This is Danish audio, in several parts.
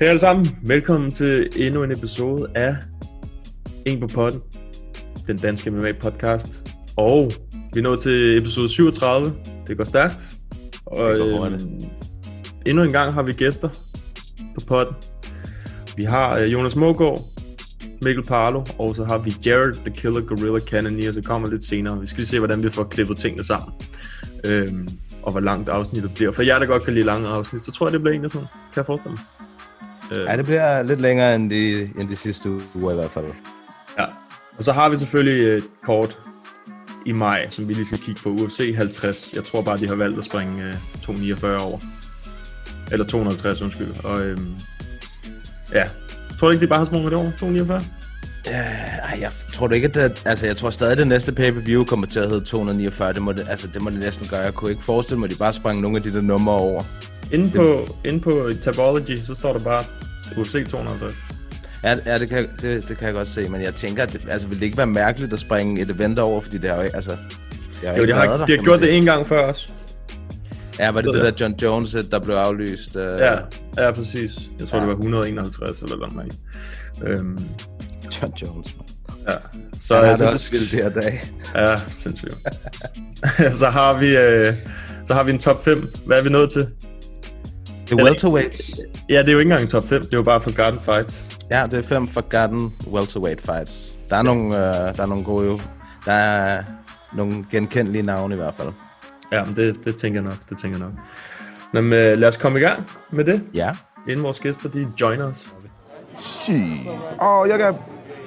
Hej alle sammen. Velkommen til endnu en episode af En på potten, den danske MMA podcast. Og vi er nået til episode 37. Det går stærkt. Og Det går øhm, endnu en gang har vi gæster på potten. Vi har øh, Jonas Mågaard, Mikkel Parlo, og så har vi Jared, The Killer Gorilla Cannoneer, så kommer lidt senere. Vi skal lige se, hvordan vi får klippet tingene sammen. Øhm, og hvor langt afsnittet bliver. For jer, der godt kan lide lange afsnit, så tror jeg, det bliver en af sådan. Kan jeg forestille mig? Øh, Ja, det bliver lidt længere end de, end de sidste uger i hvert fald. Ja. Og så har vi selvfølgelig et kort i maj, som vi lige skal kigge på. UFC 50. Jeg tror bare, de har valgt at springe øh, 249 over. Eller 250, undskyld. Og øhm, ja, tror du ikke, de bare har sprunget det over? 249? Ej, jeg tror du ikke, at det, altså, jeg tror stadig, at det næste pay-per-view kommer til at hedde 249. Det må det, altså, det må det næsten gøre. Jeg kunne ikke forestille mig, at de bare sprang nogle af de der numre over. Inde på, inde på Tabology, så står der bare UFC 250. Ja, ja det, kan, det, det kan jeg godt se, men jeg tænker, at det, altså, vil det ikke være mærkeligt at springe et event over, fordi det har jo ikke, altså... Det har Jo, de har, der, de har gjort det en gang før også. Ja, var det det der John Jones, der blev aflyst? Uh, Ja, ja præcis. Jeg tror, Ja. det var 151 eller noget. Øhm, John Jones, man. ja. Så, Han har altså, det også vildt det her dag. Ja, sindssygt. så har vi øh, så har vi en top 5. Hvad er vi nået til? Det er welterweights. Ja, det er jo ikke engang en top 5. Det er jo bare for Garden Fights. Ja, det er fem Forgotten welterweight fights. Der er, nogle, øh, der er nogle gode... Der er nogle genkendelige navne i hvert fald. Ja, men det, det tænker jeg nok. Det tænker jeg nok. Men øh, lad os komme i gang med det. Ja. Inden vores gæster, de joiner os. Shit. Oh, y'all got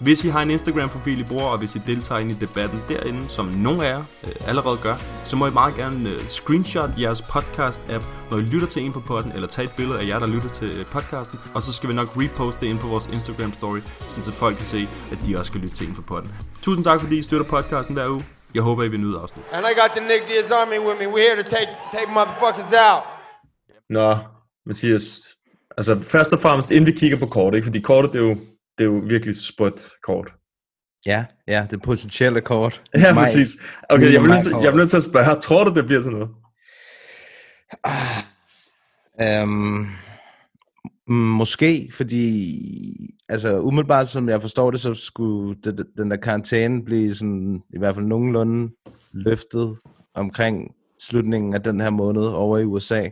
Hvis I har en Instagram-profil, I bruger, og hvis I deltager ind i debatten derinde, som nogle af jer øh, allerede gør, så må I meget gerne øh, screenshot jeres podcast-app, når I lytter til en på podden, eller tage et billede af jer, der lytter til øh, podcasten, og så skal vi nok reposte det ind på vores Instagram-story, så folk kan se, at de også skal lytte til en på podden. Tusind tak, fordi I støtter podcasten hver uge. Jeg håber, I vil nyde afsnit. And I got the Nick Diaz Army with me. We're here to take take motherfuckers out. Nå, Mathias. Altså, først og fremmest, inden vi kigger på kortet, ikke? fordi kortet, det er jo, det er jo virkelig sprødt kort. Ja, ja, det potentielle kort. Ja, Maj. præcis. Okay, jeg bliver, nødt til, jeg bliver nødt til at spørge, tror du, det bliver til noget? Øhm, mm, måske, fordi altså umiddelbart som jeg forstår det, så skulle det, den der karantæne blive sådan, i hvert fald nogenlunde løftet omkring slutningen af den her måned over i USA.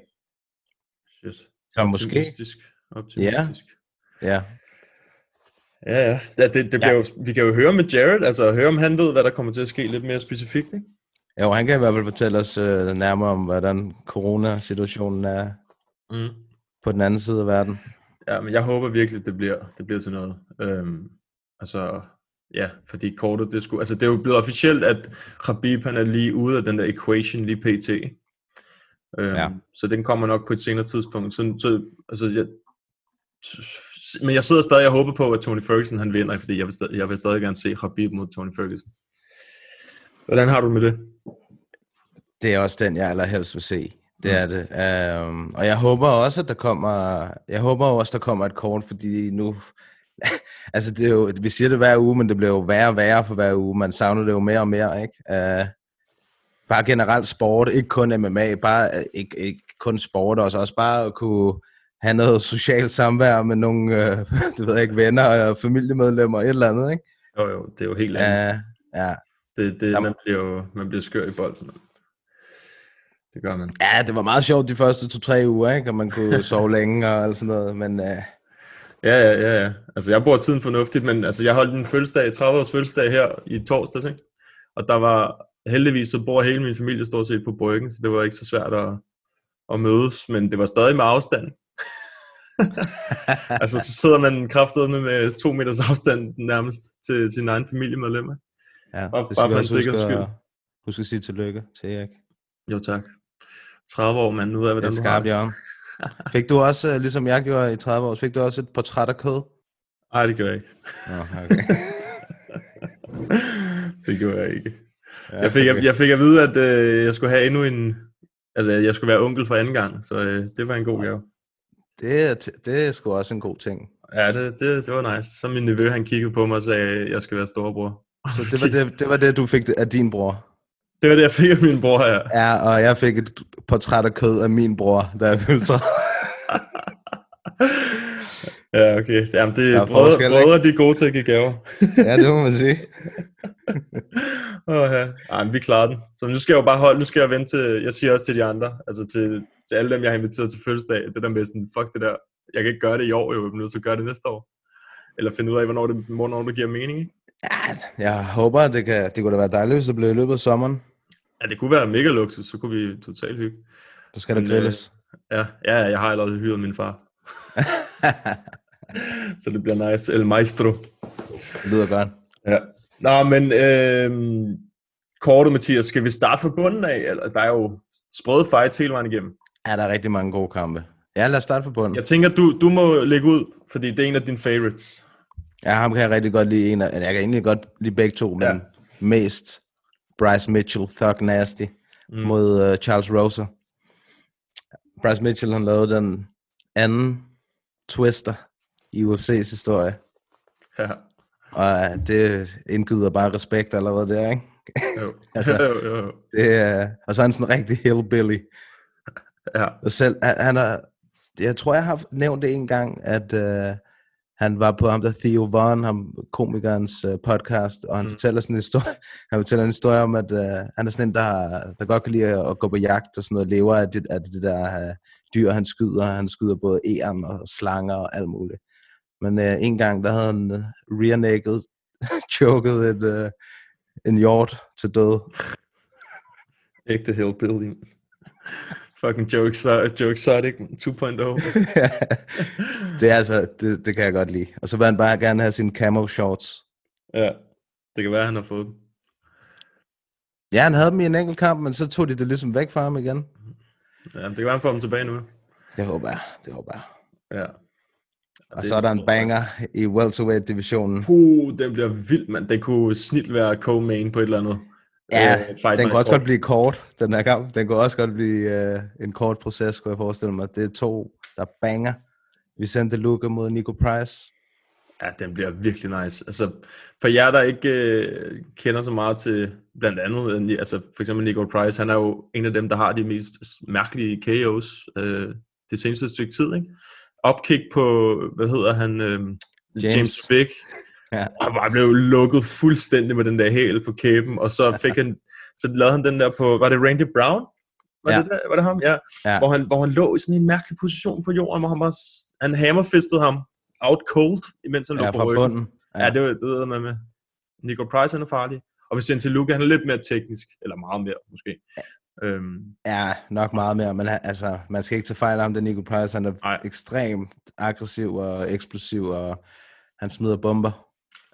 Shit. Så måske. Optimistisk. Optimistisk. Ja, Ja, ja. ja det, det bliver Ja. Jo, vi kan jo høre med Jared, altså høre om han ved, hvad der kommer til at ske lidt mere specifikt, ikke? jo, han kan i hvert fald fortælle os øh, nærmere om, hvordan coronasituationen er Mm. på den anden side af verden. Ja, men jeg håber virkelig, det bliver, det bliver til noget. Øhm, altså, ja, fordi kortet, det, skulle, altså, det er jo blevet officielt, at Khabib han er lige ude af den der equation lige pt. Øhm, Ja. Så den kommer nok på et senere tidspunkt. Så, så, altså, jeg, men jeg sidder stadig og håber på, at Tony Ferguson han vinder, fordi jeg vil, stadig, jeg vil stadig gerne se Khabib mod Tony Ferguson. Hvordan har du med det? Det er også den, jeg allerhelst vil se. Det er det. Um, og jeg håber også, at der kommer, jeg håber også, der kommer et kort, fordi nu, altså det er jo, vi siger det hver uge, men det bliver jo værre og værre for hver uge. Man savner det jo mere og mere, ikke? Uh, bare generelt sport, ikke kun MMA, bare uh, ikke, ikke kun sport, også, også bare at kunne have noget socialt samvær med nogle, uh, det ved jeg ikke, venner og familiemedlemmer, et eller andet, ikke? Jo, jo, det er jo helt andet. Uh, ja, Det, det, man, bliver jo, man bliver skør i bolden. Det gør man. Ja, det var meget sjovt de første to-tre uger, ikke? Og man kunne sove længe og alt sådan noget, men uh, Ja, ja, ja, ja. Altså, jeg bruger tiden fornuftigt, men altså, jeg holdt en fødselsdag, 30 års fødselsdag her i torsdags, ikke? Og der var, heldigvis så bor hele min familie stort set på bryggen, så det var ikke så svært at, at mødes, men det var stadig med afstand. altså, så sidder man kraftedeme med to meters afstand nærmest til sin egen familiemedlemmer. Ja, Bare- det bare for en sikkerheds skyld. at- huske at sige tillykke til Erik. Jo, tak. 30 år, mand. Nu ved jeg, Det hvordan er du har skarpt, det. Jørgen. Fik du også, øh, ligesom jeg gjorde i 30 år, fik du også et portræt af kød? Nej, det gør jeg ikke. Nå, okay. det gjorde jeg ikke. Ja, Jeg fik, jeg, okay. jeg fik at vide, at øh, jeg skulle have endnu en... Altså, jeg skulle være onkel for anden gang, så øh, det var en god gave. Det, er det er sgu også en god ting. Ja, det, det, det var nice. Så min nevø, han kiggede på mig og sagde, at jeg skal være storebror. Så det var det, det var det, du fik af din bror. Det var det, jeg fik af min bror her. Ja, og jeg fik et portræt af kød af min bror, da jeg fyldte 30. Ja, okay. Jamen, det er brødre, forskel, brødre, de er gode til at give gaver. ja, det må man sige. Åh, ja. Ej, men vi klarer den. Så nu skal jeg jo bare holde, nu skal jeg vente til, jeg siger også til de andre, altså til, til alle dem, jeg har inviteret til fødselsdag, det der med sådan, fuck det der, jeg kan ikke gøre det i år, jo, jeg nødt til at gøre det næste år. Eller finde ud af, hvornår det, hvornår det giver mening, ikke? Jeg håber, det, kan, det kunne da være dejligt, hvis det blev i løbet af sommeren. Ja, det kunne være mega luksus, så kunne vi totalt hygge. Så skal der Men, grilles. Øh, ja, ja, jeg har allerede hyret min far. så det bliver nice. El maestro. Det lyder godt. Ja. Nå, men øh, kortet, Mathias, skal vi starte fra bunden af? Eller, der er jo sprøde fights hele vejen igennem. Ja, der er rigtig mange gode kampe. Ja, lad os starte fra bunden. Jeg tænker, du, du må lægge ud, fordi det er en af dine favorites. Ja, ham kan jeg rigtig godt lide. En af, jeg kan egentlig godt lide begge to, men ja. mest Bryce Mitchell, Thug Nasty, mm. mod uh, Charles Rosa. Bryce Mitchell, han lavede den anden twister i UFC's historie. Ja. Og uh, det indgyder bare respekt allerede der, ikke? Jo. Altså, jo, jo, jo. Det er, og så er han sådan en rigtig hillbilly. Ja. Og selv, han, er, jeg tror, jeg har nævnt det en gang, at uh, han var på ham der Theo Von, ham komikernes uh, podcast, og han Mm. fortæller sådan en historie, han fortæller en historie om, at uh, han er sådan en, der, der godt kan lide at, at gå på jagt og sådan noget, lever af det, af det der uh, dyr, han skyder. Han skyder både æren og slanger og alt muligt. Men uh, en gang, der havde han uh, rear naked choket et, uh, en hjort til død. Ægte hillbilly. Fucking joke, so, joke Exotic 2.0. det er altså, det, det kan jeg godt lide. Og så vil han bare gerne have sine camo shorts. ja, det kan være, han har fået dem. Ja, han havde dem i en enkelt kamp, men så tog de det ligesom væk fra ham igen. Ja, det kan være, han får dem tilbage nu. Det håber jeg, det håber jeg. Ja. Og så er der en banger i welterweight-divisionen. Puh, den bliver vild, mand. Det kunne snit være co-main på et eller andet. Ja, øh, fight den kunne også kort. godt blive kort, den her kamp. Den kunne også godt blive øh, en kort proces, kunne jeg forestille mig. Det er to, der banger. Vicente Luque mod Nico Price. Ja, den bliver virkelig nice. Altså, for jer, der ikke øh, kender så meget til blandt andet, øh, altså for eksempel Nico Price, han er jo en af dem, der har de mest mærkelige KO's øh, det seneste stykke tid, ikke? Opkick på, hvad hedder han, øh, James. James. Ja. Han bare blev lukket fuldstændig med den der hæl på kæben, og så fik han, så lavede han den der på, var det Randy Brown? Var, Ja. det, der, var det ham? Ja. Ja. Hvor, han, hvor han lå i sådan en mærkelig position på jorden, hvor han bare, han hammerfistede ham out cold, imens han lå Ja, på fra ryggen. bunden. Ja, ja det, var- det ved man med. Nico Price, han er farlig. Og Vicente Luque, han er lidt mere teknisk, eller meget mere måske. Øhm, Ja, nok meget mere, men altså, man skal ikke tage fejl af ham, det er Nico Price. Han er Nej. ekstremt aggressiv og eksplosiv, og han smider bomber.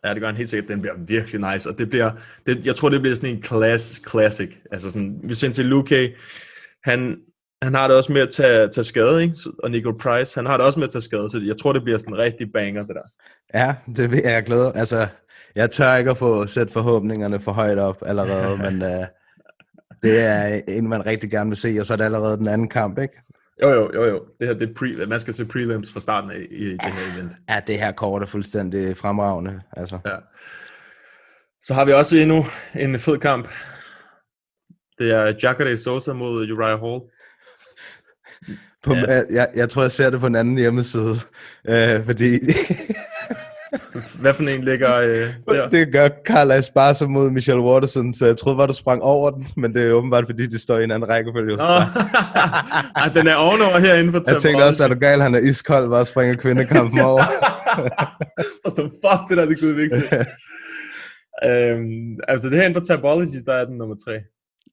ja, det gør han helt sikkert. Den bliver virkelig nice. Og det bliver, det, jeg tror, det bliver sådan en class, classic. Altså sådan, Vicente Luque, han, han har det også med at tage, tage skade, ikke? Og Nico Price, han har det også med at tage skade, så jeg tror, det bliver sådan en rigtig banger, det der. Ja, det vil jeg glæde. Altså, jeg tør ikke at få sætte forhåbningerne for højt op allerede, men uh, det er en, man rigtig gerne vil se, og så er det allerede den anden kamp, ikke? Jo, jo, jo, jo. Det her, det er pre, man skal se prelims fra starten af i, det her event. Ja, det her kort er fuldstændig fremragende. Altså. Ja. Så har vi også endnu en fed kamp. Det er Jacare Sosa mod Uriah Hall. På, ja. jeg, jeg tror, jeg ser det på en anden hjemmeside, øh, fordi hvad for en ligger øh, der? Det gør Carl Esparza mod Michelle Waterson, så jeg troede bare, du sprang over den, men det er åbenbart, fordi de står i en anden rækkefølge. Nå, Ej, den er ovenover herinde for Jeg tænkte også, at du gal, han er iskold, bare springer kvindekampen over. Og så fuck, det der, det kunne vigtigt. øhm, altså det her inde på Tabology, der er den nummer tre.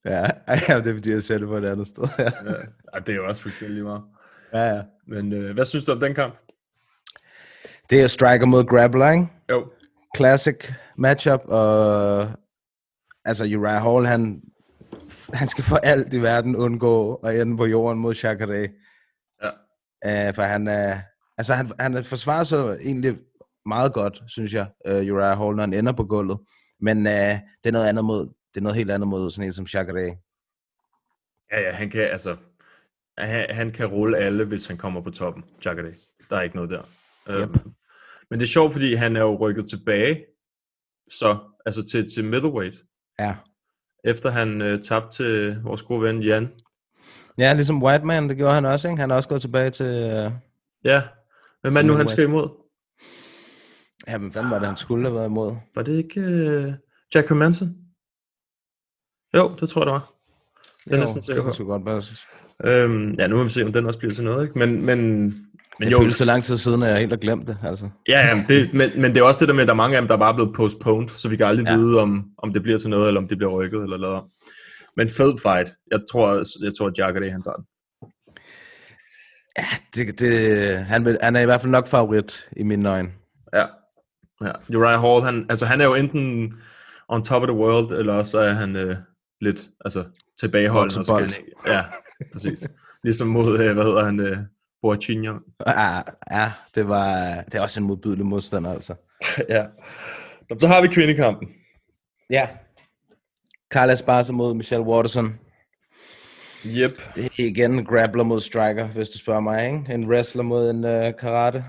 ja, ja, det er fordi, jeg ser det på et andet sted. Ja, Ja. Det er jo også fuldstændig meget. ja. ja. Men øh, hvad synes du om den kamp? Det er striker mod grappler, ikke? Jo. Classic matchup, og altså Uriah Hall, han, han skal for alt i verden undgå at ende på jorden mod Chakare. Ja. Uh, for han er, altså han, han forsvarer sig egentlig meget godt, synes jeg, uh, Uriah Hall, når han ender på gulvet. Men uh, det er noget andet mod, det er noget helt andet mod sådan en som Chakare. Ja, ja, han kan altså... Han, han kan rulle alle, hvis han kommer på toppen. Chakade. Der er ikke noget der. Yep. Øhm, men det er sjovt, fordi han er jo rykket tilbage. Så, altså til, til middleweight. Ja. Efter han øh, tabte til vores gode ven Jan. Ja, ligesom Whiteman, det gjorde han også, ikke? Han er også gået tilbage til... Uh, Ja. Hvem er det nu, han skal imod? ja, men hvad var det, han skulle have været imod? Var det ikke øh, Jack Manson? Jo, det tror jeg, det var. Det er Jo, næsten sikker det sgu godt passe. Øhm, ja, nu må vi se, om den også bliver til noget, ikke? Men, men, men Det jo, føles så lang tid siden, at jeg helt har glemt det, altså. Ja, ja det, men, men det er også det der med, at der er mange af dem, der er bare blevet postponed, så vi kan aldrig Ja. vide, om, om det bliver til noget, eller om det bliver rykket, eller lavet. Men fed fight. Jeg tror, jeg tror at Jacare, han tager den. Ja, det, det, han, vil, han er i hvert fald nok favorit i mine øjne. Ja. ja. Uriah Hall, han, altså, han er jo enten on top of the world, eller også er han øh, lidt altså, tilbageholdende. og så kan han Ja, præcis. ligesom mod, øh, hvad hedder han, øh, Boachinho. Ja, ja det, var, det er også en modbydelig modstander, altså. ja. Nå, Så har vi kvindekampen. Ja. Carla Esparza mod Michelle Waterson. Yep. Det er igen grappler mod striker, hvis du spørger mig, ikke? En wrestler mod en uh, karate.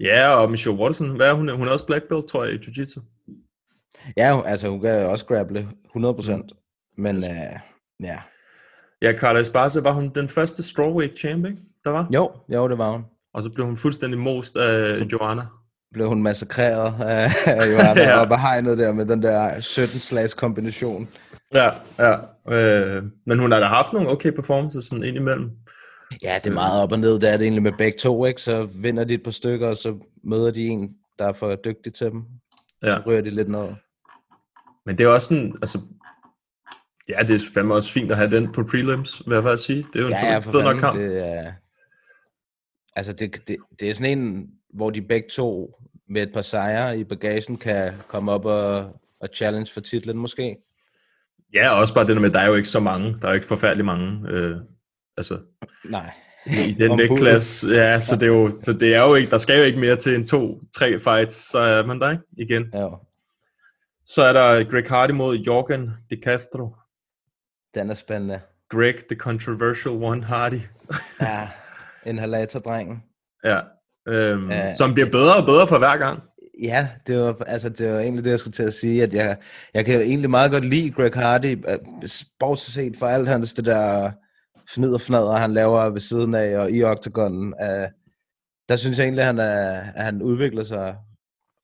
Ja, og Michelle Watson, hvad er hun? Hun er også black belt, tror jeg, i jiu-jitsu. Ja, altså hun kan også grapple 100%. Mm. Men uh, ja, Ja, Carla Esparza var hun den første strawweight champ, ikke? Der var. jo, jo, det var hun. Og så blev hun fuldstændig most af Så- Joanna. Blev hun massakreret af, af Johanna Ja. og behegnet der med den der 17 slags kombination. Ja, ja. Øh, men hun har da haft nogle okay performances sådan ind imellem. Ja, det er meget op og ned, det er det egentlig med begge to, ikke? Så vinder de et par stykker, og så møder de en, der er for dygtig til dem. Ja. Så ryger de lidt ned. Men det er også sådan, altså... Ja, det er fandme også fint at have den på prelims, vil jeg faktisk sige. Det er jo en Ja, fed, fed nok kamp. det er... Altså, det, det, det er sådan en, hvor de begge to med et par sejre i bagagen kan komme op og, og challenge for titlen måske. Ja, og også bare det der med, at der er jo ikke så mange. Der er jo ikke forfærdelig mange. Øh, altså, Nej. i den vægtklasse. Ja, så det, er jo, så det er jo ikke, der skal jo ikke mere til en to, tre fights, så er man der ikke igen. Ja, Så er der Greg Hardy mod Jorgen De Castro. den er spændende. Greg, the controversial one, Hardy. Ja, inhalatordrengen. Ja. Øhm, Ja, som bliver bedre og bedre for hver gang. Ja, det var, altså, det var egentlig det, jeg skulle til at sige, at jeg, jeg kan egentlig meget godt lide Greg Hardy, øh, bortset set for alt hans det der fnid og fnader, han laver ved siden af og i oktagonen. Uh, der synes jeg egentlig, at han, er, at han udvikler sig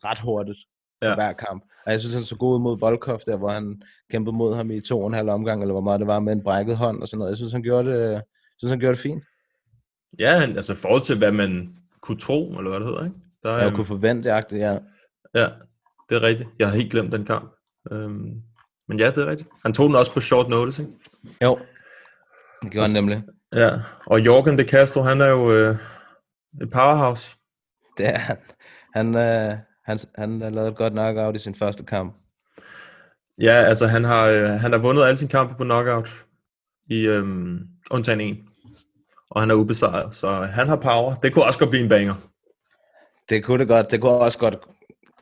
ret hurtigt for Ja. hver kamp. Og jeg synes, han så god ud mod Volkov, der hvor han kæmpede mod ham i to og en halv omgang, eller hvor meget det var med en brækket hånd og sådan noget. Jeg synes, han gjorde det, synes, han gjorde det fint. Ja, altså forhold til, hvad man kunne tro, eller hvad det hedder, ikke? Der, Jeg øhm, kunne forvente, at ja. Ja, det er rigtigt. Jeg har helt glemt den kamp. Øhm, men ja, det er rigtigt. Han tog den også på short notice, ikke? Jo, det gjorde han nemlig. Ja, og Jorgen De Castro, han er jo øh, et powerhouse. Det er han. Han, øh, han, han har lavet et godt knockout i sin første kamp. Ja, altså han har, øh, han har vundet alle sine kampe på knockout, i øhm, undtagen en. Og han er ubesejret, så han har power. Det kunne også godt blive en banger. Det kunne det godt. Det kunne også godt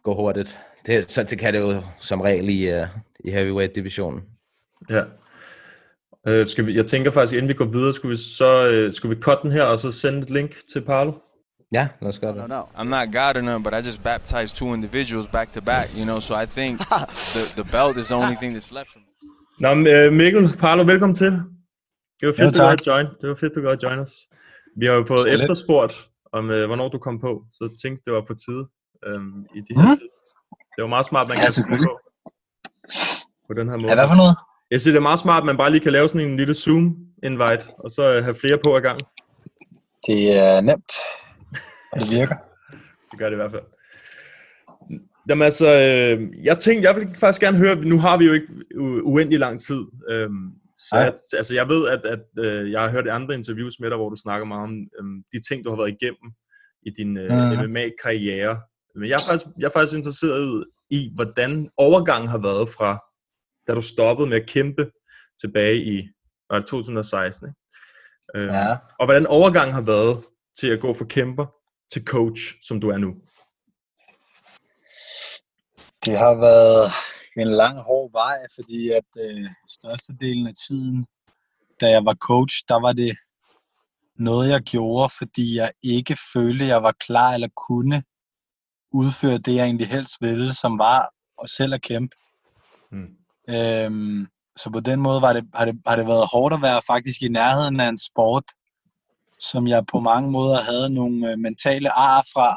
gå hurtigt. Det, så det kan det jo som regel i, uh, i heavyweight-divisionen. Ja. Øh, skal vi, jeg tænker faktisk, inden vi går videre, skulle vi så øh, skulle vi cutte den her, og så sende et link til Parlo? Ja, lad os gøre det. I'm not God or nothing, but I just baptized two individuals back to back, you know. So I think the, the belt is the only thing that's left for me. Nå, øh, Mikkel, Parlo, velkommen til. Det var fedt, Jo, du tak. at join. Det var fedt, du gad at join os. Vi har jo fået Så efterspurgt, om øh, hvornår du kom på, så tænkte, det var på tide. øhm, i de her Mm. tider. Det jo meget smart, man Ja, kan selvfølgelig. på, på den her måde. Ja, hvad for noget? Jeg synes, det er meget smart, at man bare lige kan lave sådan en lille Zoom-invite, og så øh, have flere på ad gang. Det er nemt, og det virker. Det gør det i hvert fald. Jamen altså, øh, jeg tænkte, jeg vil faktisk gerne høre, nu har vi jo ikke u- uendelig lang tid, øh, så jeg, altså jeg ved, at, at øh, jeg har hørt andre interviews med dig, hvor du snakker meget om øh, de ting, du har været igennem i din øh, Mhm. MMA-karriere. Men jeg er, faktisk, jeg er faktisk interesseret i, hvordan overgangen har været fra, da du stoppede med at kæmpe tilbage i var det 2016, ikke? Øh, Ja. Og hvordan overgangen har været til at gå fra kæmper til coach, som du er nu. Det har været en lang, hård vej, fordi at øh, størstedelen af tiden, da jeg var coach, der var det noget, jeg gjorde, fordi jeg ikke følte, jeg var klar eller kunne udføre det, jeg egentlig helst ville, som var at selv at kæmpe. Mm. Øhm, så på den måde var det, har, det, har det været hårdt at være faktisk i nærheden af en sport, som jeg på mange måder havde nogle øh, mentale ar fra.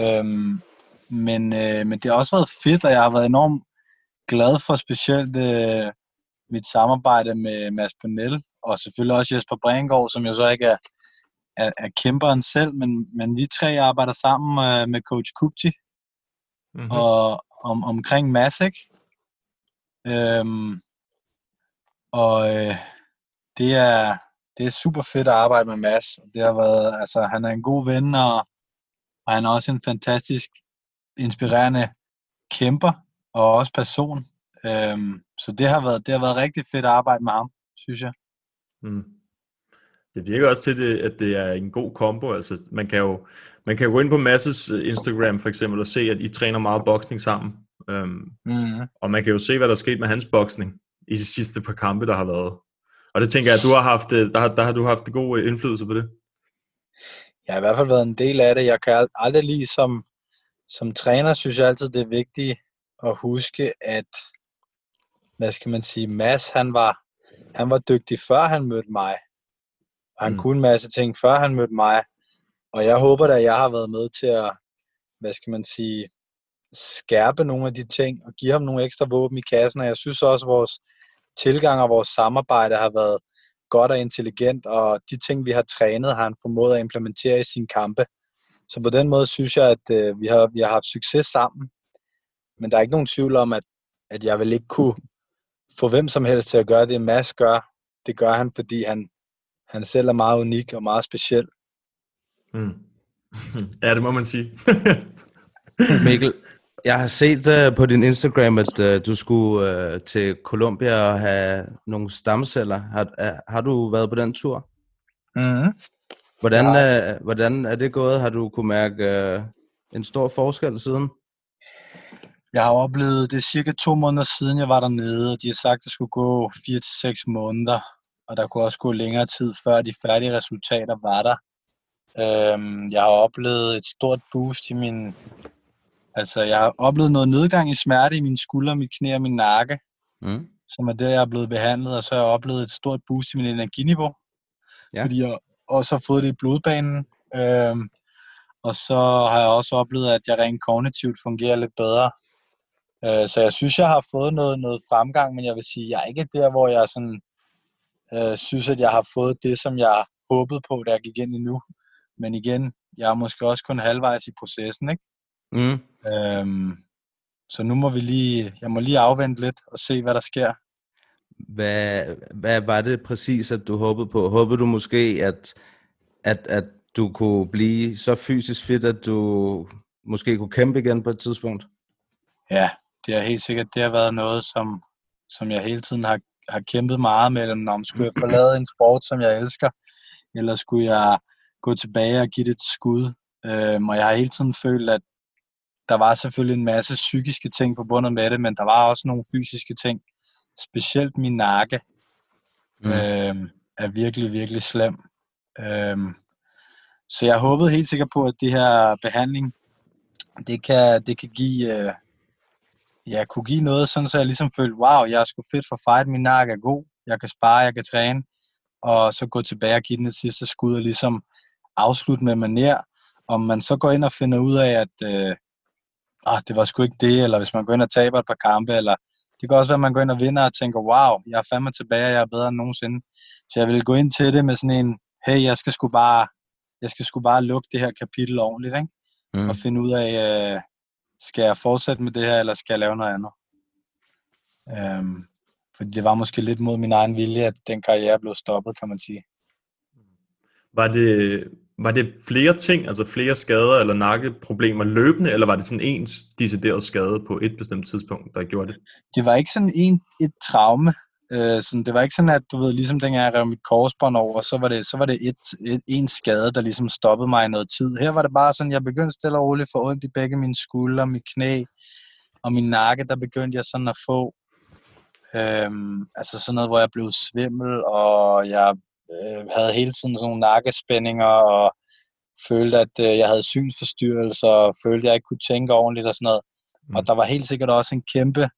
Øhm, men, øh, men det har også været fedt, og jeg har været enormt glad for specielt øh, mit samarbejde med Mads Bonel, og selvfølgelig også Jesper Brengård, som jo så ikke er, er, er kæmperen selv, men, men vi tre arbejder sammen øh, med coach Kupti Mm-hmm. og om, omkring Mads, ikke? Øhm, og øh, det er det er super fedt at arbejde med Mads. Det har været, altså, han er en god ven, og, og han er også en fantastisk inspirerende kæmper og også person. Øhm, så det har været det har været rigtig fedt at arbejde med ham, synes jeg. Mm. Det virker også til, det, at det er en god kombo. Altså, man, kan jo, man kan jo gå ind på Masses øh, Instagram for eksempel og se, at I træner meget boksning sammen. Øhm, Mm. og man kan jo se, hvad der er sket med hans boksning i de sidste par kampe, der har været. Og det tænker jeg, at du har haft, øh, der, har, der har du haft god øh, indflydelse på det. Jeg har i hvert fald været en del af det. Jeg kan ald- aldrig lige som, træner, synes jeg altid, det er vigtigt at huske, at, hvad skal man sige, Mads, han var, han var dygtig, før han mødte mig. Og han mm. kunne en masse ting, før han mødte mig. Og jeg håber da, at jeg har været med til at, hvad skal man sige, skærpe nogle af de ting, og give ham nogle ekstra våben i kassen. Og jeg synes også, at vores tilgang og vores samarbejde har været godt og intelligent, og de ting, vi har trænet, har han formået at implementere i sine kampe. Så på den måde synes jeg, at øh, vi, har, vi har haft succes sammen. Men der er ikke nogen tvivl om, at, at jeg vil ikke kunne få hvem som helst til at gøre det, Mads gør. Det gør han, fordi han, han selv er meget unik og meget speciel. Mm. ja, det må man sige. Mikkel, jeg har set uh, på din Instagram, at uh, du skulle uh, til Colombia og have nogle stamceller. Har, uh, har du været på den tur? Mm-hmm. Hvordan, uh, hvordan er det gået? Har du kunne mærke uh, en stor forskel siden? Jeg har oplevet, det er cirka to måneder siden, jeg var dernede, og de har sagt, at det skulle gå 4 til seks måneder, og der kunne også gå længere tid, før de færdige resultater var der. Øhm, jeg har oplevet et stort boost i min... Altså, jeg har oplevet noget nedgang i smerte i mine skuldre, mit knæ og min nakke, Mm. som er der, jeg er blevet behandlet, og så har jeg oplevet et stort boost i min energiniveau, Ja. fordi jeg også har fået det i blodbanen. Øhm, og så har jeg også oplevet, at jeg rent kognitivt fungerer lidt bedre. Øh, så jeg synes, jeg har fået noget, noget fremgang, men jeg vil sige, jeg er ikke der, hvor jeg sådan, øh, synes, at jeg har fået det, som jeg håbede på, da jeg gik ind i nu. Men igen, jeg er måske også kun halvvejs i processen, ikke? Mm. Øhm, så nu må vi lige, jeg må lige afvente lidt og se, hvad der sker. Hvad, hvad var det præcis, at du håbede på? Håbede du måske, at, at, at du kunne blive så fysisk fit, at du måske kunne kæmpe igen på et tidspunkt? Ja, det har helt sikkert det har været noget, som, som jeg hele tiden har, har kæmpet meget med. Om skulle jeg forlade en sport, som jeg elsker, eller skulle jeg gå tilbage og give det et skud? Øhm, og jeg har hele tiden følt, at der var selvfølgelig en masse psykiske ting på forbundet med det, men der var også nogle fysiske ting. Specielt min nakke Mm. øhm, er virkelig, virkelig slem. Øhm, så jeg håbede helt sikkert på, at det her behandling, det kan, det kan give, øh, ja, kunne give noget, sådan så jeg ligesom følte, wow, jeg er sgu fedt for fight, min nakke er god, jeg kan spare, jeg kan træne, og så gå tilbage og give den et sidste skud og ligesom afslutte med manér, om man så går ind og finder ud af, at øh, ah, det var sgu ikke det, eller hvis man går ind og taber et par kampe, eller det kan også være, at man går ind og vinder og tænker, wow, jeg er fandme tilbage, og jeg er bedre end nogensinde. Så jeg vil gå ind til det med sådan en, hey, jeg skal sgu bare, jeg skal sgu bare lukke det her kapitel ordentligt, ikke? Mm. og finde ud af, øh, skal jeg fortsætte med det her, eller skal jeg lave noget andet? Øhm, fordi det var måske lidt mod min egen vilje, at den karriere blev stoppet, kan man sige. Var det, var det flere ting, altså flere skader eller nakkeproblemer løbende, eller var det sådan en decideret skade på et bestemt tidspunkt, der gjorde det? Det var ikke sådan en, et traume. Øh, sådan, det var ikke sådan, at du ved, ligesom dengang jeg rev mit korsbånd over, så var det, så var det et, et, en skade, der ligesom stoppede mig i noget tid. Her var det bare sådan, jeg begyndte stille og roligt for ondt i begge mine skuldre, mit knæ og min nakke, der begyndte jeg sådan at få Øhm, altså sådan noget, hvor jeg blev svimmel, og jeg øh, havde hele tiden sådan nogle nakkespændinger, og følte, at øh, jeg havde synsforstyrrelser, og følte, at jeg ikke kunne tænke ordentligt og sådan noget. Mm. Og der var helt sikkert også en kæmpe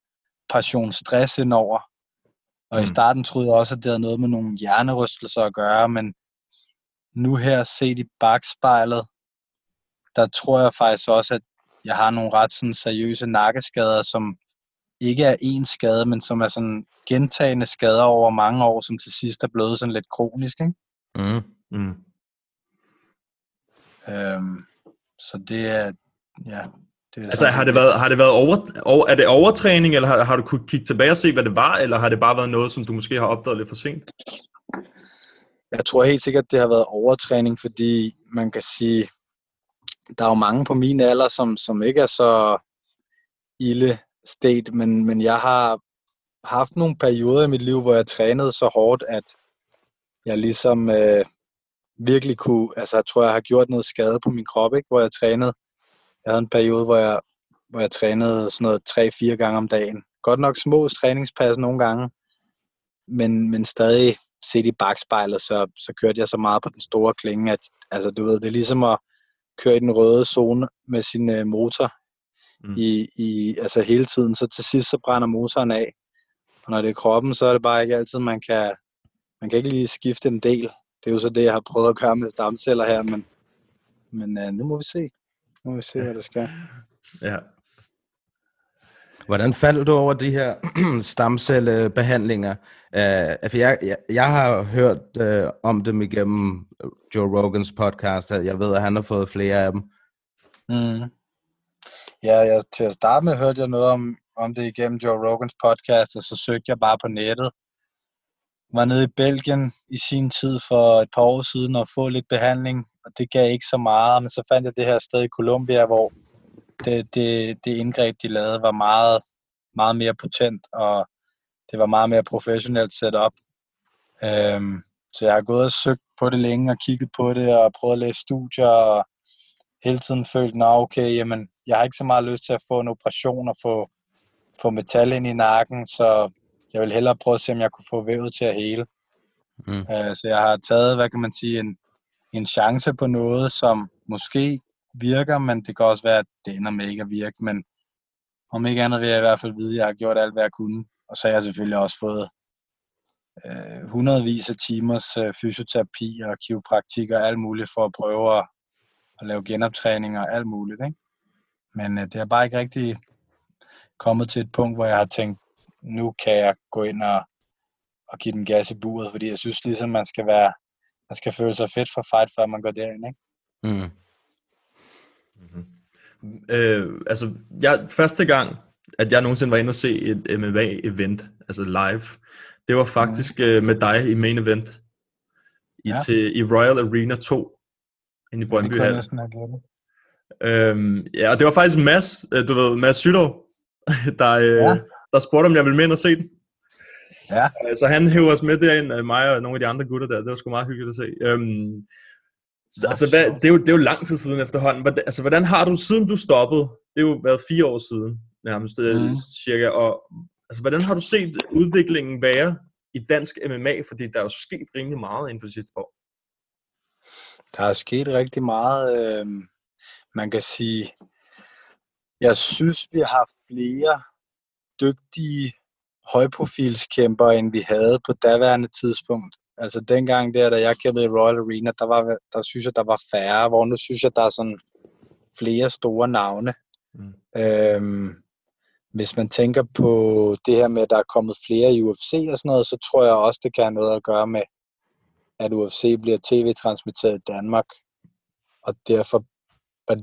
passion stress indover. Og mm. i starten troede jeg også, at det havde noget med nogle hjernerystelser at gøre, men nu her set i bagspejlet, der tror jeg faktisk også, at jeg har nogle ret sådan, seriøse nakkeskader, som ikke er én skade, men som er sådan gentagende skader over mange år, som til sidst er blevet sådan lidt kronisk, ikke? Mm. Mm. Øhm, så det er, ja, det er altså har det været, har det været over, over, er det overtræning, eller har, har du kunnet kigge tilbage og se, hvad det var, eller har det bare været noget, som du måske har opdaget lidt for sent? Jeg tror helt sikkert, det har været overtræning, fordi man kan sige, der er jo mange på min alder, som, som ikke er så ille state, men, men jeg har haft nogle perioder i mit liv, hvor jeg trænede så hårdt, at jeg ligesom øh, virkelig kunne, altså jeg tror, jeg har gjort noget skade på min krop, ikke? hvor jeg trænede. Jeg havde en periode, hvor jeg, hvor jeg trænede sådan noget 3-4 gange om dagen. Godt nok små træningspas nogle gange, men, men stadig set i bagspejlet, så, så kørte jeg så meget på den store klinge, at altså, du ved, det er ligesom at køre i den røde zone med sin øh, motor mm. i, i, altså hele tiden, så til sidst så brænder motoren af. Og når det er kroppen, så er det bare ikke altid, man kan, man kan ikke lige skifte en del. Det er jo så det, jeg har prøvet at gøre med stamceller her, men, men uh, nu må vi se. Nu må vi se, hvad det skal. Ja. Hvordan faldt du over de her stamcellebehandlinger? Uh, for jeg, jeg, jeg har hørt uh, om dem igennem Joe Rogans podcast. Jeg ved, at han har fået flere af dem. Mm. Ja, jeg, til at starte med hørte jeg noget om, om det igennem Joe Rogans podcast, og så søgte jeg bare på nettet. Jeg var nede i Belgien i sin tid for et par år siden og få lidt behandling, og det gav ikke så meget, men så fandt jeg det her sted i Colombia, hvor det, det, det indgreb, de lavede, var meget, meget mere potent, og det var meget mere professionelt setup. op. Øhm, så jeg har gået og søgt på det længe og kigget på det og prøvet at læse studier og hele tiden følt, at okay, jamen, jeg har ikke så meget lyst til at få en operation og få, få metal ind i nakken, så jeg vil hellere prøve at se, om jeg kunne få vævet til at hele. Mm. Uh, så jeg har taget, hvad kan man sige, en, en chance på noget, som måske virker, men det kan også være, at det ender med ikke at virke, men om ikke andet vil jeg i hvert fald vide, at jeg har gjort alt, hvad jeg kunne. Og så har jeg selvfølgelig også fået øh, hundredvis af timers øh, fysioterapi og kiropraktik og alt muligt for at prøve at, at lave genoptræning og alt muligt. Ikke? Men øh, det er bare ikke rigtig kommet til et punkt, hvor jeg har tænkt, nu kan jeg gå ind og, og give den gas i buret, fordi jeg synes ligesom, man skal være, man skal føle sig fedt for fight, før man går derind, ikke? Mm. Mm-hmm. Øh, altså, jeg, første gang, at jeg nogensinde var inde og se et MMA-event, altså live, det var faktisk mm. øh, med dig i main event i, ja. til, i Royal Arena 2 inde i Brøndby kunne Øhm, ja, og det var faktisk Mads, øh, du ved, Mads Sydow, der, øh, ja. der spurgte, om jeg ville med ind og se den. Ja. Øh, så han hævde os med derind, mig og nogle af de andre gutter der. Det var sgu meget hyggeligt at se. Øhm, så, altså, hvad, det, er jo, det er jo lang tid siden efterhånden. Hvordan, altså, hvordan har du, siden du stoppede, det er jo været fire år siden, nærmest mm. cirka, og altså, hvordan har du set udviklingen være i dansk MMA? Fordi der er jo sket rimelig meget inden for de sidste år. Der er sket rigtig meget. Øh man kan sige, jeg synes, vi har flere dygtige højprofilskæmper, end vi havde på daværende tidspunkt. Altså dengang der, da jeg kæmpede i Royal Arena, der, var, der synes jeg, der var færre, hvor nu synes jeg, der er sådan flere store navne. Mm. Øhm, hvis man tænker på det her med, at der er kommet flere i UFC og sådan noget, så tror jeg også, det kan have noget at gøre med, at UFC bliver tv-transmitteret i Danmark. Og derfor,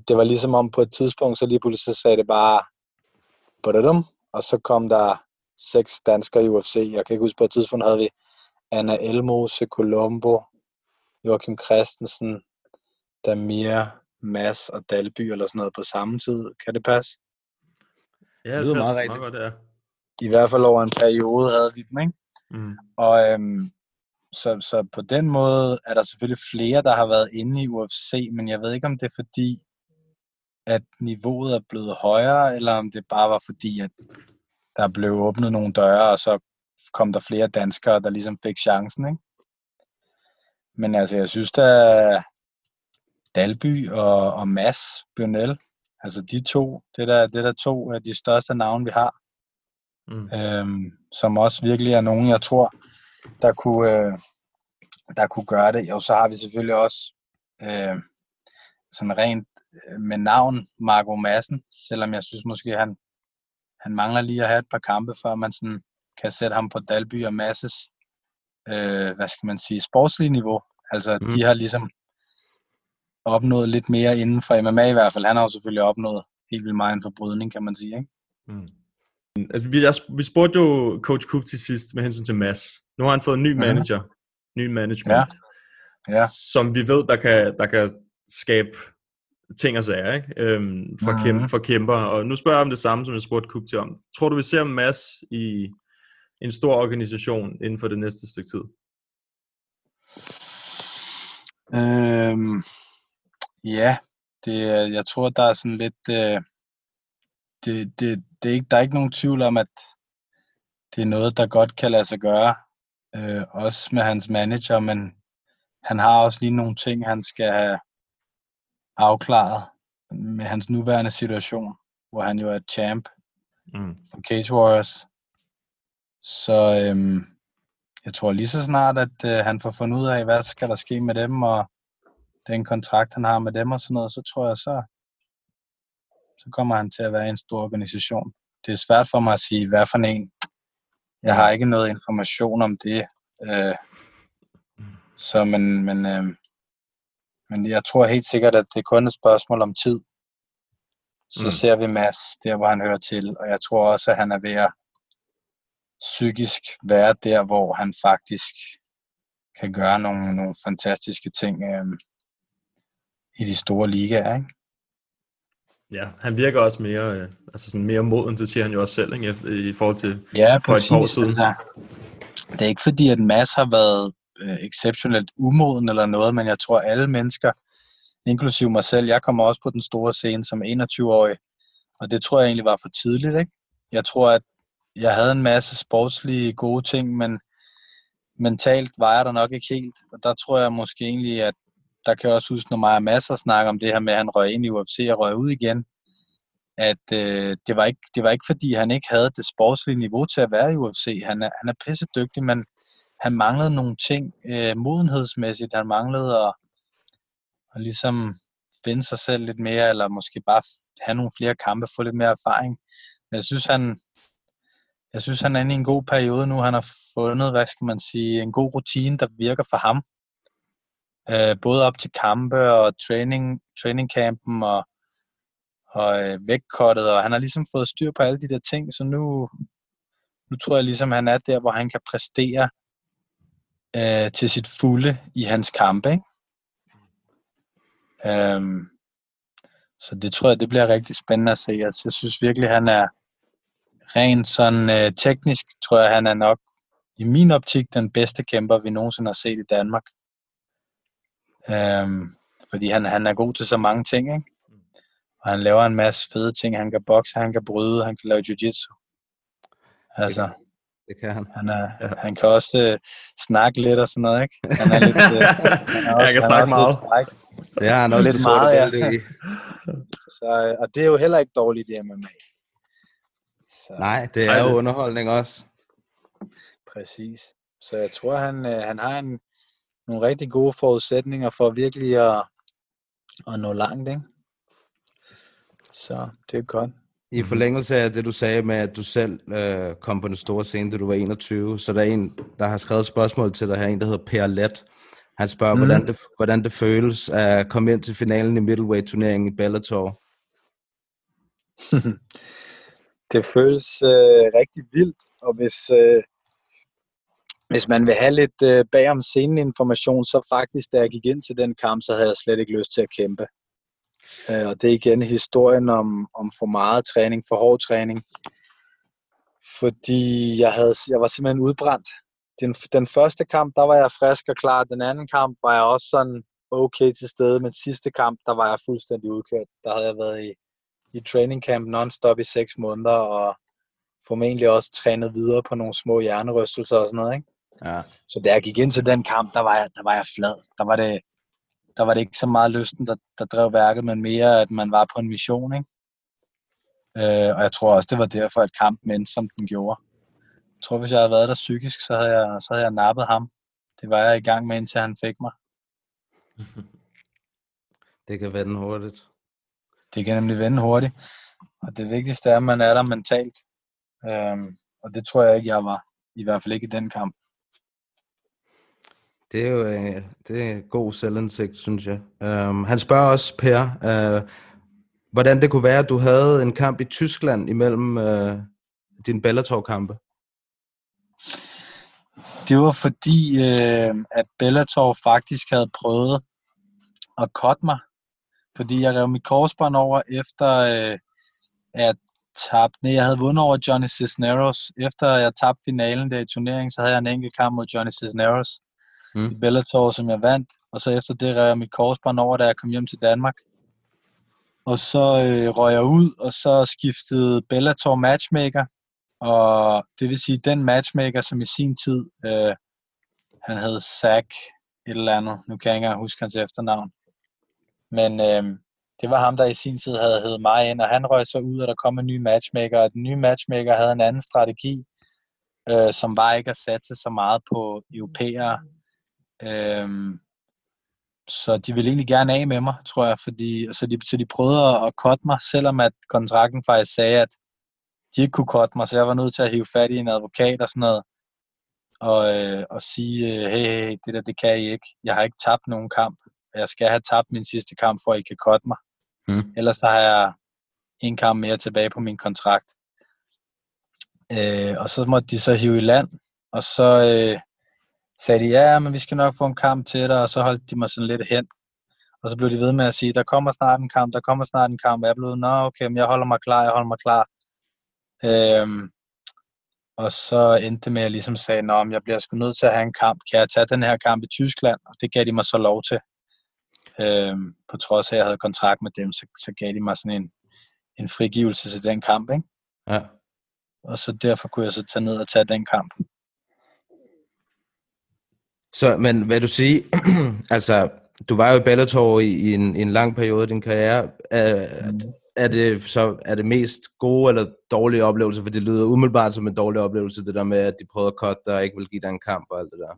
det var ligesom om på et tidspunkt, så lige pludselig så sagde det bare, badadum, og så kom der seks danskere i UFC. Jeg kan ikke huske, på et tidspunkt havde vi Anna Elmose, Colombo, Joachim Christensen, Damir, Mads og Dalby eller sådan noget på samme tid. Kan det passe? Ja, Det det lyder er meget meget rigtigt. godt, det er. I hvert fald over en periode havde vi dem, ikke? Mm. Og øhm, så, så på den måde er der selvfølgelig flere, der har været inde i UFC, men jeg ved ikke, om det er fordi, at niveauet er blevet højere, eller om det bare var fordi, at der blev åbnet nogle døre, og så kom der flere danskere, der ligesom fik chancen, ikke? Men altså, jeg synes, der Dalby og, og Mads Bjørnel, altså de to, det er der, det er der to af de største navne, vi har Mm. øhm, som også virkelig er nogen, jeg tror, der kunne, øh, der kunne gøre det. Og så har vi selvfølgelig også øh, sådan rent med navn Marco Madsen, selvom jeg synes måske, han, han mangler lige at have et par kampe, før man sådan kan sætte ham på Dalby og Masses, øh, hvad skal man sige, sportslige niveau. Altså, Mm. mm. de har ligesom opnået lidt mere inden for MMA i hvert fald. Han har jo selvfølgelig opnået helt vildt meget en forbrydning, kan man sige. Ikke? Mm. Altså, vi, jeg, vi spurgte jo Coach Cook til sidst med hensyn til Mads. Nu har han fået en ny Mhm. manager, ny management, Ja. som vi ved, der kan, der kan skabe ting og sager ikke? Øhm, for, kæmpe, for kæmper. Og nu spørger jeg om det samme, som jeg spurgte Cook til om. Tror du, vi ser Mads i en stor organisation inden for det næste stykke tid? Øhm, ja, det, jeg tror, der er sådan lidt... Øh, det, det, det er ikke, der er ikke nogen tvivl om, at det er noget, der godt kan lade sig gøre. Øh, også med hans manager, men han har også lige nogle ting, han skal have afklaret med hans nuværende situation, hvor han jo er champ Mm. for Cage Warriors. Så øhm, jeg tror lige så snart, at øh, han får fundet ud af, hvad skal der ske med dem, og den kontrakt, han har med dem og sådan noget, så tror jeg, så, så kommer han til at være en stor organisation. Det er svært for mig at sige, hvad for en. Jeg har ikke noget information om det. Øh, så, men, men, øh, men jeg tror helt sikkert, at det er kun et spørgsmål om tid. Så Mm. ser vi Mads der, hvor han hører til. Og jeg tror også, at han er ved at psykisk være der, hvor han faktisk kan gøre nogle, nogle fantastiske ting øh, i de store ligaer. Ikke? Ja, han virker også mere, øh, altså sådan mere moden, det siger han jo også selv, ikke? I forhold til Ja, for et par år præcis. siden. Altså, det er ikke fordi, at Mads har været øh, exceptionelt umoden eller noget, men jeg tror, alle mennesker, inklusive mig selv, jeg kommer også på den store scene som 21-årig, og det tror jeg egentlig var for tidligt. Ikke? Jeg tror, at jeg havde en masse sportslige gode ting, men mentalt var jeg der nok ikke helt. Og der tror jeg måske egentlig, at der kan jeg også huske, når mig og masser snakker om det her med, at han røg ind i UFC og røg ud igen, at øh, det, var ikke, det var ikke fordi, han ikke havde det sportslige niveau til at være i UFC. Han er, han er pisse dygtig, men han manglede nogle ting øh, modenhedsmæssigt. Han manglede at, at ligesom finde sig selv lidt mere, eller måske bare have nogle flere kampe, få lidt mere erfaring. Jeg synes, han, jeg synes, han er inde i en god periode nu. Han har fundet, hvad skal man sige, en god rutine, der virker for ham. Øh, både op til kampe og training, trainingcampen og, og øh, vægtkottet, og han har ligesom fået styr på alle de der ting, så nu, nu tror jeg ligesom, han er der, hvor han kan præstere øh, til sit fulde i hans kampe. Ikke? Øhm, så det tror jeg, det bliver rigtig spændende at se. Altså, jeg synes virkelig, han er rent sådan øh, teknisk, tror jeg, han er nok i min optik den bedste kæmper, vi nogensinde har set i Danmark. Øhm, fordi han, han er god til så mange ting, ikke? Og han laver en masse fede ting. Han kan bokse, han kan bryde, han kan lave jiu-jitsu. Altså, det kan han. han, er, ja. han kan også øh, snakke lidt og sådan noget, ikke? Han er lidt, øh, han er Jeg kan han er snakke også meget. lidt. Det har han også Lidt meget, ja. i. Så, øh, og det er jo heller ikke dårligt i MMA. Så, Nej, det Nej, er jo det- underholdning også. Præcis. Så jeg tror, han, øh, han har en, nogle rigtig gode forudsætninger for virkelig at, at nå langt, ikke? Så det er godt. I forlængelse af det, du sagde med, at du selv øh, kom på den store scene, da du var 21, så der er en, der har skrevet et spørgsmål til dig her, en, der hedder Per Let. Han spørger, mm. hvordan, det, hvordan det føles at komme ind til finalen i middleweight-turneringen i Bellator. det føles øh, rigtig vildt, og hvis, øh, hvis man vil have lidt øh, bagom scenen information, så faktisk, da jeg gik ind til den kamp, så havde jeg slet ikke lyst til at kæmpe. Øh, og det er igen historien om, om for meget træning, for hård træning. Fordi jeg, havde, jeg var simpelthen udbrændt. Den, den første kamp, der var jeg frisk og klar. Den anden kamp var jeg også sådan okay til stede. Men sidste kamp, der var jeg fuldstændig udkørt. Der havde jeg været i, i training camp non-stop i seks måneder, og formentlig også trænet videre på nogle små hjernerystelser og sådan noget. Ikke? Ja. Så da jeg gik ind til den kamp, der var jeg, der var jeg flad. Der var det, der var det ikke så meget lysten, der, der drev værket, men mere, at man var på en mission. Ikke? Øh, og jeg tror også, det var derfor, at kampen endte, som den gjorde. Jeg tror, hvis jeg havde været der psykisk, så havde jeg, så havde jeg nappet ham. Det var jeg i gang med, indtil han fik mig. Det kan vende hurtigt. Det kan nemlig vende hurtigt. Og det vigtigste er, at man er der mentalt. Øhm, og det tror jeg ikke, jeg var. I hvert fald ikke i den kamp. Det er jo øh, det er god selvindsigt, synes jeg. Um, han spørger også, Per, uh, hvordan det kunne være, at du havde en kamp i Tyskland imellem uh, dine Bellator-kampe. Det var fordi, øh, at Bellator faktisk havde prøvet at cutte mig. Fordi jeg rev mit korsbånd over efter øh, at tabte. Nej, jeg havde vundet over Johnny Cisneros. Efter jeg tabte finalen der i turneringen, så havde jeg en enkelt kamp mod Johnny Cisneros mm. i Bellator, som jeg vandt. Og så efter det rører jeg mit korsbånd over, da jeg kom hjem til Danmark. Og så øh, røg jeg ud, og så skiftede Bellator matchmaker. Og det vil sige, den matchmaker, som i sin tid, øh, han hed Zack et eller andet. Nu kan jeg ikke engang huske hans efternavn. Men øh, det var ham, der i sin tid havde heddet mig ind, og han røg så ud, og der kom en ny matchmaker, og den nye matchmaker havde en anden strategi, øh, som var ikke at satse så meget på europæere. Øh, så de ville egentlig gerne af med mig, tror jeg, fordi, så, de, så de prøvede at cutte mig, selvom at kontrakten faktisk sagde, at de ikke kunne cutte mig, så jeg var nødt til at hive fat i en advokat og sådan noget, og, øh, og sige, øh, hey, hey, det der, det kan I ikke. Jeg har ikke tabt nogen kamp. Jeg skal have tabt min sidste kamp, for at I kan cutte mig. Mm. Ellers så har jeg en kamp mere tilbage på min kontrakt. Øh, og så måtte de så hive i land, og så øh, sagde de, ja, men vi skal nok få en kamp til dig, og så holdt de mig sådan lidt hen. Og så blev de ved med at sige, der kommer snart en kamp, der kommer snart en kamp, og jeg blev, nå okay, men jeg holder mig klar, jeg holder mig klar. Øhm, og så endte det med, at jeg ligesom sagde, nå, jeg bliver sgu nødt til at have en kamp. Kan jeg tage den her kamp i Tyskland? Og det gav de mig så lov til. Øhm, på trods af, at jeg havde kontrakt med dem, så, så gav de mig sådan en, en frigivelse til den kamp, ikke? Ja. Og så derfor kunne jeg så tage ned og tage den kamp. Så, men hvad du sige, altså, du var jo i Bellator i, i, en, i en lang periode af din karriere. Er, mm. er det så er det mest gode eller dårlige oplevelser? For det lyder umiddelbart som en dårlig oplevelse, det der med, at de prøvede at cutte dig og ikke vil give dig en kamp og alt det der.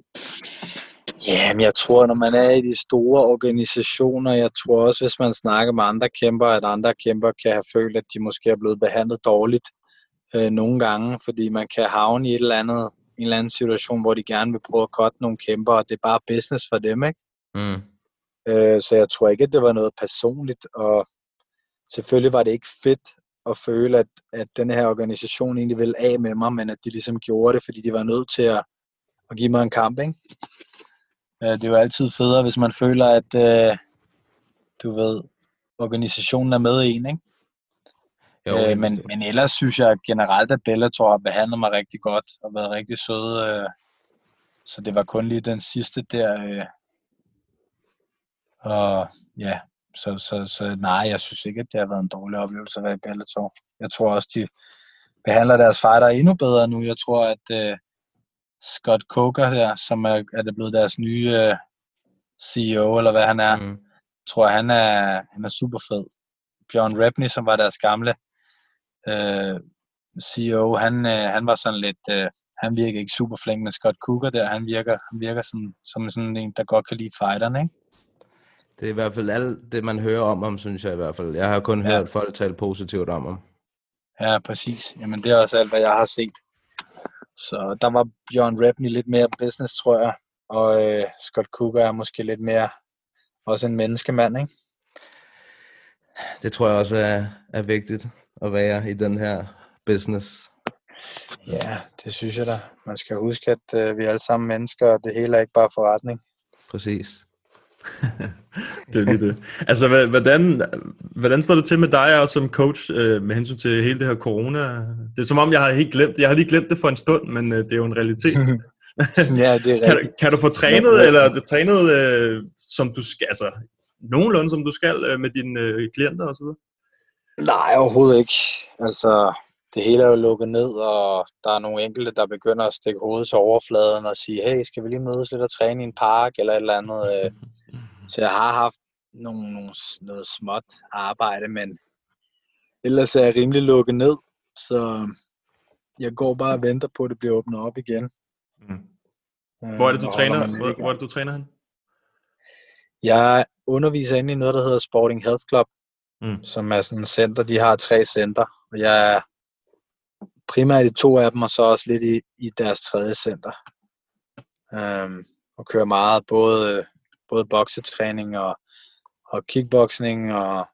Jamen, jeg tror, når man er i de store organisationer, jeg tror også, hvis man snakker med andre kæmper, at andre kæmper kan have følt, at de måske er blevet behandlet dårligt øh, nogle gange, fordi man kan havne i et eller andet, en eller anden situation, hvor de gerne vil prøve at cutte nogle kæmper, og det er bare business for dem, ikke? Mm. Øh, så jeg tror ikke, at det var noget personligt, og selvfølgelig var det ikke fedt at føle, at, at den her organisation egentlig ville af med mig, men at de ligesom gjorde det, fordi de var nødt til at, at give mig en kamp, ikke? Øh, det er jo altid federe, hvis man føler, at øh, du ved, organisationen er med en, ikke? Jo, øh, men, men ellers synes jeg generelt, at Bellator har behandlet mig rigtig godt og været rigtig søde. Øh, så det var kun lige den sidste der. Øh, og ja, så, så, så nej, jeg synes ikke, at det har været en dårlig oplevelse at være i Bellator. Jeg tror også, de behandler deres fighter endnu bedre nu. Jeg tror, at øh, Scott Coker her, som er, er det blevet deres nye øh, CEO, eller hvad han er, mm. tror han er, han er super fed. Bjørn Repney, som var deres gamle øh, CEO, han, øh, han var sådan lidt, øh, han virker ikke super flink med Scott Cooker der. Han virker, han virker sådan, som sådan en, der godt kan lide fighterne, ikke? Det er i hvert fald alt det, man hører om ham, synes jeg i hvert fald. Jeg har kun ja. hørt folk tale positivt om ham. Ja, præcis. Jamen, det er også alt, hvad jeg har set. Så der var Bjørn Repney lidt mere business, tror jeg. Og øh, Scott Cooker er måske lidt mere også en menneskemand, ikke? Det tror jeg også er, er vigtigt at være i den her business. Ja, det synes jeg da. Man skal huske, at øh, vi er alle sammen mennesker, og det hele er ikke bare forretning. Præcis. det er lige det. Altså, hvordan, hvordan står det til med dig og som coach øh, med hensyn til hele det her corona? Det er som om, jeg har helt glemt. Jeg har lige glemt det for en stund, men øh, det er jo en realitet. ja, det er kan, du- rigtigt. kan du få trænet, Ja, eller er det trænet, øh, som du skal, altså nogenlunde som du skal øh, med dine øh, klienter og så videre? Nej, overhovedet ikke. Altså, det hele er jo lukket ned, og der er nogle enkelte, der begynder at stikke hovedet til overfladen og sige, hey, skal vi lige mødes lidt og træne i en park, eller et eller andet. øh. Så jeg har haft nogle, nogle, noget småt arbejde, men ellers er jeg rimelig lukket ned, så jeg går bare og venter på, at det bliver åbnet op igen. Mm. Øh, Hvor er det, du og træner? Hvor, hvor er det, du træner hen? Jeg underviser inde i noget, der hedder Sporting Health Club, Mm. som er sådan et center. De har tre center, og jeg er primært i to af dem, og så også lidt i, i deres tredje center. Um, og kører meget, både, både boksetræning og, og kickboxing, og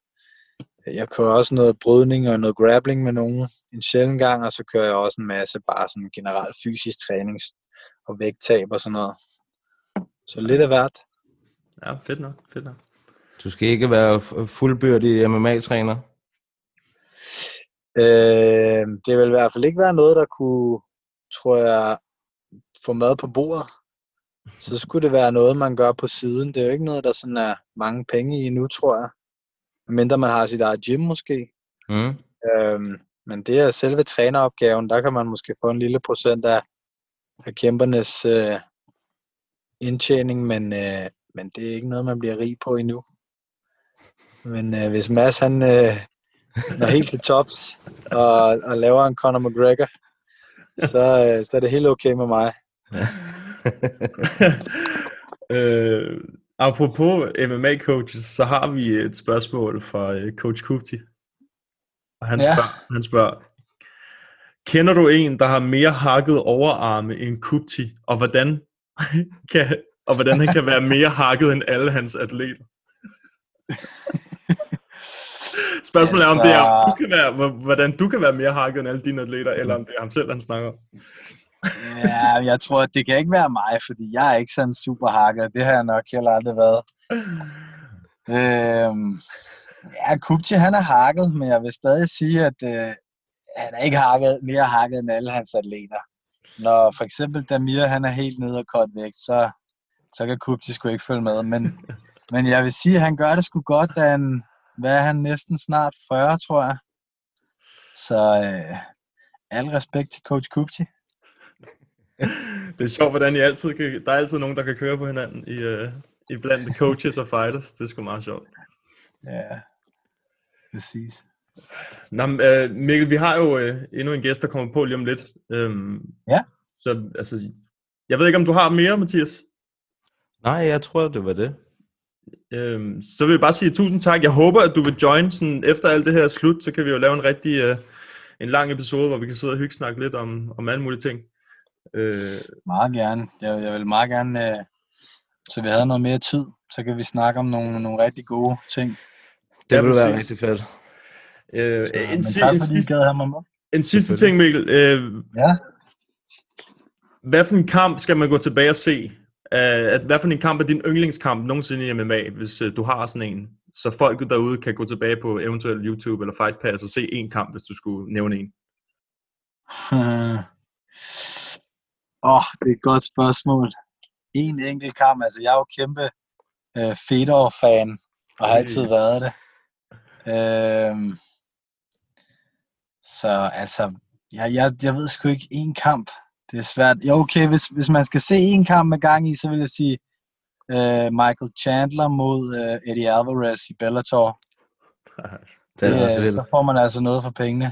jeg kører også noget brydning og noget grappling med nogen en sjældent gang, og så kører jeg også en masse bare sådan generelt fysisk træning og vægttab og sådan noget. Så lidt af hvert. Ja, fedt nok, fedt nok. Du skal ikke være fu- fuldbyrdig MMA-træner. Øh, det vil i hvert fald ikke være noget, der kunne, tror jeg, få mad på bordet. Så skulle det være noget, man gør på siden. Det er jo ikke noget, der sådan er mange penge i nu, tror jeg. Mindre man har sit eget gym måske. Mm. Øhm, men det er selve træneropgaven, der kan man måske få en lille procent af, af kæmpernes øh, indtjening, men, øh, men det er ikke noget, man bliver rig på endnu. Men øh, hvis Mads han øh, når helt til tops og, og laver en Conor McGregor, så, øh, så er det helt okay med mig. øh, apropos MMA-coaches, så har vi et spørgsmål fra øh, Coach Kupti. Og han, Ja. spørger, han spørger, kender du en, der har mere hakket overarme end Kupti, og hvordan, kan, og hvordan han kan være mere hakket end alle hans atleter? Spørgsmålet er, om det er, Altså- du kan være, hvor- hvordan du kan være mere hakket end alle dine atleter, eller om det er ham selv, han snakker om. Ja, jeg tror, at det kan ikke være mig, fordi jeg er ikke sådan super hacker. Det har jeg nok heller aldrig været. Øhm, ja, Kupchi, han er hakket, men jeg vil stadig sige, at øh, han er ikke hakket, mere hakket end alle hans atleter. Når for eksempel Damir, han er helt nede og kort vægt, så, så kan Kupchi sgu ikke følge med. Men, men jeg vil sige, at han gør det sgu godt, da han, hvad er han, næsten snart 40, tror jeg. Så øh, al respekt til coach Kupchi. Det er sjovt, hvordan I altid kan, der er altid nogen, der kan køre på hinanden i, uh, i blandt coaches og fighters. Det er sgu meget sjovt. Ja, præcis. Nå, men, øh, Mikkel, vi har jo øh, endnu en gæst, der kommer på lige om lidt. Øhm, Ja. Så altså, jeg ved ikke, om du har mere, Mathias? Nej, jeg tror, det var det. Øhm, så vil jeg bare sige tusind tak. Jeg håber, at du vil join sådan, efter alt det her er slut, så kan vi jo lave en rigtig øh, en lang episode, hvor vi kan sidde og hygge snakke lidt om, om alle mulige ting. Øh, Meget gerne. Jeg, jeg vil meget gerne, øh, så vi havde noget mere tid, så kan vi snakke om nogle, nogle rigtig gode ting. Det Ja, ville være rigtig fedt. øh, Så, en, men si- tak en, sidste, en sidste ting. Mikkel. Øh, Ja. Hvad for en kamp skal man gå tilbage og se? Uh, at, hvad for en kamp er din yndlingskamp nogensinde i MMA, hvis uh, du har sådan en? Så folket derude kan gå tilbage på eventuelt YouTube eller Fight Pass og se en kamp, hvis du skulle nævne en. Åh, oh, det er et godt spørgsmål. En enkelt kamp, altså jeg er jo kæmpe øh, Fedor-fan, og har altid været det. Øhm, så altså, jeg, jeg, jeg ved sgu ikke en kamp. Det er svært. Jo, okay, hvis, hvis man skal se en kamp med gang i, så vil jeg sige øh, Michael Chandler mod øh, Eddie Alvarez i Bellator. Det er øh, så får man altså noget for pengene.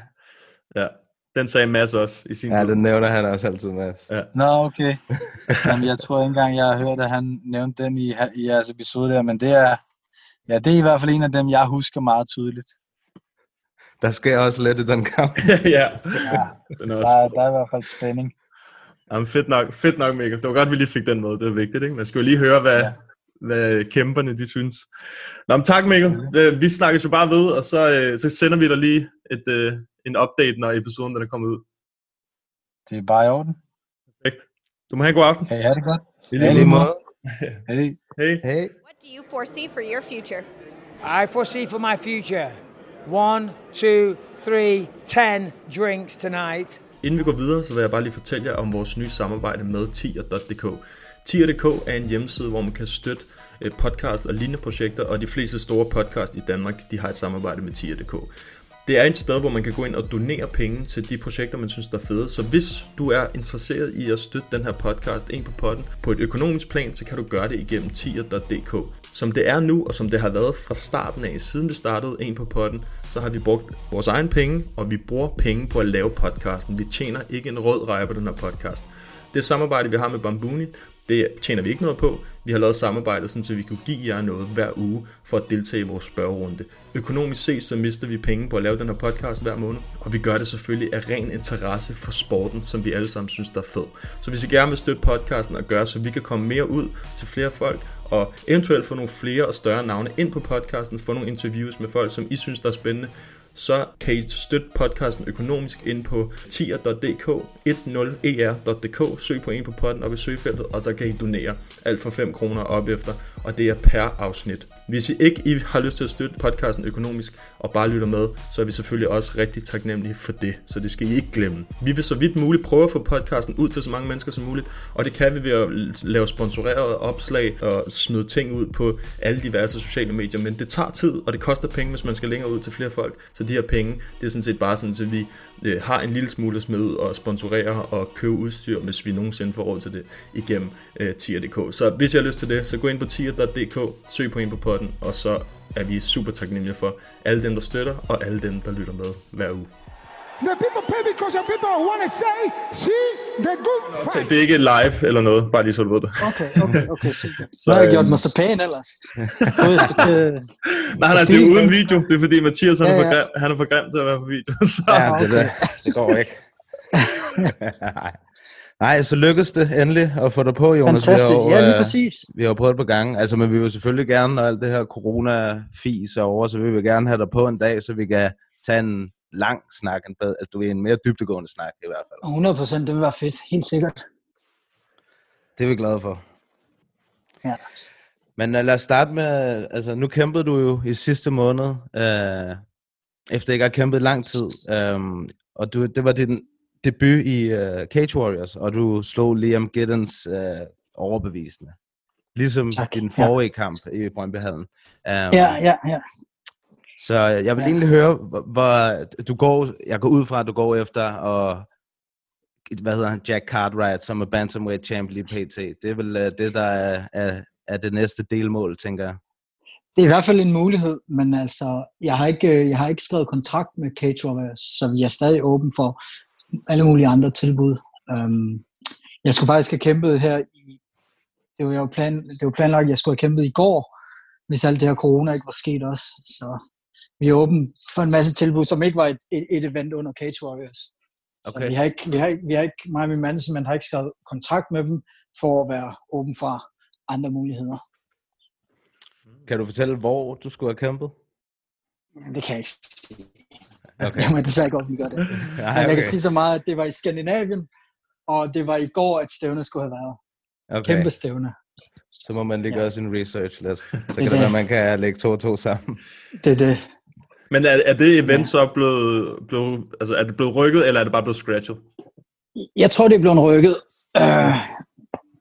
ja. Den sagde Mads også i sin Ja, tid. den nævner han også altid med. Ja. Nå, okay. Jamen, jeg tror ikke engang, jeg har hørt, at han nævnte den i, i jeres episode der, men det er, ja, det er i hvert fald en af dem, jeg husker meget tydeligt. Der sker også lidt i den kamp. ja. Ja, Den er der, også... er, der er i hvert fald spænding. Jamen, fedt nok, fedt nok, Mikkel. Det var godt, vi lige fik den med. Det er vigtigt, ikke? Man skal jo lige høre, hvad, ja. hvad kæmperne de synes. Nå, men tak, Mikkel. Øh, Vi snakkes jo bare ved, og så, øh, så sender vi dig lige et, øh, en update, når episoden den er kommet ud. Det er bare i orden. Perfekt. Du må have en god aften. Kan I have det godt? I Ja, i lige måde. Hej. Hej. Hey. What do you foresee for your future? I foresee for my future one, two, three, ten drinks tonight. Inden vi går videre, så vil jeg bare lige fortælle jer om vores nye samarbejde med tier.dk. Tier.dk er en hjemmeside, hvor man kan støtte øh, podcast og lignende projekter, og de fleste store podcast i Danmark, de har et samarbejde med tier.dk. Det er et sted, hvor man kan gå ind og donere penge til de projekter, man synes der er fede. Så hvis du er interesseret i at støtte den her podcast ind på potten på et økonomisk plan, så kan du gøre det igennem tier.dk. Som det er nu, og som det har været fra starten af, siden vi startede en på potten, så har vi brugt vores egen penge, og vi bruger penge på at lave podcasten. Vi tjener ikke en rød rej på den her podcast. Det samarbejde, vi har med Bambuni, det tjener vi ikke noget på. Vi har lavet samarbejdet, sådan, så vi kunne give jer noget hver uge for at deltage i vores spørgerunde. Økonomisk set, så mister vi penge på at lave den her podcast hver måned, og vi gør det selvfølgelig af ren interesse for sporten, som vi alle sammen synes, der er fed. Så hvis I gerne vil støtte podcasten og gøre, så vi kan komme mere ud til flere folk, og eventuelt få nogle flere og større navne ind på podcasten, få nogle interviews med folk, som I synes, der er spændende, så kan I støtte podcasten økonomisk ind på tier.dk, 10er.dk, søg på en på podden op i søgefeltet, og så kan I donere alt for 5 kroner op efter, og det er per afsnit. Hvis I ikke I har lyst til at støtte podcasten økonomisk og bare lytter med, så er vi selvfølgelig også rigtig taknemmelige for det, så det skal I ikke glemme. Vi vil så vidt muligt prøve at få podcasten ud til så mange mennesker som muligt, og det kan vi ved at lave sponsorerede opslag og smide ting ud på alle diverse sociale medier, men det tager tid, og det koster penge, hvis man skal længere ud til flere folk, så de her penge, det er sådan set bare sådan, at vi øh, har en lille smule at smide og sponsorere og købe udstyr, hvis vi nogensinde får råd til det igennem øh, tier.dk. Så hvis jeg har lyst til det, så gå ind på tier.dk, søg på en på potten, og så er vi super taknemmelige for alle dem, der støtter, og alle dem, der lytter med hver uge. The people pay because the people want to say, see the good Så det er ikke live eller noget, bare lige så du ved det. Okay, okay, okay, super. Så, Så har jeg gjort øhm, mig så pæn ellers. Jeg skal til... Nej, nej, det er uden video. Det er fordi Mathias han, Ja, er for ja. grim, han er for grim til at være på video. Så. Ja, det, der, det går ikke. Nej, så lykkedes det endelig at få dig på, Jonas. Fantastisk. Vi har, Ja, lige øh, præcis. Vi har jo prøvet et par gange, altså, men vi vil selvfølgelig gerne, når alt det her corona-fis er over, så vil vi gerne have dig på en dag, så vi kan tage en lang snak, en bed, altså du er en mere dybdegående snak i hvert fald. 100 procent, det vil være fedt. Helt sikkert. Det er vi glade for. Ja. Men uh, lad os starte med, altså nu kæmpede du jo i sidste måned, uh, efter ikke have kæmpet lang tid, um, og du, det var din debut i uh, Cage Warriors, og du slog Liam Giddens uh, overbevisende. Ligesom Tak, din ja. forrige kamp i Brøndbyhallen. Um, Ja, ja, ja. Så jeg vil Ja. egentlig høre, hvor, du går, jeg går ud fra, at du går efter, og hvad hedder han, Jack Cartwright, som er bantamweight champ lige pt. Det er vel uh, det, der er, er, er det næste delmål, tænker jeg. Det er i hvert fald en mulighed, men altså, jeg har ikke, øh, jeg har ikke skrevet kontrakt med Cage Warriors, så vi er stadig åben for alle mulige andre tilbud. Um, jeg skulle faktisk have kæmpet her i, det var jo plan, det var planlagt, at jeg skulle have kæmpet i går, hvis alt det her corona ikke var sket også. Så vi er åben for en masse tilbud, som ikke var et, et, et event under Cage Warriors. Så Okay. vi har ikke, vi har, vi har ikke, mig og min management har ikke skrevet kontrakt med dem, for at være åben for andre muligheder. Kan du fortælle, hvor du skulle have kæmpet? Det kan jeg ikke sige. Okay. Jeg må desværre ikke offentliggøre det. Nej, Men jeg okay. kan sige så meget, at det var i Skandinavien, og det var i går, at stævne skulle have været. Okay. Kæmpe stævne. Så må man lige Ja. gøre sin research lidt. Så kan Det det er være, det. man kan lægge to og to sammen. Det er det. Men er, er det event så blevet, blevet, altså er det blevet rykket, eller er det bare blevet scratchet? Jeg tror, det er blevet rykket. Øh,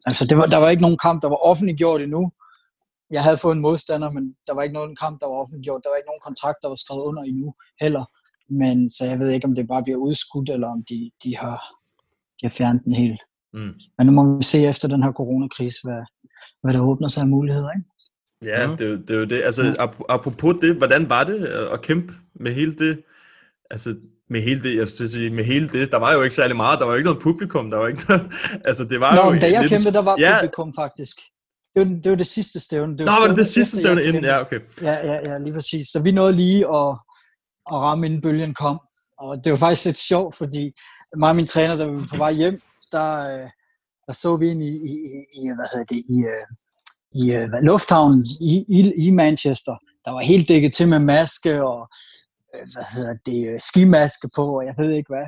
altså, det var, der var ikke nogen kamp, der var offentliggjort endnu. Jeg havde fået en modstander, men der var ikke nogen kamp, der var offentliggjort. Der var ikke nogen kontrakt, der var skrevet under endnu heller. Men så jeg ved ikke, om det bare bliver udskudt, eller om de, de, har, de har fjernet den helt. Mm. Men nu må vi se efter den her coronakrise, hvad, hvad der åbner sig af muligheder. Ikke? Ja, Mhm. det, er jo- det er jo det. Altså, ap- apropos det, hvordan var det at- kæmpe med hele det, altså med hele det, jeg skulle sige, med hele det, der var jo ikke særlig meget, der var jo ikke noget publikum, der var ikke noget, altså det var Nå, jo men da jeg lidt- kæmpede, der var ja, publikum faktisk. Det var, det var det sidste stævne. Nå, var det det sidste stævne inden? Ja, okay. Ja, ja, ja, lige præcis. Så vi nåede lige at, at ramme, inden bølgen kom. Og det var faktisk lidt sjovt, fordi mig og min træner, vi var på vej hjem, der, øh, der så vi ind i, i, i- hvad hedder det, i, øh, i øh, lufthavnen i, i, i Manchester. Der var helt dækket til med maske og hvad hedder det, skimaske på, og jeg ved ikke hvad.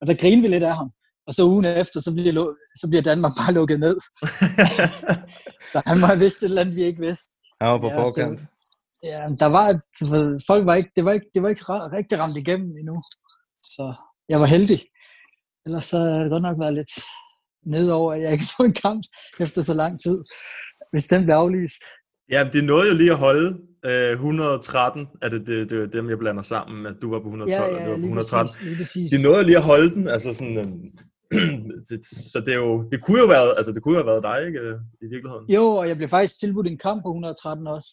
Og der grinede vi lidt af ham. Og så ugen efter, så bliver, så bliver Danmark bare lukket ned. så han må have vidst et eller andet, vi ikke vidste. Han var på Ja, forkant. det- Ja, der var, folk var ikke, det var ikke, det var ikke rigtig ramt igennem endnu. Så jeg var heldig. Ellers så havde det godt nok været lidt nedover, at jeg ikke får en kamp efter så lang tid, hvis den blev aflyst. Ja, det nåede jo lige at holde øh, 113, er det, det, det, dem, jeg blander sammen, at du var på 112, Ja, og ja, du var på lige 113. præcis, lige præcis. De nåede lige at holde den, altså sådan, øh, så det er jo, det kunne jo være, altså det kunne jo have været dig, ikke, øh, i virkeligheden. Jo, og jeg blev faktisk tilbudt en kamp på 113 også.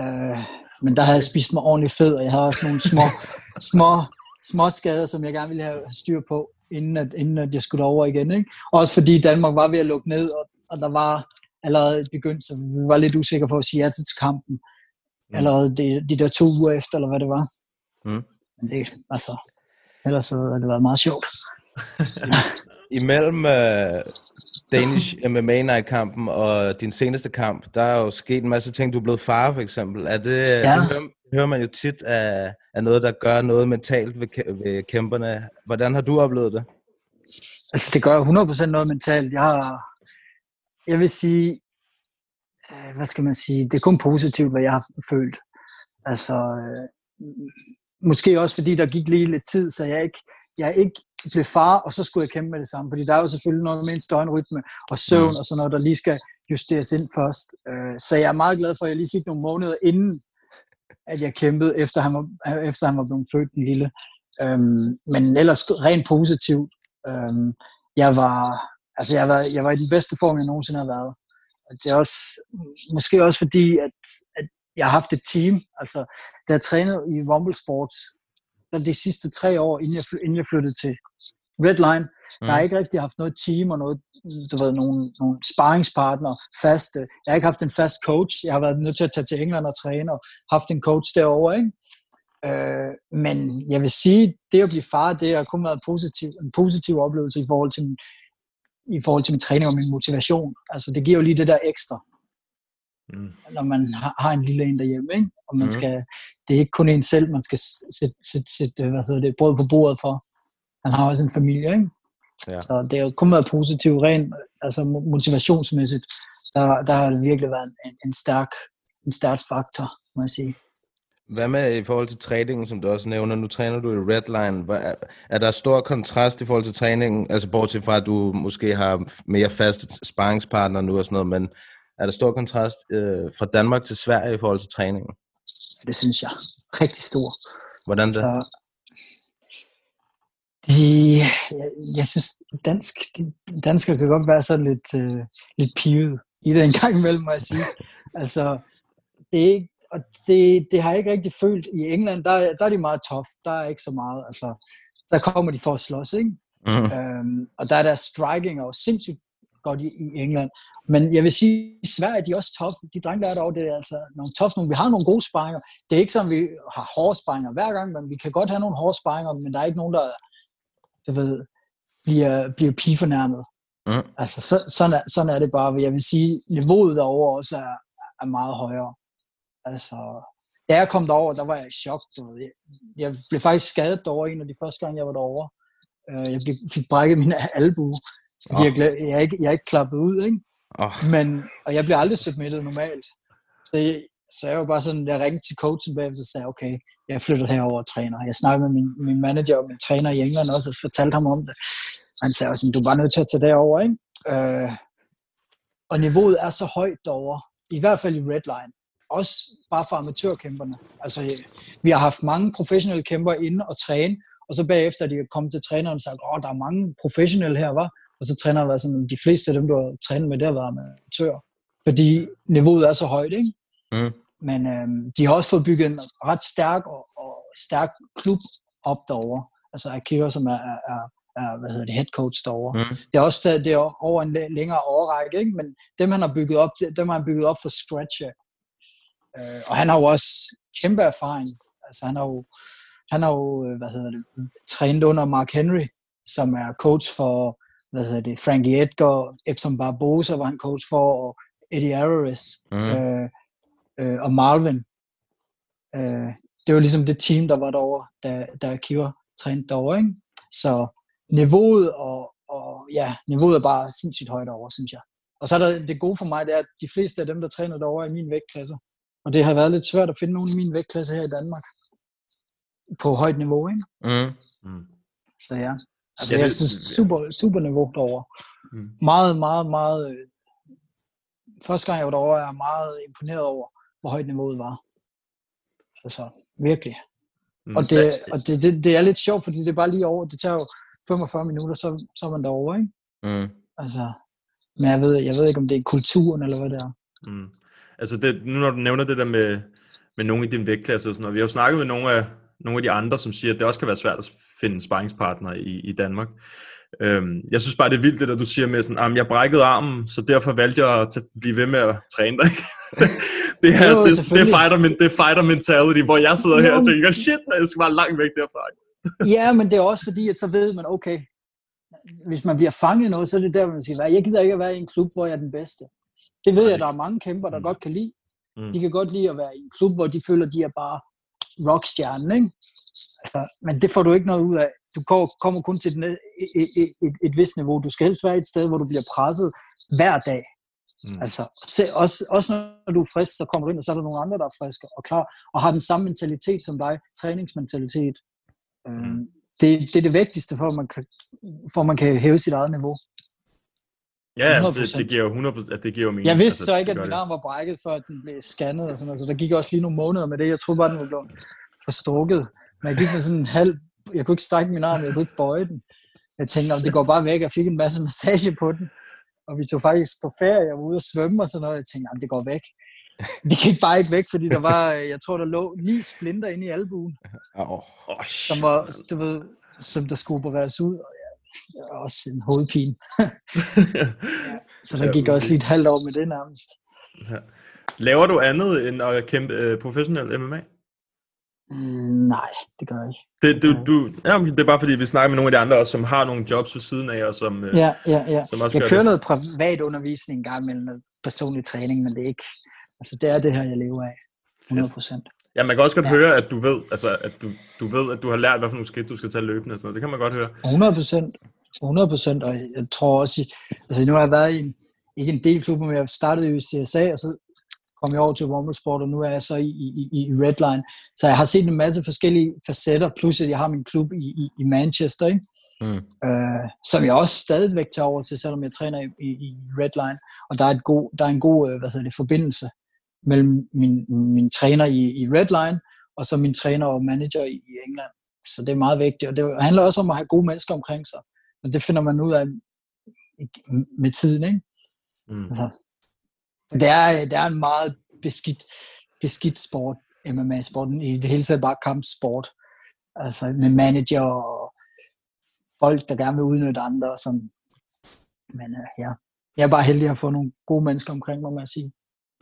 Uh, men der havde jeg spist mig ordentligt fed, og jeg havde også nogle små, små, små skader, som jeg gerne ville have styr på, inden, at, inden at jeg skulle over igen. Ikke? Også fordi Danmark var ved at lukke ned, og, og der var allerede begyndt, så vi var lidt usikre på at sige ja til kampen. Mm. Allerede de, de der to uger efter, eller hvad det var. Mm. Men det, altså, ellers så havde det været meget sjovt. Imellem uh, Danish MMA Night-kampen og din seneste kamp, der er jo sket en masse ting. Du er blevet far, for eksempel. Er det, Ja. det hører, hører man jo tit af, af noget, der gør noget mentalt ved, ved kæmperne. Hvordan har du oplevet det? Altså, det gør 100% noget mentalt. Jeg, har, jeg vil sige, øh, hvad skal man sige, det er kun positivt, hvad jeg har følt. Altså, øh, måske også fordi der gik lige lidt tid, så jeg ikke, jeg ikke blev far, og så skulle jeg kæmpe med det samme. Fordi der er jo selvfølgelig noget med en støjnrytme og søvn Mm. og sådan noget, der lige skal justeres ind først. Øh, så jeg er meget glad for, at jeg lige fik nogle måneder inden, at jeg kæmpede, efter han var, efter han var blevet født, den lille. Øhm, men ellers rent positivt. Øhm, jeg var, altså jeg var, jeg var i den bedste form, jeg nogensinde har været. Og det er også, måske også fordi, at, at jeg har haft et team. Altså, da jeg trænede i Rumble Sports, de sidste tre år, inden jeg, inden jeg flyttede til Redline, mm. der har jeg ikke rigtig haft noget team og noget, du ved, nogle, nogle sparringspartner faste. Jeg har ikke haft en fast coach. Jeg har været nødt til at tage til England og træne og haft en coach derovre, ikke? Øh, men jeg vil sige, det at blive far, det har kun været positiv, en positiv oplevelse i forhold til min, i forhold til min træning og min motivation. Altså, det giver jo lige det der ekstra, Mm. når man har, har en lille en derhjemme, ikke? Og man Mhm. skal, det er ikke kun en selv, man skal sætte, sætte, sætte hvad hedder det, brød på bordet for. Han har også en familie, ikke? Ja. Så det har jo kun været positivt, rent altså mo- motivationsmæssigt. Der, der har det virkelig været en, en, stærk, en stærk faktor, må jeg sige. Hvad med i forhold til træningen, som du også nævner? Nu træner du i Redline. Er, er der stor kontrast i forhold til træningen? Altså bortset fra, at du måske har mere faste sparringspartner nu og sådan noget, men er der stor kontrast øh, fra Danmark til Sverige i forhold til træningen? Det synes jeg. Rigtig stor. Hvordan det? Så, de, jeg, jeg synes, dansk, de, danskere kan godt være sådan lidt, øh, lidt pivet i det en gang imellem, må jeg sige. Altså, det er ikke, og det, det har jeg ikke rigtig følt. I England, der, der er de meget tough. Der er ikke så meget. Altså, der kommer de for at slås, ikke? Mm. Øhm, og der er der striking og sindssygt godt i, i England. Men jeg vil sige, i Sverige de er også tough. De drenge, der er derovre, det er altså nogle tough nogle. Vi har nogle gode sparringer. Det er ikke sådan, vi har hårde sparringer hver gang, men vi kan godt have nogle hårde sparringer, men der er ikke nogen, der du ved, bliver, bliver pigefornærmet. Mm. Altså, så, sådan, er, sådan er det bare. Jeg vil sige, niveauet derovre også er, er meget højere. Altså, da jeg kom derover, der var jeg i chok. Du ved. Jeg, jeg blev faktisk skadet derovre en af de første gange, jeg var derovre. Øh, Jeg blev, fik brækket min albue, jeg, jeg, er ikke, jeg er ikke klappet ud, ikke? Oh, Men, og jeg bliver aldrig submittet normalt. Så jeg, så jeg var bare sådan, jeg ringte til coachen bagefter og sagde, okay, jeg flytter herover og træner. Jeg snakkede med min, min manager og min træner i England også, og fortalte ham om det. Han sagde også, du er bare nødt til at tage derover, ikke? Øh, og niveauet er så højt derovre, i hvert fald i Redline. Også bare for amatørkæmperne. Altså, vi har haft mange professionelle kæmper inde og træne, og så bagefter er de kommet til træneren og sagt, åh, der er mange professionelle her, var. Og så træneren var sådan, de fleste af dem, du har trænet med, har været amatører. Fordi niveauet er så højt, ikke? mm. Men øhm, de har også fået bygget en ret stærk og, og stærk klub op derovre. Altså Akira, som er, er, er, er hvad hedder det, head coach derovre. Mm. Det er også det er over en læ- længere årrække, ikke? men dem han har bygget op, dem har han bygget op for scratch. Øh, og han har jo også kæmpe erfaring. Altså han har jo, han har jo øh, hvad hedder det, trænet under Mark Henry, som er coach for hvad hedder det, Frankie Edgar, Epsom Barbosa var han coach for, og Eddie Alvarez Mm. øh, øh, og Marvin. Øh, det var ligesom det team, der var derovre, da, da Akiva trænede derovre. Ikke? Så niveauet og, og ja, niveauet er bare sindssygt højt over, synes jeg. Og så er der det gode for mig, det er, at de fleste af dem, der træner derovre, er i min vægtklasse. Og det har været lidt svært at finde nogen i min vægtklasse her i Danmark. På højt niveau, ikke? Mm. Mm. Så ja. Altså, det- jeg synes, super, super niveau derovre. Mm. Meget, meget, meget... øh, Første gang jeg var derovre, er jeg meget imponeret over, hvor højt niveauet var. Altså, virkelig. Mm. Og, det, og det, det, det er lidt sjovt, fordi det er bare lige over. Det tager jo 45 minutter, så, så er man derovre, ikke? Mm. Altså, men jeg ved, jeg ved ikke, om det er kulturen, eller hvad det er. Mm. Altså det, nu når du nævner det der med, med nogle i din vægtklasse og sådan noget, vi har jo snakket med nogle af, nogle af de andre, som siger, at det også kan være svært at finde sparringspartner i, i Danmark. Øhm, jeg synes bare, det er vildt, det der du siger med sådan, at jeg brækkede armen, så derfor valgte jeg at blive ved med at træne dig. det, er, Jo, det, det, er fighter, men det er fighter mentality, hvor jeg sidder her og tænker, shit, jeg skal bare langt væk derfra. Ja, men det er også fordi, at så ved man, okay, hvis man bliver fanget noget, så er det der, man siger, "Hvad, jeg gider ikke at være i en klub, hvor jeg er den bedste. Det ved jeg, der er mange kæmper, der godt kan lide. Mm. De kan godt lide at være i en klub, hvor de føler, de er bare rockstjernen, ikke? Altså, men det får du ikke noget ud af. Du går- kommer kun til et, et, et, et vist niveau. Du skal helst være et sted, hvor du bliver presset hver dag. Mm. Altså, se, også, også når du er frisk, så kommer du ind, og så er der nogle andre, der er friske og klar, og har den samme mentalitet som dig, træningsmentalitet. Mm. Det, det er det vigtigste, for at man kan, for at man kan hæve sit eget niveau. Ja, det, 100%. det, giver jo 100%, at det giver jo mening. Jeg vidste Altså, så ikke, at min arm var brækket, før den blev scannet og sådan noget, så der gik også lige nogle måneder med det. Jeg troede bare, den var blevet forstukket. Men jeg gik med sådan en halv... Jeg kunne ikke strække min arm, jeg kunne ikke bøje den. Jeg tænkte, om det går bare væk. Jeg fik en masse massage på den. Og vi tog faktisk på ferie, jeg var ude og svømme og sådan noget. Jeg tænkte, om det går væk. Det gik bare ikke væk, fordi der var, jeg tror, der lå ni splinter inde i albuen, Oh. Oh, som var, du ved, som der skulle opereres ud. Også en hovedpine. ja, så der gik også lige et halvt år med det nærmest. Ja. Laver du andet end at kæmpe øh, professionel MMA? Mm, nej, det gør jeg ikke. Det, du, du, ja, det er bare fordi, vi snakker med nogle af de andre, også, som har nogle jobs ved siden af, og som, øh, Ja, ja, ja. som også Jeg kører det. noget privat undervisning en gang imellem personlig træning, men det er ikke, altså det er det her, jeg lever af. 100 procent. Ja, man kan også godt Ja. høre, at du ved, altså, at du, du ved, at du har lært, hvad for nogle skridt, du skal tage løbende og sådan noget. Det kan man godt høre. 100 procent. 100 procent, og jeg tror også, altså nu har jeg været i en, ikke en del klubber, men jeg startede i CSA, og så kom jeg over til Rumble Sport, og nu er jeg så i, i, i i Redline. Så jeg har set en masse forskellige facetter, plus at jeg har min klub i, i, i Manchester, ikke? Mm. øh, som jeg også stadigvæk tager over til, selvom jeg træner i, i, i Redline. Og der er, et god, der er en god øh, hvad hedder det, forbindelse mellem min, min træner i, i Redline, og så min træner og manager i, i England. Så det er meget vigtigt, og det handler også om at have gode mennesker omkring sig. Men det finder man ud af med tiden, ikke? Mm. Altså, det, er, det er en meget beskidt, beskidt sport, MMA-sporten, i det hele taget bare kampsport. Altså med manager og folk, der gerne vil udnytte andre. Og sådan. Men uh, ja, jeg er bare heldig at få nogle gode mennesker omkring mig, må jeg sige.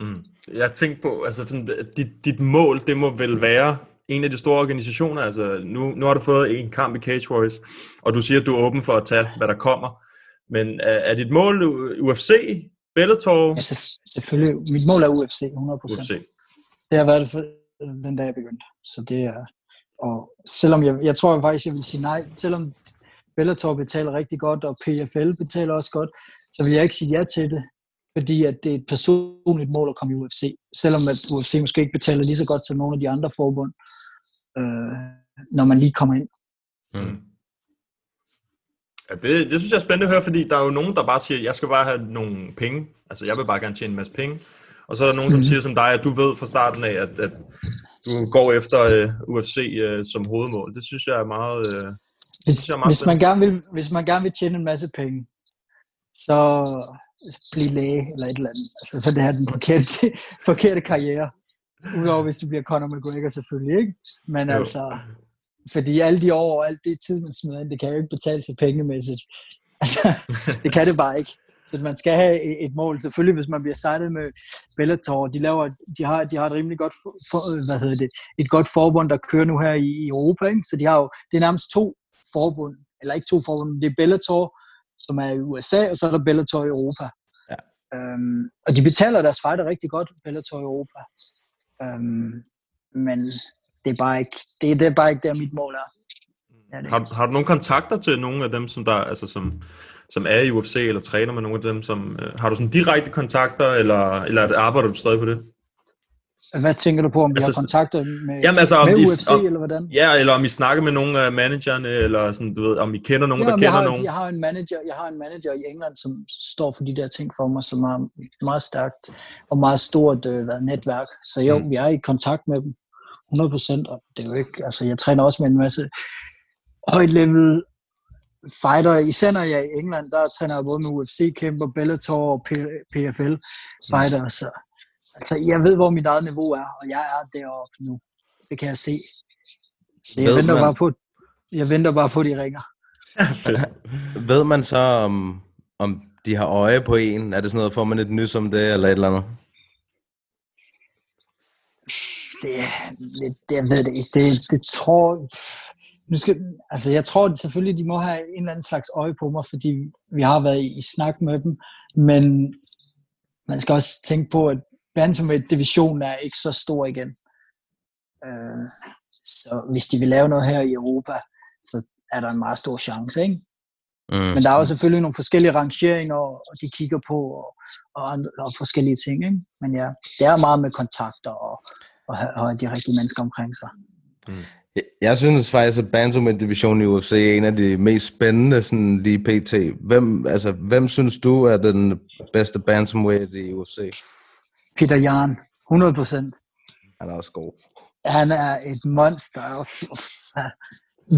Mm. Jeg tænkte på, altså sådan, dit, dit mål, det må vel være en af de store organisationer. Altså, nu, nu har du fået en kamp i Cage Warriors, og du siger, at du er åben for at tage, hvad der kommer. Men er, er dit mål UFC, Bellator? Ja, selv- selvfølgelig. Mit mål er UFC, 100 UFC. Det har været det for, den dag, jeg begyndte. Så det er... Og selvom jeg, jeg tror faktisk, jeg vil sige nej, selvom Bellator betaler rigtig godt, og PFL betaler også godt, så vil jeg ikke sige ja til det, fordi at det er et personligt mål at komme i UFC. Selvom at UFC måske ikke betaler lige så godt som nogle af de andre forbund, øh, når man lige kommer ind. Mm. Ja, det, det synes jeg er spændende at høre, fordi der er jo nogen, der bare siger, jeg skal bare have nogle penge. Altså, jeg vil bare gerne tjene en masse penge. Og så er der nogen, som Mhm. siger som dig, at du ved fra starten af, at, at du går efter uh, UFC uh, som hovedmål. Det synes jeg er meget... Uh, Hvis, jeg er meget hvis, man gerne vil, hvis man gerne vil tjene en masse penge, så bliv læge eller et eller andet. Altså, så det er den forkerte, forkerte karriere. Udover hvis du bliver Conor McGregor selvfølgelig, ikke? Men Jo. altså, fordi alle de år og alt det tid, man smider ind, det kan jo ikke betale sig pengemæssigt. Altså, det kan det bare ikke. Så man skal have et- mål. Selvfølgelig, hvis man bliver sejlet med Bellator, de, laver, de, har, de har et rimelig godt, for, for, hvad hedder det, et godt forbund, der kører nu her i, i Europa. Ikke? Så de har jo, det er nærmest to forbund, eller ikke to forbund, det er Bellator, som er i USA, og så er der Bellator i Europa. Ja. Øhm, og de betaler deres fighter rigtig godt, Bellator i Europa. Øhm, men det er, bare ikke, det, det er bare ikke der, mit mål er. Ja, det Har, har du nogle kontakter til nogle af dem, som der, altså som, som er i UFC, eller træner med nogle af dem, som, øh, har du sådan direkte kontakter, eller, eller er arbejder du stadig på det? Hvad tænker du på, om vi Altså, har kontakter med, Jamen altså, om med de, UFC, om, eller hvordan? Ja, eller om I snakker med nogle af managerne, eller sådan, du ved, om I kender nogen, Ja, der men jeg, kender har, nogen. jeg har en manager, jeg har en manager i England, som står for de der ting for mig, som har et meget stærkt og meget stort øh, netværk. Så jo, Mm. vi er i kontakt med dem 100%, og det er jo ikke, altså jeg træner også med en masse højt level fighter, især når jeg er i England, der træner jeg både med UFC-kæmper, Bellator og P- PFL fighter, så altså, jeg ved, hvor mit eget niveau er, og jeg er deroppe nu. Det kan jeg se. Så jeg Ved venter, man- bare på, jeg venter bare på, at de ringer. Ved man så, om, om de har øje på en? Er det sådan noget, får man et nys om det, eller et eller andet? det, det, det, jeg ved det ikke. Det, det tror... Nu skal, altså jeg tror at selvfølgelig, de må have en eller anden slags øje på mig, fordi vi har været i, i snak med dem, men man skal også tænke på, at bantamweight-divisionen er ikke så stor igen. Øh, så hvis de vil lave noget her i Europa, så er der en meget stor chance, ikke? Mm. Men der er jo selvfølgelig nogle forskellige rangeringer, og de kigger på, og, og, og forskellige ting. Ikke? Men ja, det er meget med kontakter og, og, og de rigtige mennesker omkring sig. Jeg- Jeg synes faktisk, at bantamweight-divisionen i UFC er en af de mest spændende sådan lige pt. Hvem, altså, hvem synes du er den bedste bantamweight i UFC? Peter Jan, 100 procent. Han er også god. Han er et monster.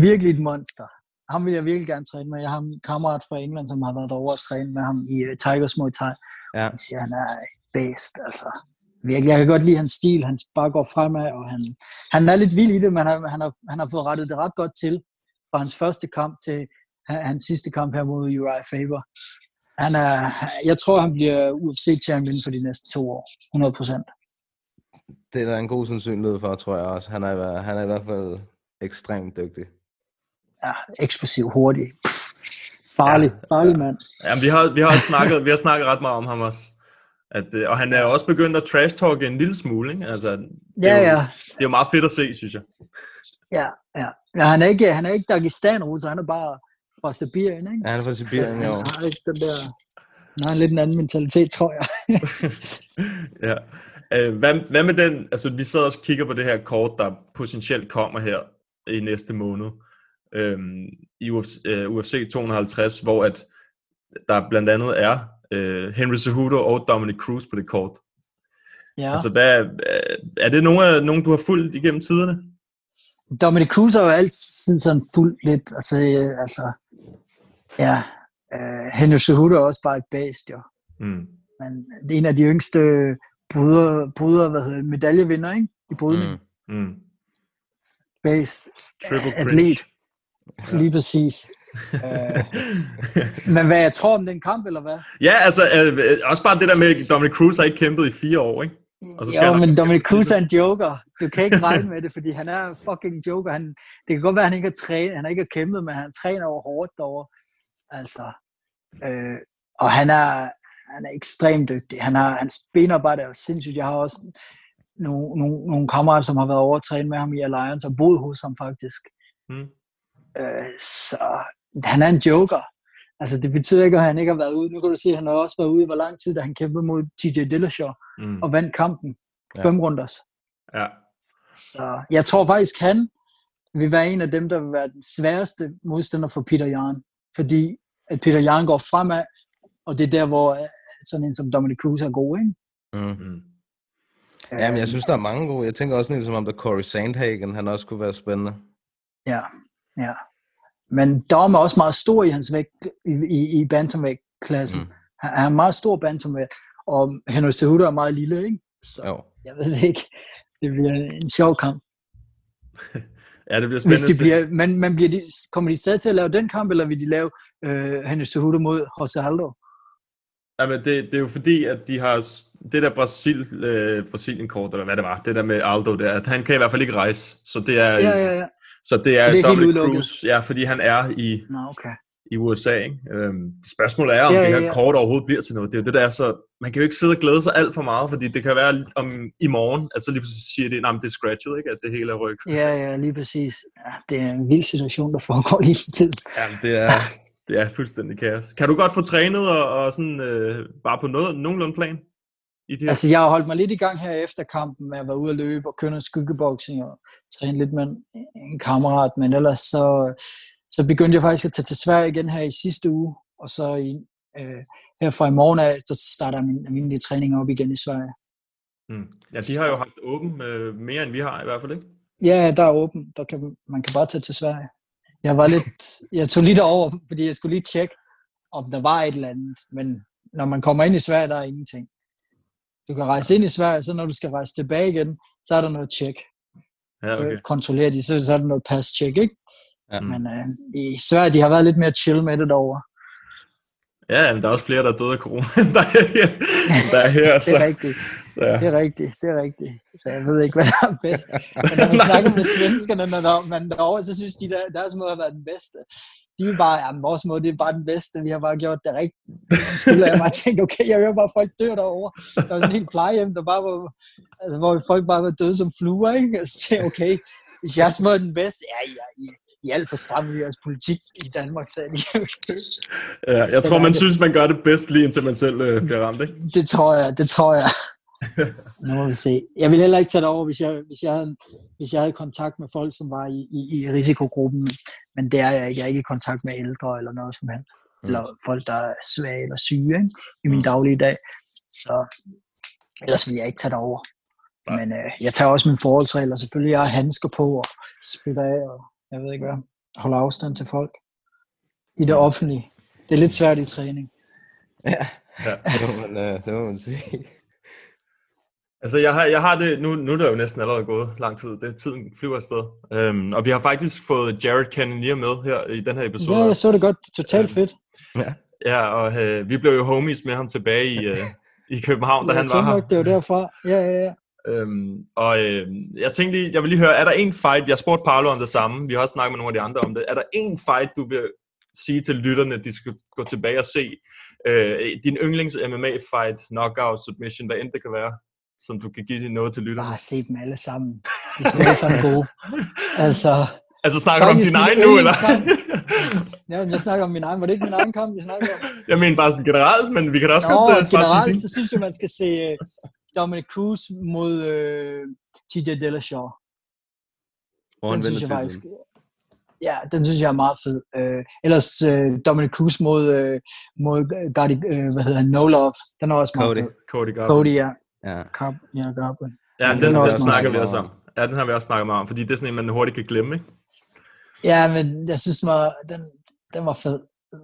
Virkelig et monster. Ham vil jeg virkelig gerne træne med. Jeg har en kammerat fra England, som har været derovre og træne med ham i uh, Tigers Muay Thai. Ja. Han siger, han er bedst. Altså, virkelig. Jeg kan godt lide hans stil. Han bare går fremad, og han, han er lidt vild i det, men han, han, har, han har fået rettet det ret godt til fra hans første kamp til ha- hans sidste kamp her mod Uriah Faber. Han er, jeg tror, han bliver UFC-champion for de næste to år. 100 procent. Det er der en god sandsynlighed for, tror jeg også. Han er, han er i hvert fald ekstremt dygtig. Ja, eksplosiv, hurtig. Pff, farlig, ja, farlig mand. Ja, vi har, vi har også snakket, vi har snakket ret meget om ham også. At, øh, og han er også begyndt at trash-talke en lille smule, ikke? Altså, det Ja, er jo, ja. Det er jo meget fedt at se, synes jeg. Ja, ja. ja han er ikke, han er ikke dagestan så han er bare fra Sibirien, ikke? Ja, han er fra Sibirien, Så jo. Han har ikke den der... Han har lidt en anden mentalitet, tror jeg. Ja. Øh, hvad, hvad med den, altså vi sidder og kigger på det her kort, der potentielt kommer her i næste måned øhm, i UFC, øh, UFC 250, hvor at der blandt andet er øh, Henry Cejudo og Dominic Cruz på det kort. Ja. Altså hvad, øh, er det nogen, af, nogen, du har fulgt igennem tiderne? Dominic Cruz har jo altid sådan fuldt lidt, altså, øh, altså ja, øh, Henry Cejudo er også bare et bæst, jo. Mm. Men det er en af de yngste bryder, bryder hvad hedder medaljevinder, ikke? I brydning. Mm. Mm. Bæst. Triple Atlet. cringe. Lige præcis. øh, men hvad jeg tror om den kamp, eller hvad? Ja, altså øh, øh, også bare det der med, at Dominic Cruz har ikke kæmpet i fire år, ikke? Og Jo, han- men Dominic Cruz er en joker. Du kan ikke regne med det, fordi han er fucking joker. Han, det kan godt være, at han ikke har trænet, han har ikke har kæmpet, men han træner over hårdt derovre. Altså, øh, og han er, han er ekstremt dygtig. Han har, hans benarbejde er sindssygt. Jeg har også nogle, nogle, nogle kammerater, som har været over at med ham i Alliance og boet hos ham faktisk. Mm. Øh, så han er en joker. Altså, det betyder ikke, at han ikke har været ude. Nu kan du se, at han har også været ude i hvor lang tid, da han kæmpede mod TJ Dillashaw Mm. og vandt kampen. Ja. Fem runders. Ja. Så jeg tror faktisk, han vil være en af dem, der vil være den sværeste modstander for Peter Jan. Fordi at Peter Jan går fremad, og det er der, hvor øh, sådan en som Dominic Cruz er god, ikke? Mm. Mm. Ja, men jeg synes, der er mange gode. Jeg tænker også sådan en som om der Corey Sandhagen, han også kunne være spændende. Ja, ja. Men Dom er også meget stor i hans vægt, i, i, i bantamweight-klassen. Mm. Han han er meget stor bantamweight, og Henry Cejudo er meget lille, ikke? Så Jo. jeg ved det ikke. Det bliver en sjov kamp. Ja, det bliver Hvis spændende. de at se. bliver, men, men bliver de, kommer de stadig til at lave den kamp, eller vil de lave øh, Henry Cejudo mod Jose Aldo? Jamen, det, det er jo fordi, at de har det der Brasil, øh, Brasilien-kort, eller hvad det var, det der med Aldo der, at han kan i hvert fald ikke rejse. Så det er, Ja, ja, ja. Så det Så er, det er Dominic? Cruz, ja, fordi han er i, Nå, okay. I USA. Ikke? Øhm, spørgsmålet er, om Ja, det ja, her ja. kort overhovedet bliver til noget. Det er jo det, der er så... Man kan jo ikke sidde og glæde sig alt for meget, fordi det kan være om i morgen, at så lige pludselig siger de, at det er scratchet, ikke? at det hele er rygt. Ja, ja, lige præcis. Ja, det er en vild situation, der foregår lige for tiden. Jamen, det er, det er fuldstændig kaos. Kan du godt få trænet og, og sådan, øh, bare på noget, nogenlunde plan? I de her? Altså, jeg har holdt mig lidt i gang her efter kampen med at være ude at løbe og køre noget skyggeboxing og træne lidt med en, en kammerat, men ellers så, så begyndte jeg faktisk at tage til Sverige igen her i sidste uge, og så i, øh, her fra i morgen af, så starter min almindelige træning op igen i Sverige. Mm. Ja, de har jo haft åben øh, mere, end vi har i hvert fald, ikke? Ja, der er åben. Der kan, man kan bare tage til Sverige. Jeg var lidt, jeg tog lidt over, fordi jeg skulle lige tjekke, om der var et eller andet. Men når man kommer ind i Sverige, der er ingenting. Du kan rejse ind i Sverige, så når du skal rejse tilbage igen, så er der noget tjek. Ja, okay. Så kontrollerer de, så, så er der noget pas-tjek, ikke? Ja. Men øh, i Sverige, de har været lidt mere chill med det derovre. Ja, men der er også flere, der er døde af corona, end der er her. Der er her så. Det er rigtigt. Ja. Det er rigtigt, det er rigtigt. Så jeg ved ikke, hvad der er bedst. Men når man snakker med svenskerne, når der, man er derovre, så synes de, der, deres måde har været den bedste. De er bare, jamen vores måde, det er bare den bedste. Vi har bare gjort det rigtigt. Så skulle jeg bare tænke, okay, jeg hører bare, at folk dør derovre. Der var sådan en helt plejehjem, der bare var, altså, hvor folk bare var døde som fluer, ikke? Og så tænkte jeg, okay, hvis jeres måde er den bedste, ja, ja, I, I alt for stramme i jeres politik i Danmark, sagde de. Ja, jeg Så tror, man det. synes, man gør det bedst lige indtil man selv øh, bliver ramt, ikke? Det tror jeg, det tror jeg. Nu må vi se. Jeg ville heller ikke tage det over, hvis jeg, hvis jeg, havde, hvis jeg havde kontakt med folk, som var i, i, i risikogruppen. Men det er jeg ikke. Jeg er ikke i kontakt med ældre eller noget som helst. Mm. Eller folk, der er svage eller syge ikke? i min daglige dag. Så ellers vil jeg ikke tage det over. Men øh, jeg tager også mine forholdsregler. Selvfølgelig, jeg har handsker på og spiller af, og jeg ved ikke hvad. Holder afstand til folk. I det offentlige. Det er lidt svært i træning. Ja, Ja. det må man, øh, det må man sige. Altså, jeg har, jeg har det, nu, nu er det jo næsten allerede gået lang tid, det tiden flyver afsted. Øhm, og vi har faktisk fået Jared Cannonier med her i den her episode. Ja, jeg så det godt. Totalt fedt. Ja. Ja, og øh, vi blev jo homies med ham tilbage i, øh, i København, da Jeg han var tænkte her. nok, det var derfra. Ja, ja, ja. Øhm, og øh, jeg tænkte lige, jeg vil lige høre, er der en fight, jeg spurgte Paolo om det samme, vi har også snakket med nogle af de andre om det, er der en fight, du vil sige til lytterne, de skal gå tilbage og se, øh, din yndlings MMA-fight, knockout, submission, hvad end det kan være, som du kan give noget til lytterne? Bare se dem alle sammen. De er sammen gode. Altså, Altså snakker du om din egen nu, eller? Ja, jeg snakker om min egen. Var det ikke min egen kamp, vi snakkede om? Jeg mener bare sådan generelt, men vi kan da også Nå, godt sige generelt, så synes jeg, man skal se øh, Dominic Cruz mod øh, TJ Dillashaw. Hvor han Den synes jeg faktisk, ja, den synes jeg er meget fed. Øh, ellers øh, Dominic Cruz mod, øh, mod Gardi, øh, hvad hedder han, No Love. Den er også meget Cody. fed. Cody Garbrandt. Cody, ja. Ja. Carb, ja, Garbrandt. Ja, den, den den, også den meget snakker vi også om. Ja, den har vi også snakket meget om, fordi det er sådan en, man hurtigt kan glemme, ikke? Ja, men jeg synes, den var, den, den var fed.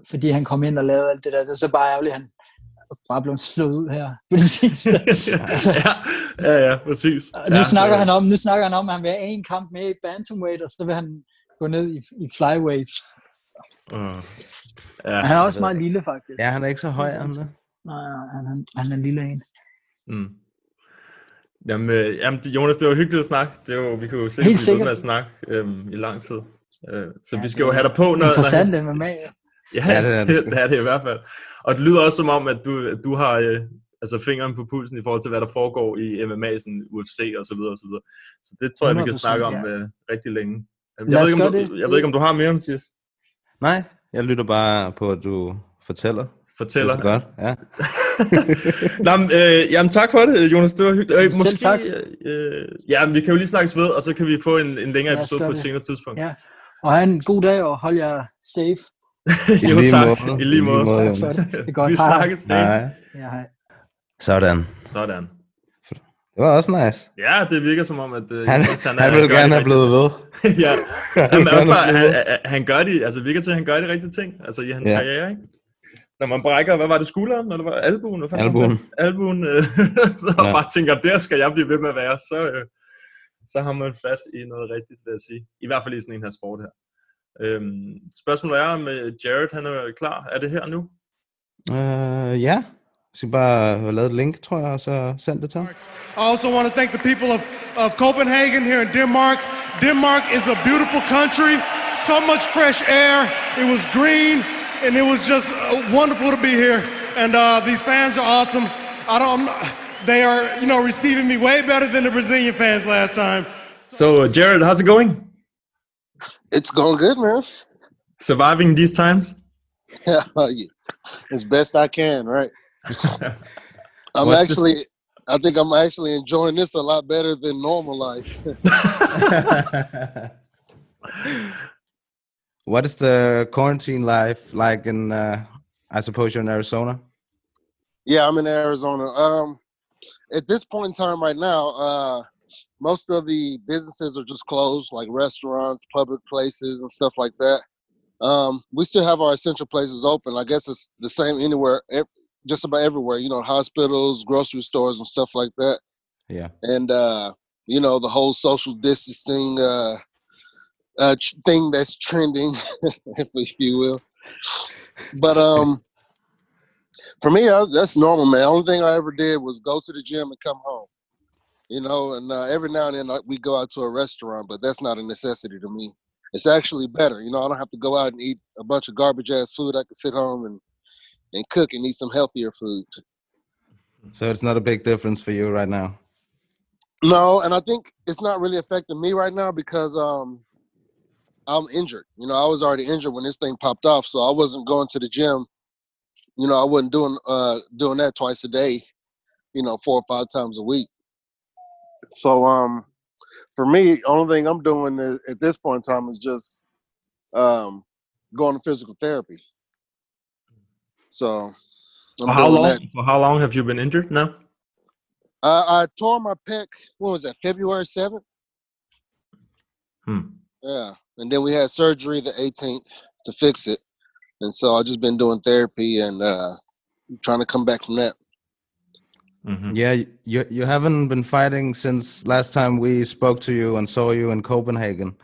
Fordi han kom ind og lavede alt det der. Det er så bare ærgerligt, han bare blev slået ud her. på det sidste. ja, ja, ja, præcis. Og nu, ja, snakker så- han om, nu snakker han om, at han vil have en kamp med i bantamweight, og så vil han gå ned i, i flyweight. Uh, Ja, ja, han er også meget lille, faktisk. Ja, han er ikke så høj, er han det? Nej, han, han, han er en lille en. Mm. Jamen, øh, jamen, Jonas, det var hyggeligt at snakke. Det var, vi kunne jo sikkert blive ved med at snakke øhm, i lang tid. Øh, så Ja, vi skal jo er have dig på, når... Interessant når, MMA. Ja, det det, er det det, er det i hvert fald. Og det lyder også som om, at du, at du har øh, altså fingeren på pulsen i forhold til, hvad der foregår i MMA, sådan UFC og så videre og så videre. Så det tror jeg, vi kan 100%, snakke om ja. øh, rigtig længe. Jeg Lad ved, ikke, om du, jeg ved ikke, om du har mere, Mathias? Nej, jeg lytter bare på, at du fortæller. Fortæller. Det er så godt, ja. Nå, men, øh, jamen tak for det, Jonas. Det var hyggeligt. Øh, Selv måske, tak. Øh, ja, men vi kan jo lige snakkes ved, og så kan vi få en, en længere episode på et senere tidspunkt. Ja. Og have en god dag, og hold jer safe. I jo, lige tak. måde. I lige måde. Tak for det. Det er godt. Vi Hej. snakkes. Nej. Ja, hej. Sådan. Sådan. Det var også nice. Ja, det virker som om, at... Øh, Han, han, han ville gerne have blevet ved. ja, Jamen, også bare, Han han, han, han gør de, altså virker til, at han gør de rigtige ting, altså i hans Ja. karriere, ikke? Når man brækker, hvad var det, skulderen, når det var albuen? Hvad? Albuen. Albuen, øh, så Ja. bare tænker, der skal jeg blive ved med at være, så, øh, så har man fat i noget rigtigt, vil jeg sige. I hvert fald i sådan en her sport her. Øhm, spørgsmålet er, om øh, Jared han er klar. Er det her nu? Uh, ja, jeg skal bare have lavet et link, tror jeg, og så send det til ham. I also want to thank the people of, of Copenhagen here in Denmark. Denmark is a beautiful country, so much fresh air. It was green, and it was just uh, wonderful to be here. And uh, these fans are awesome. I don't, they are, you know, receiving me way better than the Brazilian fans last time. So, uh, Jared, how's it going? It's going good, man. Surviving these times? Yeah, as best I can, right? I'm What's the- actually, I think I'm actually enjoying this a lot better than normal life. What is the quarantine life like in, uh, I suppose you're in Arizona? yeah, I'm in Arizona. Um, at this point in time, right now, uh, most of the businesses are just closed, like restaurants, public places, and stuff like that. Um, we still have our essential places open. I guess it's the same anywhere, just about everywhere. You know, hospitals, grocery stores, and stuff like that. Yeah. and uh, you know the whole social distancing uh, uh, thing that's trending, if if you will. But um, for me, I, that's normal, man. The Only thing I ever did was go to the gym and come home. You know, and uh, every now and then we go out to a restaurant, but that's not a necessity to me. It's actually better. You know, I don't have to go out and eat a bunch of garbage ass food. I can sit home and and cook and eat some healthier food. So it's not a big difference for you right now. No, and I think it's not really affecting me right now because um I'm injured. You know, I was already injured when this thing popped off, so I wasn't going to the gym. You know, I wasn't doing uh doing that twice a day, you know, four or five times a week. So um for me, only thing I'm doing is, at this point in time is just um going to physical therapy. So I'm how long? For how long have you been injured now? Uh, I tore my pec. What was that? February seventh. Hmm. Yeah, and then we had surgery the 18th to fix it, and so I just been doing therapy and uh, trying to come back from that. Yeah, you you haven't been fighting since last time we spoke to you and saw you in Copenhagen.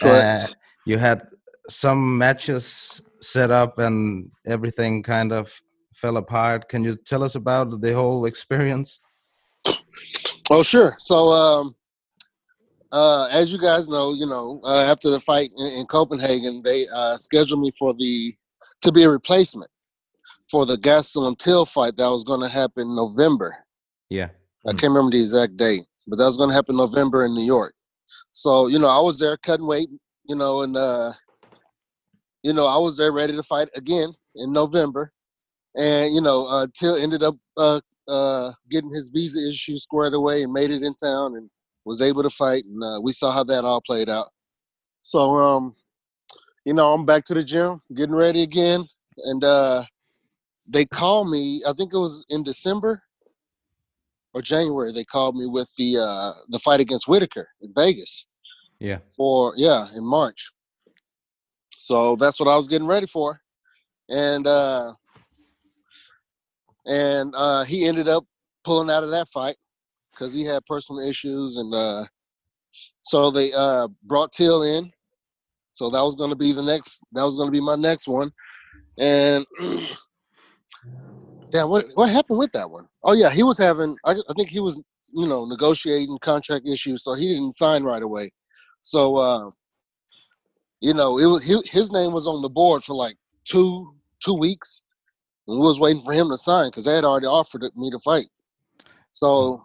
Correct. Uh, you had some matches set up and everything kind of fell apart. Can you tell us about the whole experience? Oh, sure. So, um, uh, as you guys know, you know, uh, after the fight in, in Copenhagen, they uh, scheduled me for the to be a replacement for the Gaston Till fight that was going to happen November. Yeah. I can't remember the exact date, but that was going to happen November in New York. So, you know, I was there cutting weight, you know, and, uh, you know, I was there ready to fight again in November. And, you know, uh, Till ended up uh, uh, getting his visa issue squared away and made it in town and was able to fight. And uh, we saw how that all played out. So, um, you know, I'm back to the gym, getting ready again. And uh, they called me, I think it was in December or January, they called me with the uh, the fight against Whitaker in Vegas Yeah. for yeah in March. So that's what I was getting ready for, and uh, and uh, he ended up pulling out of that fight because he had personal issues, and uh, so they uh, brought Till in. So that was going to be the next. That was going to be my next one, and damn, what what happened with that one? Oh yeah, he was having. I, I think he was, you know, negotiating contract issues, so he didn't sign right away. So, uh, you know, it was he, his name was on the board for like two two weeks, and we was waiting for him to sign because they had already offered me to fight. So,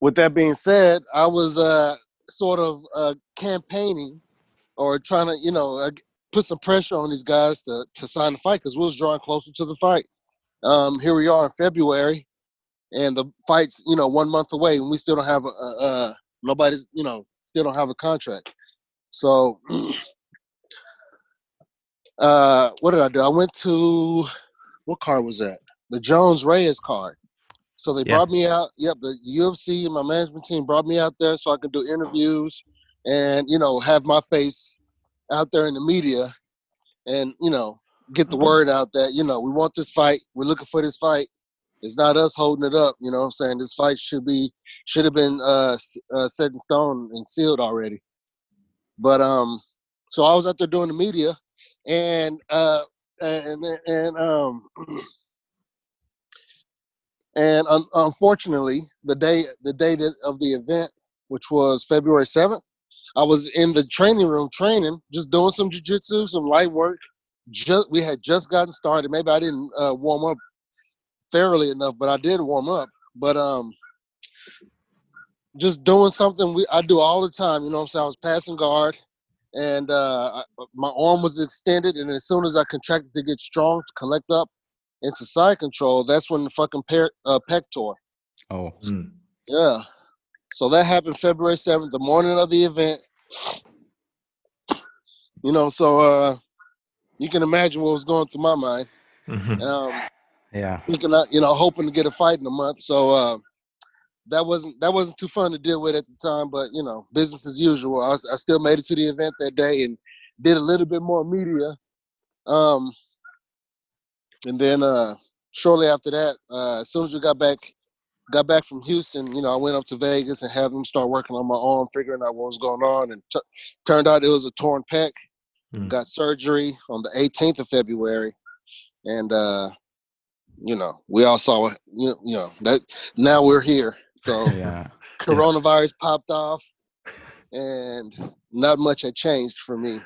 with that being said, I was uh, sort of uh, campaigning or trying to, you know, put some pressure on these guys to to sign the fight because we was drawing closer to the fight. Um, here we are in February, and the fight's you know one month away, and we still don't have a, a, a nobody's you know still don't have a contract. So, uh, what did I do? I went to what card was that? The Jones Reyes card. So they Yeah. brought me out. Yep, the UFC and my management team brought me out there so I could do interviews and you know have my face out there in the media and you know get the word out that you know we want this fight we're looking for this fight It's not us holding it up. You know what I'm saying? This fight should be should have been uh, uh, set in stone and sealed already. But um, so I was out there doing the media, and uh, and and um, and un- unfortunately, the day the day of the event, which was February seventh, I was in the training room training, just doing some jujitsu, some light work. Just we had just gotten started. Maybe I didn't uh, warm up thoroughly enough, but I did warm up. But um, just doing something we I do all the time. You know what I'm saying? I was passing guard, and uh, I, my arm was extended, and as soon as I contracted to get strong to collect up into side control, that's when the fucking per, uh, pec tore. Oh. Yeah. So that happened February 7th, the morning of the event. You know, so uh you can imagine what was going through my mind. Um Yeah. thinking I, you know, hoping to get a fight in a month. So uh that wasn't that wasn't too fun to deal with at the time, but you know, business as usual. I, I still made it to the event that day and did a little bit more media. Um and then uh shortly after that, uh as soon as we got back got back from Houston, you know, I went up to Vegas and had them start working on my arm, figuring out what was going on, and t- turned out it was a torn pec. Got surgery on the 18th of February, and uh, you know, we all saw it. You know, you know that now we're here. So Yeah. coronavirus popped off, and not much had changed for me.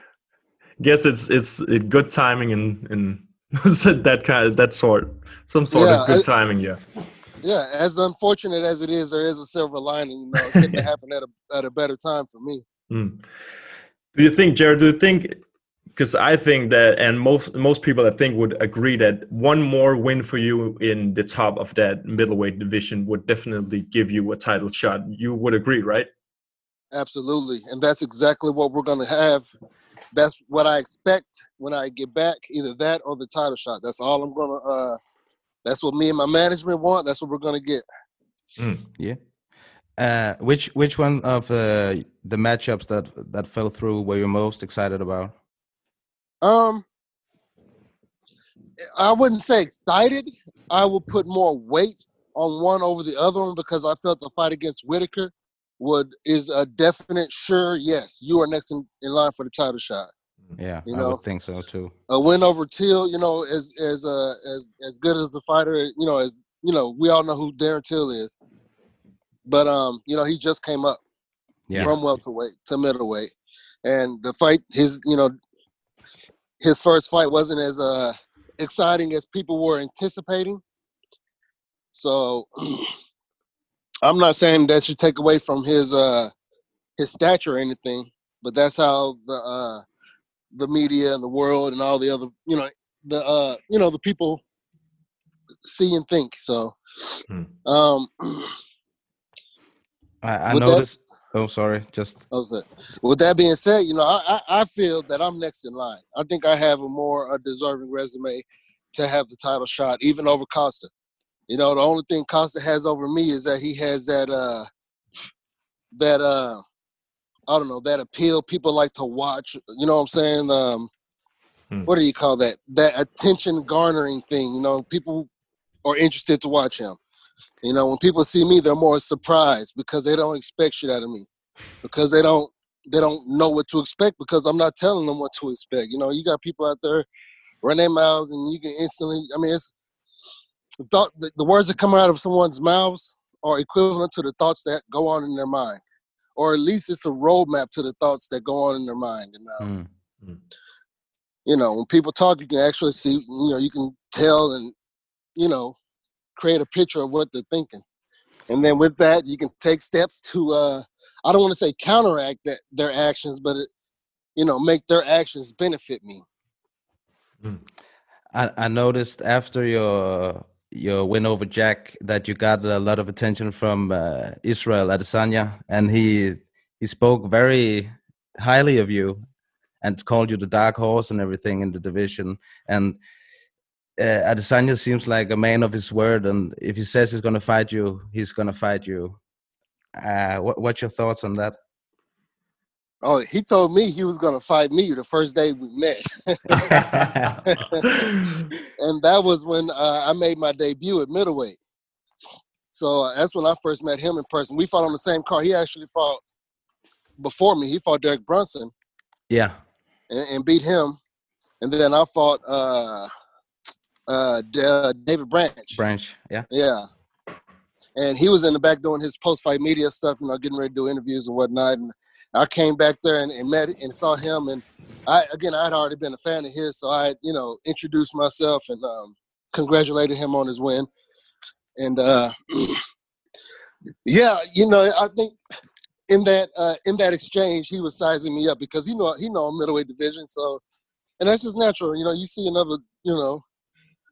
Guess it's it's it good timing in in that kind of that sort some sort Yeah, of good I- timing. Yeah. Yeah, as unfortunate as it is, there is a silver lining. You know, it have happened at a at a better time for me. Mm. Do you think, Jared? Do you think? Because I think that, and most most people I think would agree that one more win for you in the top of that middleweight division would definitely give you a title shot. You would agree, right? Absolutely. And that's exactly what we're going to have. That's what I expect when I get back, either that or the title shot. That's all I'm going to, uh, that's what me and my management want. That's what we're going to get. Yeah. Uh, which which one of the the matchups that that fell through were you most excited about? Um, I wouldn't say excited. I would put more weight on one over the other one because I felt the fight against Whitaker would is a definite sure yes. You are next in, in line for the title shot. Yeah, You I know, would think so too. a win over Till, you know, as as uh, as as good as the fighter, you know, as you know, we all know who Darren Till is. But um, you know, he just came up Yeah. from welterweight to middleweight, and the fight, his you know, his first fight wasn't as uh exciting as people were anticipating. So I'm not saying that should take away from his uh his stature or anything, but that's how the uh the media and the world and all the other you know the uh you know the people see and think. So um I, I With that- noticed. oh, sorry. Just Okay. With that being said, you know, I, I I feel that I'm next in line. I think I have a more a deserving resume to have the title shot, even over Costa. You know, the only thing Costa has over me is that he has that uh that uh I don't know that appeal people like to watch. You know what I'm saying? Um, what do you call that? That attention garnering thing. You know, people are interested to watch him. You know, when people see me, they're more surprised because they don't expect shit out of me, because they don't they don't know what to expect because I'm not telling them what to expect. You know, you got people out there run their mouths and you can instantly. I mean, it's the thought the, the words that come out of someone's mouths are equivalent to the thoughts that go on in their mind, or at least it's a roadmap to the thoughts that go on in their mind. And um, you know, when people talk, you can actually see. You know, you can tell and you know create a picture of what they're thinking. And then with that, you can take steps to, uh, I don't want to say counteract that their actions, but, it, you know, make their actions benefit me. I, I noticed after your your win over Jack that you got a lot of attention from uh, Israel Adesanya, and he he spoke very highly of you and called you the dark horse and everything in the division. And uh, Adesanya seems like a man of his word, and if he says he's going to fight you, he's going to fight you. Uh, what, what's your thoughts on that? Oh, he told me he was going to fight me the first day we met. and that was when uh, I made my debut at middleweight. So uh, that's when I first met him in person. We fought on the same card. He actually fought before me. He fought Derek Brunson Yeah. and, and beat him, and then I fought uh, uh, Da- David Branch. Branch. Yeah. Yeah. And he was in the back doing his post fight media stuff, you know, getting ready to do interviews and whatnot. And I came back there and, and met and saw him. And I, again, I'd already been a fan of his. So I, you know, introduced myself and um, congratulated him on his win. And uh, yeah, you know, I think in that uh, in that exchange, he was sizing me up because he know he know middleweight division. So, and that's just natural. You know, you see another, you know,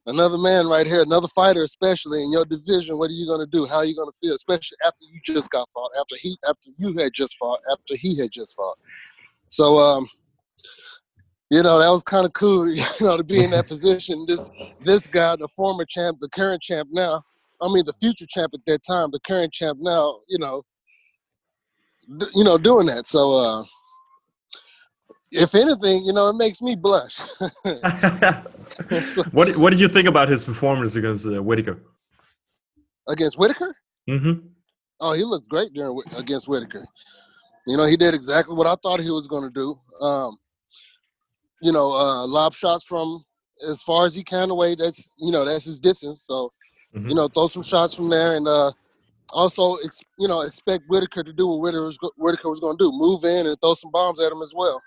another man right here, another fighter, especially in your division. What are you gonna do? How are you gonna feel, especially after you just got fought, after he, after you had just fought, after he had just fought. So, um, you know, that was kind of cool. You know, to be in that position. This this guy, the former champ, the current champ now. I mean, the future champ at that time, the current champ now. You know, you know, doing that. So, uh, if anything, you know, it makes me blush. What What did you think about his performance against uh, Whitaker? Against Whitaker? Mm-hmm. Oh, he looked great during against Whitaker. You know, he did exactly what I thought he was going to do. Um, you know, uh, lob shots from as far as he can away. That's you know that's his distance. So you know, throw some shots from there, and uh, also ex- you know expect Whitaker to do what Whitaker was, go- Whitaker was going to do: move in and throw some bombs at him as well.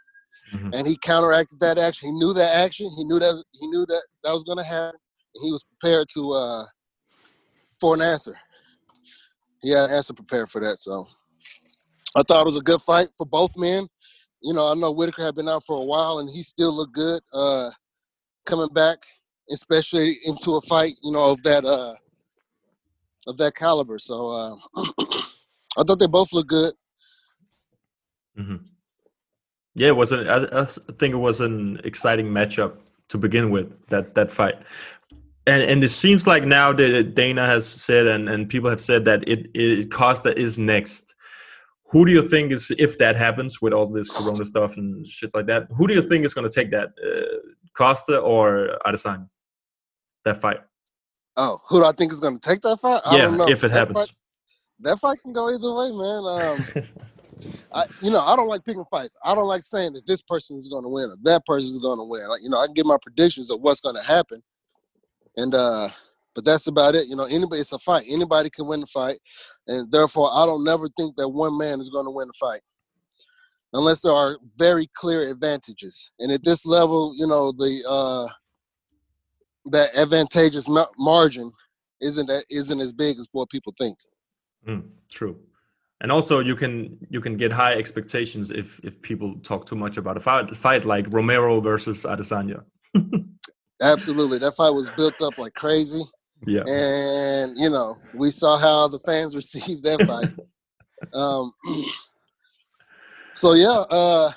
And he counteracted that action. He knew that action. He knew that he knew that that was going to happen. And he was prepared to uh, for an answer. He had an answer prepared for that. So I thought it was a good fight for both men. You know, I know Whitaker had been out for a while, and he still looked good uh, coming back, especially into a fight. You know, of that uh, of that caliber. So uh, I thought they both looked good. Yeah, it was. An, I, I think it was an exciting matchup to begin with. That that fight, and and it seems like now that Dana has said and and people have said that it, it Costa is next. Who do you think is if that happens with all this Corona stuff and shit like that? Who do you think is going to take that, uh, Costa or Adesanya? That fight. Oh, who do I think is going to take that fight? I yeah, don't know. if it That happens. fight- that fight can go either way, man. Um, I, you know, I don't like picking fights. I don't like saying that this person is going to win or that person is going to win. Like, you know, I can give my predictions of what's going to happen, and uh, but that's about it. You know, anybody, it's a fight. Anybody can win the fight, and therefore, I don't never think that one man is going to win the fight unless there are very clear advantages. And at this level, you know, the uh, that advantageous margin isn't that isn't as big as what people think. Mm, true. And also, you can you can get high expectations if if people talk too much about a fight, fight like Romero versus Adesanya. Absolutely, that fight was built up like crazy. Yeah. and you know we saw how the fans received that fight. um, so yeah, uh,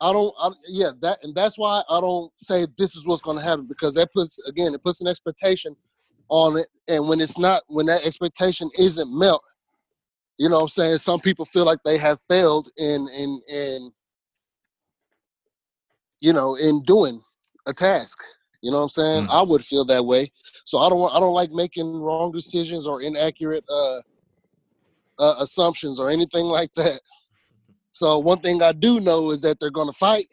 I don't. I, yeah, that and that's why I don't say this is what's going to happen because that puts again it puts an expectation on it, and when it's not, when that expectation isn't met, you know, what I'm saying some people feel like they have failed in in in you know in doing a task. You know what I'm saying? I would feel that way. So I don't want I don't like making wrong decisions or inaccurate uh, uh, assumptions or anything like that. So one thing I do know is that they're going to fight,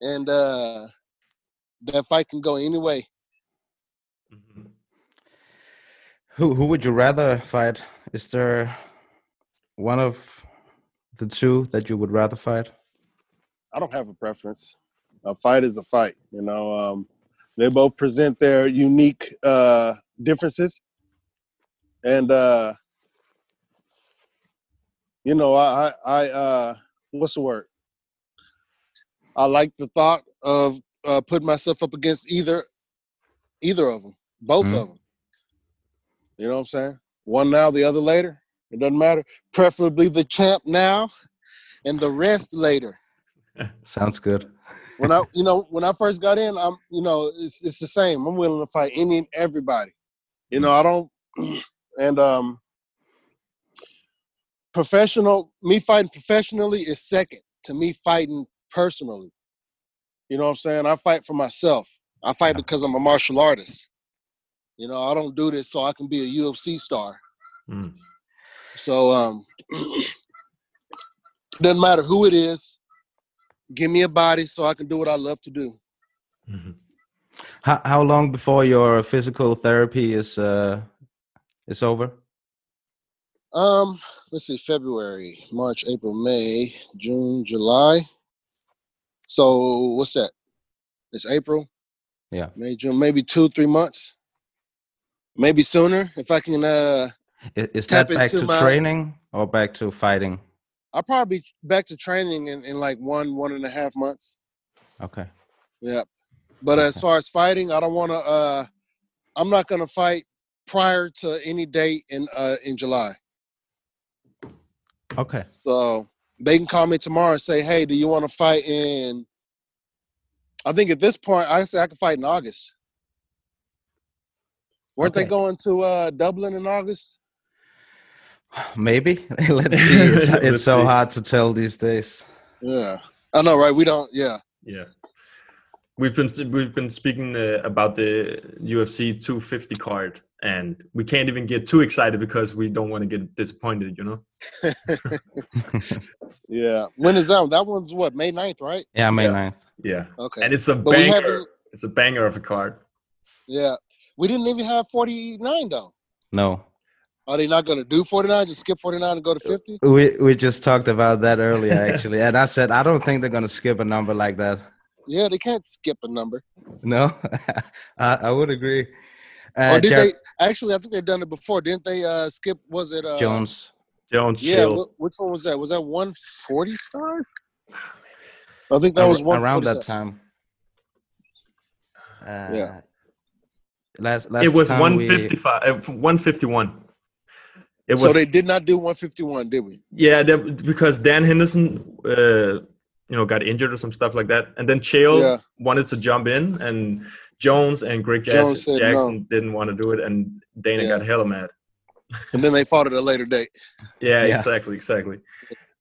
and uh, that fight can go any way. Who who would you rather fight? Is there one of the two that you would rather fight? I don't have a preference. A fight is a fight. You know, um, they both present their unique uh, differences, and uh, you know, I, I, I uh, what's the word? I like the thought of uh, putting myself up against either either of them, both Mhm. of them. You know what I'm saying? One now, the other later. It doesn't matter. Preferably the champ now, and the rest later. Sounds good. when I, you know, when I first got in, I'm, you know, it's it's the same. I'm willing to fight any and everybody. You know, I don't, and um, professional, me fighting professionally is second to me fighting personally. You know what I'm saying? I fight for myself. I fight because I'm a martial artist. You know, I don't do this so I can be a UFC star. Mm. So um, doesn't matter who it is. Give me a body so I can do what I love to do. How how long before your physical therapy is uh is over? Um, let's see, February, March, April, May, June, July. So what's that? It's April, Yeah. May, June, maybe two, three months. Maybe sooner if I can uh I- Is that back to my- training or back to fighting? I'll probably be back to training in, in like one, one and a half months. Okay. Yeah. But as far as fighting, I don't want to. Uh, I'm not going to fight prior to any date in uh, in July. Okay. So they can call me tomorrow and say, "Hey, do you want to fight in?" I think at this point, I say I can fight in August. Weren't they going to uh, Dublin in August? Maybe. Let's see. It's, it's Let's so see. hard to tell these days. Yeah, I know, right? We don't. Yeah, Yeah. We've been we've been speaking uh, about the UFC 250 card, and we can't even get too excited because we don't want to get disappointed. You know. yeah. When is that? That one's what May 9th, right? Yeah, May Yeah. 9th. Yeah. Okay. And it's a But banger. It's a banger of a card. Yeah, we didn't even have 49 though. No. Are they not going to do 49? Just skip 49 and go to 50? We we just talked about that earlier actually. and I said I don't think they're gonna skip a number like that. Yeah, they can't skip a number. No? I, I would agree. Uh, or did Jer- they? Actually, I think they've done it before. Didn't they uh, skip? Was it uh, Jones. Jones Yeah. chill. wh- which one was that? Was that 145? I think that was one around that time. Uh, Yeah. Last, last it was time we- 155, uh, 151. It was so they did not do 151, did we? yeah, that, because Dan Henderson, uh, you know, got injured or some stuff like that, and then Chael Yeah. wanted to jump in, and Jones and Greg Jones Jackson, Jackson no. didn't want to do it, and Dana Yeah. got hella mad. And then they fought at a later date. Yeah, Yeah. exactly, exactly.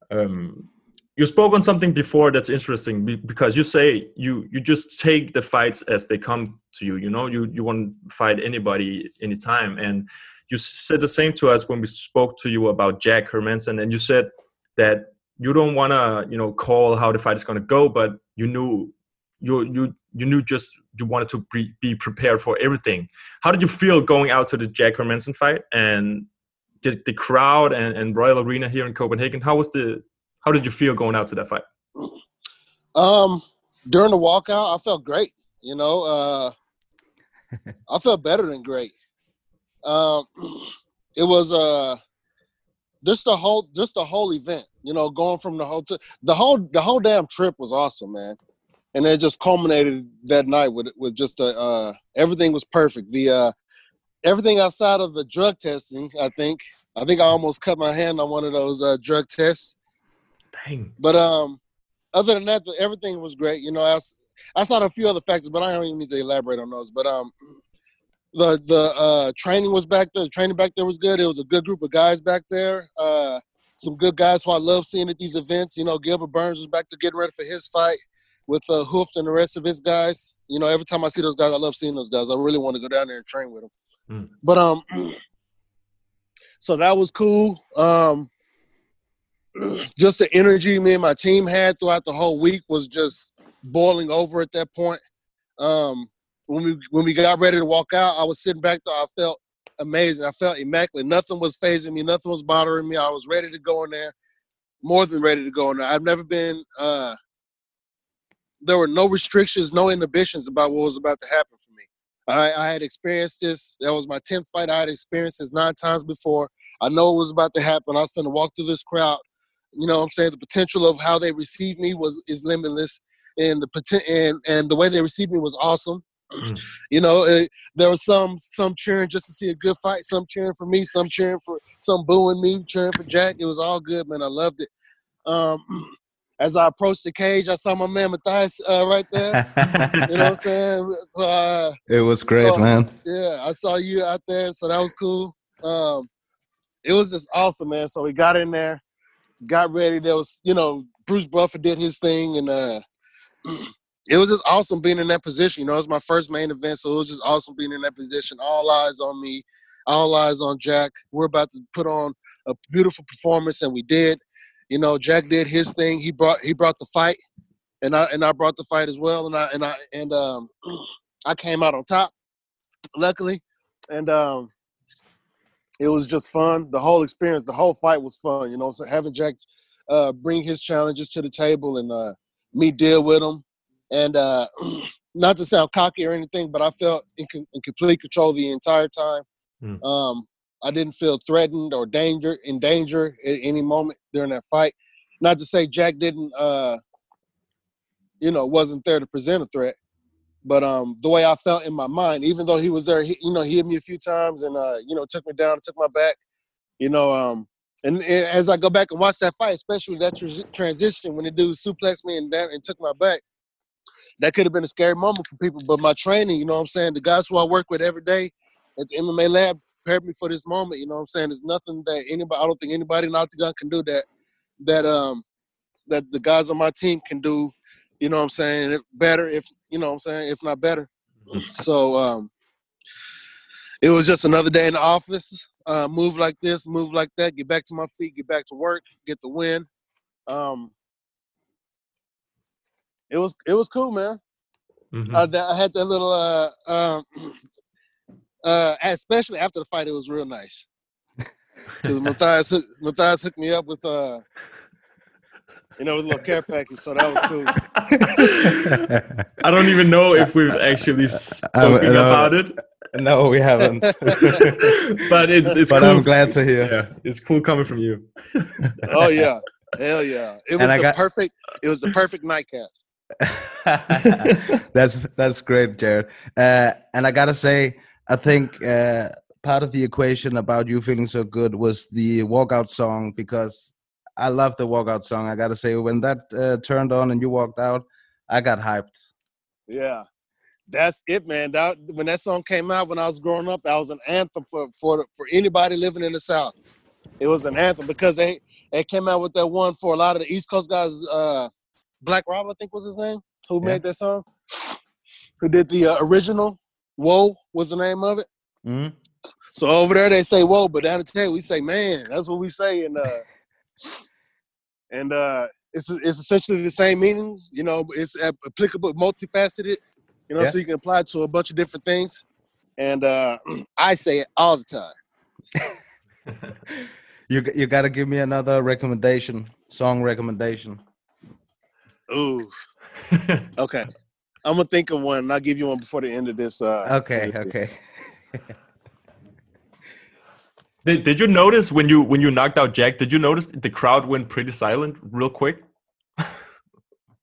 Um, you spoke on something before that's interesting because you say you you just take the fights as they come to you. You know, you you want to fight anybody anytime, and you said the same to us when we spoke to you about Jack Hermanson, and you said that you don't want to you know call how the fight is going to go, but you knew you you you knew just you wanted to be, be prepared for everything. How did you feel going out to the Jack Hermanson fight and did the crowd and, and Royal Arena here in Copenhagen? How was the how did you feel going out to that fight? Um, during the walkout, I felt great. You know, uh, I felt better than great. Um, it was uh, just the whole just the whole event. You know, going from the hotel, the whole the whole damn trip was awesome, man. And it just culminated that night with with just a uh, everything was perfect. The uh, everything outside of the drug testing, I think. I think I almost cut my hand on one of those uh, drug tests. Dang. But um, other than that, everything was great. You know, I, s- I saw a few other factors, but I don't even need to elaborate on those. But um, the the uh, training was back there. The training back there was good. It was a good group of guys back there. Uh, some good guys who I love seeing at these events. You know, Gilbert Burns was back to getting ready for his fight with uh, Hooft and the rest of his guys. You know, every time I see those guys, I love seeing those guys. I really want to go down there and train with them. Mm. But um, so that was cool. Um, just the energy me and my team had throughout the whole week was just boiling over at that point. Um, when we when we got ready to walk out, I was sitting back there. I felt amazing. I felt immaculate. Nothing was phasing me. Nothing was bothering me. I was ready to go in there, more than ready to go in there. I've never been. Uh, there were no restrictions, no inhibitions about what was about to happen for me. I, I had experienced this. That was my tenth fight. I had experienced this nine times before. I know it was about to happen. I was going to walk through this crowd. You know what I'm saying? The potential of how they received me was is limitless. And the poten- and and the way they received me was awesome. You know, uh, there was some some cheering just to see a good fight, some cheering for me, some cheering for some booing me, cheering for Jack. It was all good, man. I loved it. Um, as I approached the cage, I saw my man Matthias uh, right there. you know what I'm saying? So, uh, It was great, so, man. Yeah, I saw you out there, so that was cool. Um, it was just awesome, man. So we got in there, got ready. There was, you know, Bruce Buffer did his thing, and uh, it was just awesome being in that position. You know, it was my first main event, so it was just awesome being in that position. All eyes on me. all eyes on Jack. We're about to put on a beautiful performance, and we did. You know, Jack did his thing. He brought he brought the fight, and I and I brought the fight as well. And I and I and um, I came out on top, luckily, and um, it was just fun. The whole experience, the whole fight was fun. You know, so having Jack uh, bring his challenges to the table and uh, me deal with them, and uh, not to sound cocky or anything, but I felt in, in complete control the entire time. Mm. Um, I didn't feel threatened or danger in danger at any moment during that fight. Not to say Jack didn't, uh, you know, wasn't there to present a threat, but um, the way I felt in my mind, even though he was there, he, you know, he hit me a few times and uh, you know took me down, took my back, you know. Um, and, and as I go back and watch that fight, especially that tr- transition when the dude suplexed me and down and took my back, that could have been a scary moment for people. But my training, you know what I'm saying, the guys who I work with every day at the MMA lab prepared me for this moment. You know what I'm saying? There's nothing that anybody, I don't think anybody in Octagon can do that, that um, that the guys on my team can do. You know what I'm saying? If better, if you know what I'm saying, if not better. So um, it was just another day in the office. Uh, move like this, move like that, get back to my feet, get back to work, get the win. Um, it was it was cool, man. Uh, that- I had that little uh, um, uh, especially after the fight, it was real nice. Because Matthias, hook, Matthias hooked me up with uh, you know, with a little care package, so that was cool. I don't even know if we've actually spoken no. about it. No, we haven't. but it's it's But cool. I'm glad to hear. Yeah, it's cool coming from you. Oh yeah, hell yeah! It was I the got- perfect. It was the perfect nightcap. that's that's great, Jared. Uh, and I gotta say, I think uh, part of the equation about you feeling so good was the walkout song because I love the walkout song. I gotta say, when that uh, turned on and you walked out, I got hyped. Yeah, that's it, man. That when that song came out when I was growing up, that was an anthem for for for anybody living in the South. It was an anthem because they they came out with that one for a lot of the East Coast guys. Uh, Black Rob, I think was his name, who made that song, who did the uh, original. Whoa was the name of it. Mhm. So over there they say whoa, but down in Texas we say man. That's what we say, and uh, and uh, it's it's essentially the same meaning. You know, it's applicable, multifaceted. You know, Yeah. so you can apply it to a bunch of different things. And uh, I say it all the time. You you gotta give me another recommendation, song recommendation. Ooh. okay. I'm gonna think of one, and I'll give you one before the end of this. Uh, Okay, okay. Did, did you notice when you when you knocked out Jack? Did you notice the crowd went pretty silent real quick?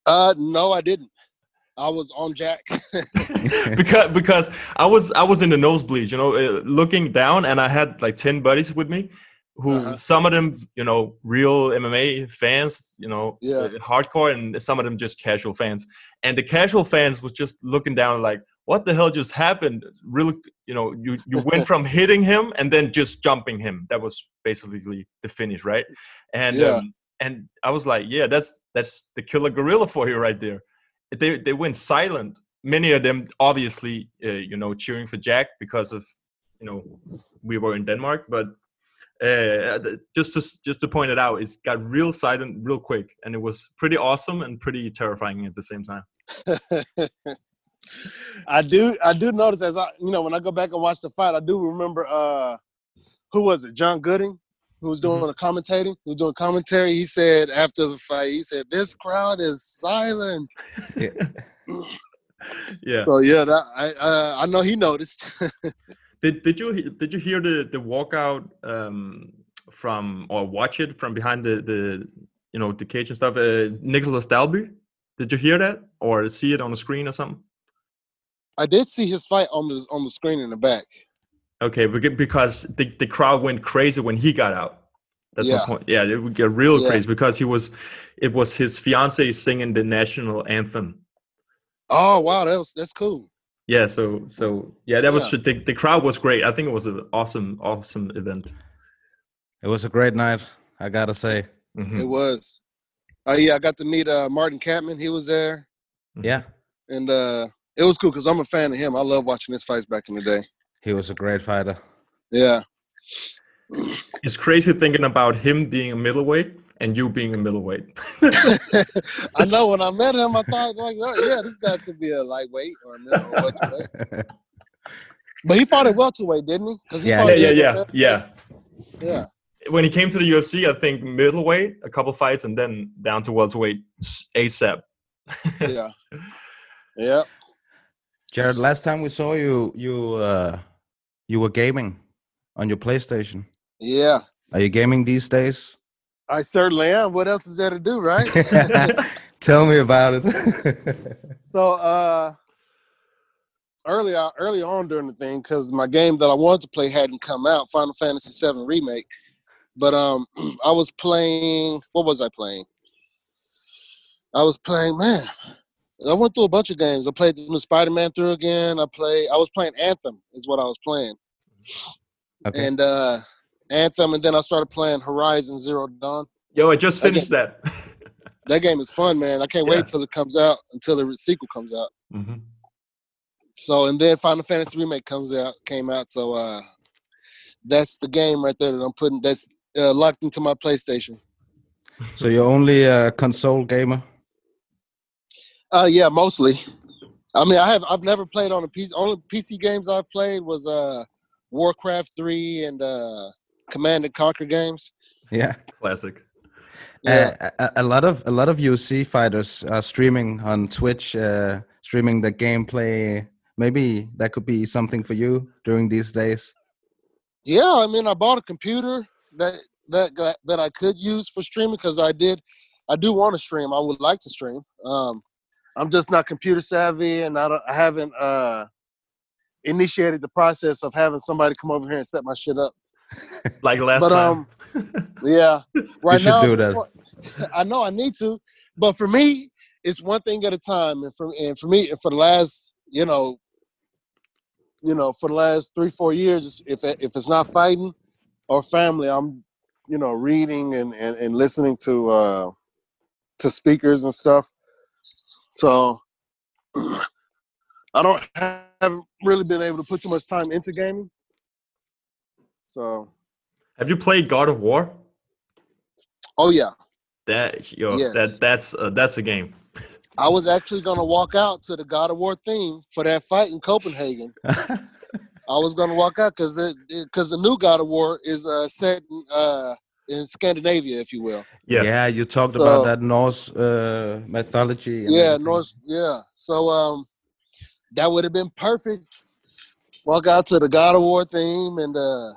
Uh, no, I didn't. I was on Jack. because because I was I was in the nosebleeds, you know, uh, looking down, and I had like ten buddies with me, who Uh-huh. some of them, you know, real MMA fans, you know, Yeah. uh, hardcore, and some of them just casual fans. And the casual fans was just looking down, like, what the hell just happened? Really, you know, you you went from hitting him and then just jumping him. That was basically the finish, right? And Yeah. um, and I was like, yeah, that's that's the killer gorilla for you right there they they went silent. Many of them obviously, uh, you know, cheering for Jack because of, you know, we were in Denmark. But uh, th- just to just to point it out, it got real silent real quick, and it was pretty awesome and pretty terrifying at the same time. I do I do notice as I you know when I go back and watch the fight, I do remember uh who was it? John Gooding, who was doing the commentating, who was doing commentary. He said after the fight, he said, This crowd is silent. Yeah. So yeah, that I uh, I know he noticed. Did did you did you hear the the walkout um, from or watch it from behind the the you know the cage and stuff? Uh, Nicholas Dalby, did you hear that or see it on the screen or something? I did see his fight on the on the screen in the back. Okay, because the, the crowd went crazy when he got out. That's my Yeah. point. Yeah, it would get real Yeah. crazy because he was, it was his fiance singing the national anthem. Oh wow, that was that's cool. Yeah, so so yeah, that was Yeah. the, the crowd was great. I think it was an awesome awesome event. It was a great night, I gotta say. Mm-hmm. It was. Oh yeah, I got to meet uh Martin Catman. He was there. Yeah, And uh it was cool because I'm a fan of him. I love watching his fights back in the day. he was a great fighter. Yeah. It's crazy thinking about him being a middleweight and you being a middleweight. I know when I met him, I thought like, oh, yeah, this guy could be a lightweight or a middle or welterweight. But he fought at welterweight, didn't he? 'Cause he yeah, yeah, yeah, yeah. Yeah. When he came to the UFC, I think middleweight, a couple fights, and then down to welterweight ASAP. yeah. Yeah. Jared, last time we saw you, you uh, you were gaming on your PlayStation. Yeah. Are you gaming these days? I certainly am. What else is there to do, right? Tell me about it. So uh early early on during the thing, because my game that I wanted to play hadn't come out, Final Fantasy VII Remake. But um I was playing what was I playing? I was playing, man. I went through a bunch of games. I played the Spider-Man through again. I play I was playing Anthem is what I was playing. Okay. And uh Anthem and then I started playing Horizon Zero Dawn. Yo, I just That finished that. That game is fun, man. I can't Yeah. wait till it comes out until the sequel comes out. Mhm. So and then Final Fantasy remake comes out, came out. So uh that's the game right there that I'm putting. That's uh, locked into my PlayStation. so you're only a console gamer? Uh yeah, mostly. I mean, I have I've never played on a PC. Only PC games I've played was uh Warcraft three and uh Command and Conquer games. Yeah. Classic. Yeah. Uh, a, a lot of a lot of UFC fighters are streaming on Twitch, uh, streaming the gameplay. Maybe that could be something for you during these days. Yeah, I mean, I bought a computer that that that I could use for streaming because I did, I do want to stream. I would like to stream. Um, I'm just not computer savvy, and I, don't, I haven't uh, initiated the process of having somebody come over here and set my shit up. Like last but time. um, yeah, right now do that. I know I need to, but for me, it's one thing at a time. And for and for me, and for the last, you know, you know, for the last three four years, if if it's not fighting or family, I'm, you know, reading and and, and listening to uh to speakers and stuff. So I don't haven't really been able to put too much time into gaming. So Have you played God of War? oh yeah. That yo, Yes. that that's uh, that's a game. I was actually gonna walk out to the God of War theme for that fight in Copenhagen. I was gonna walk out because the because the new God of War is uh, set in, uh, in Scandinavia, if you will. Yeah, yeah. you talked So- about that Norse uh, mythology. Yeah, everything. North. Yeah, so um, that would have been perfect. Walk out to the God of War theme, and uh,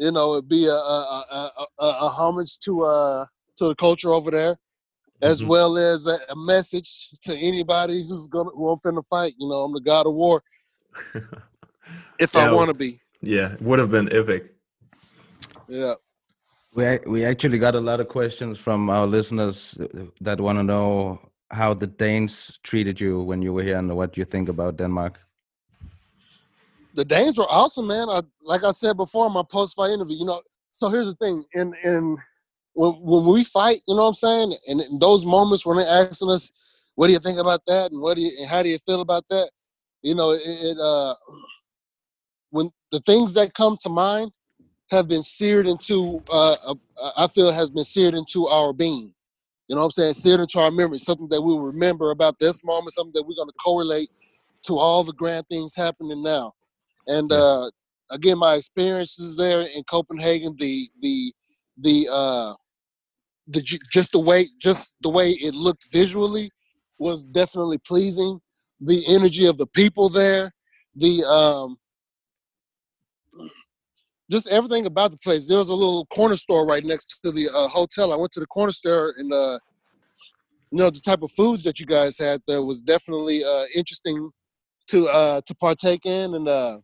you know, it'd be a a, a, a, a a homage to uh to the culture over there, as Mhm. well as a, a message to anybody who's gonna who I'm finna fight. You know, I'm the God of War. if I want to be. Yeah, it would have been epic. Yeah. We we actually got a lot of questions from our listeners that want to know how the Danes treated you when you were here and what you think about Denmark. The Danes were awesome, man. I, like I said before in my post fight interview, you know. So here's the thing: in in when when we fight, you know what I'm saying, and in those moments when they're asking us, "What do you think about that?" and "What do you and how do you feel about that?" You know, it, it uh, when the things that come to mind have been seared into, uh, uh, I feel has been seared into our being. You know what I'm saying? Seared into our memory, something that we remember about this moment, something that we're going to correlate to all the grand things happening now. And uh, again, my experiences there in Copenhagen, the the the uh, the just the way just the way it looked visually was definitely pleasing. The energy of the people there, the um, just everything about the place. There was a little corner store right next to the uh, hotel. I went to the corner store and uh, you know the type of foods that you guys had there was definitely uh, interesting to uh, to partake in, and uh,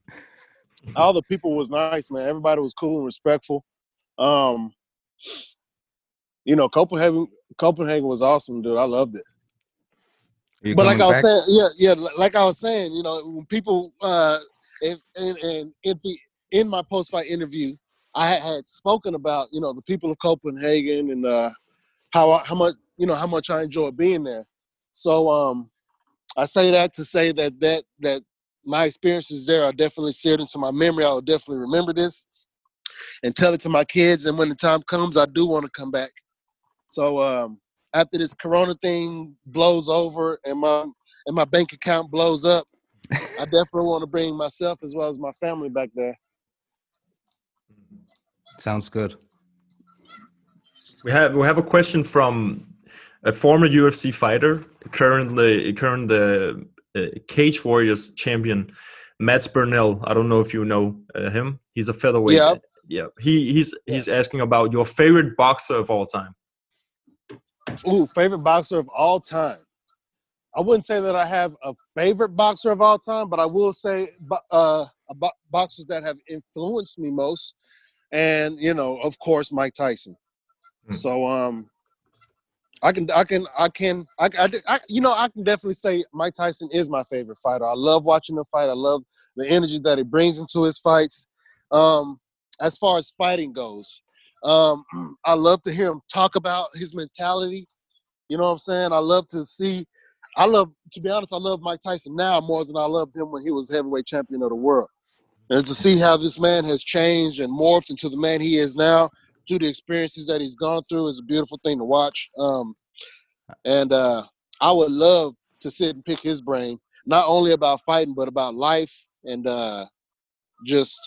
all the people was nice, man. Everybody was cool and respectful. Um, you know, Copenhagen Copenhagen was awesome, dude. I loved it. But like I was saying, yeah, yeah, like I was saying, you know, when people uh and and, in the in my post fight interview, I had, had spoken about, you know, the people of Copenhagen and uh how how much you know how much I enjoy being there. So um I say that to say that that that my experiences there are definitely seared into my memory. I will definitely remember this and tell it to my kids. And when the time comes, I do want to come back. So um, after this Corona thing blows over and my and my bank account blows up, I definitely want to bring myself as well as my family back there. Sounds good. We have we have a question from a former UFC fighter, currently current uh, uh, Cage Warriors champion, Matt Burnell. I don't know if you know uh, him. He's a featherweight. Yeah. Yeah. He he's he's asking about your favorite boxer of all time. Ooh, favorite boxer of all time. I wouldn't say that I have a favorite boxer of all time, but I will say uh, bo- boxers that have influenced me most, and you know, of course, Mike Tyson. So um, I can I can I can I, I, I you know I can definitely say Mike Tyson is my favorite fighter. I love watching him fight. I love the energy that he brings into his fights. Um, as far as fighting goes, um, I love to hear him talk about his mentality. You know what I'm saying? I love to see. I love, to be honest, I love Mike Tyson now more than I loved him when he was heavyweight champion of the world. And to see how this man has changed and morphed into the man he is now through the experiences that he's gone through is a beautiful thing to watch. Um, and uh, I would love to sit and pick his brain, not only about fighting, but about life and uh, just.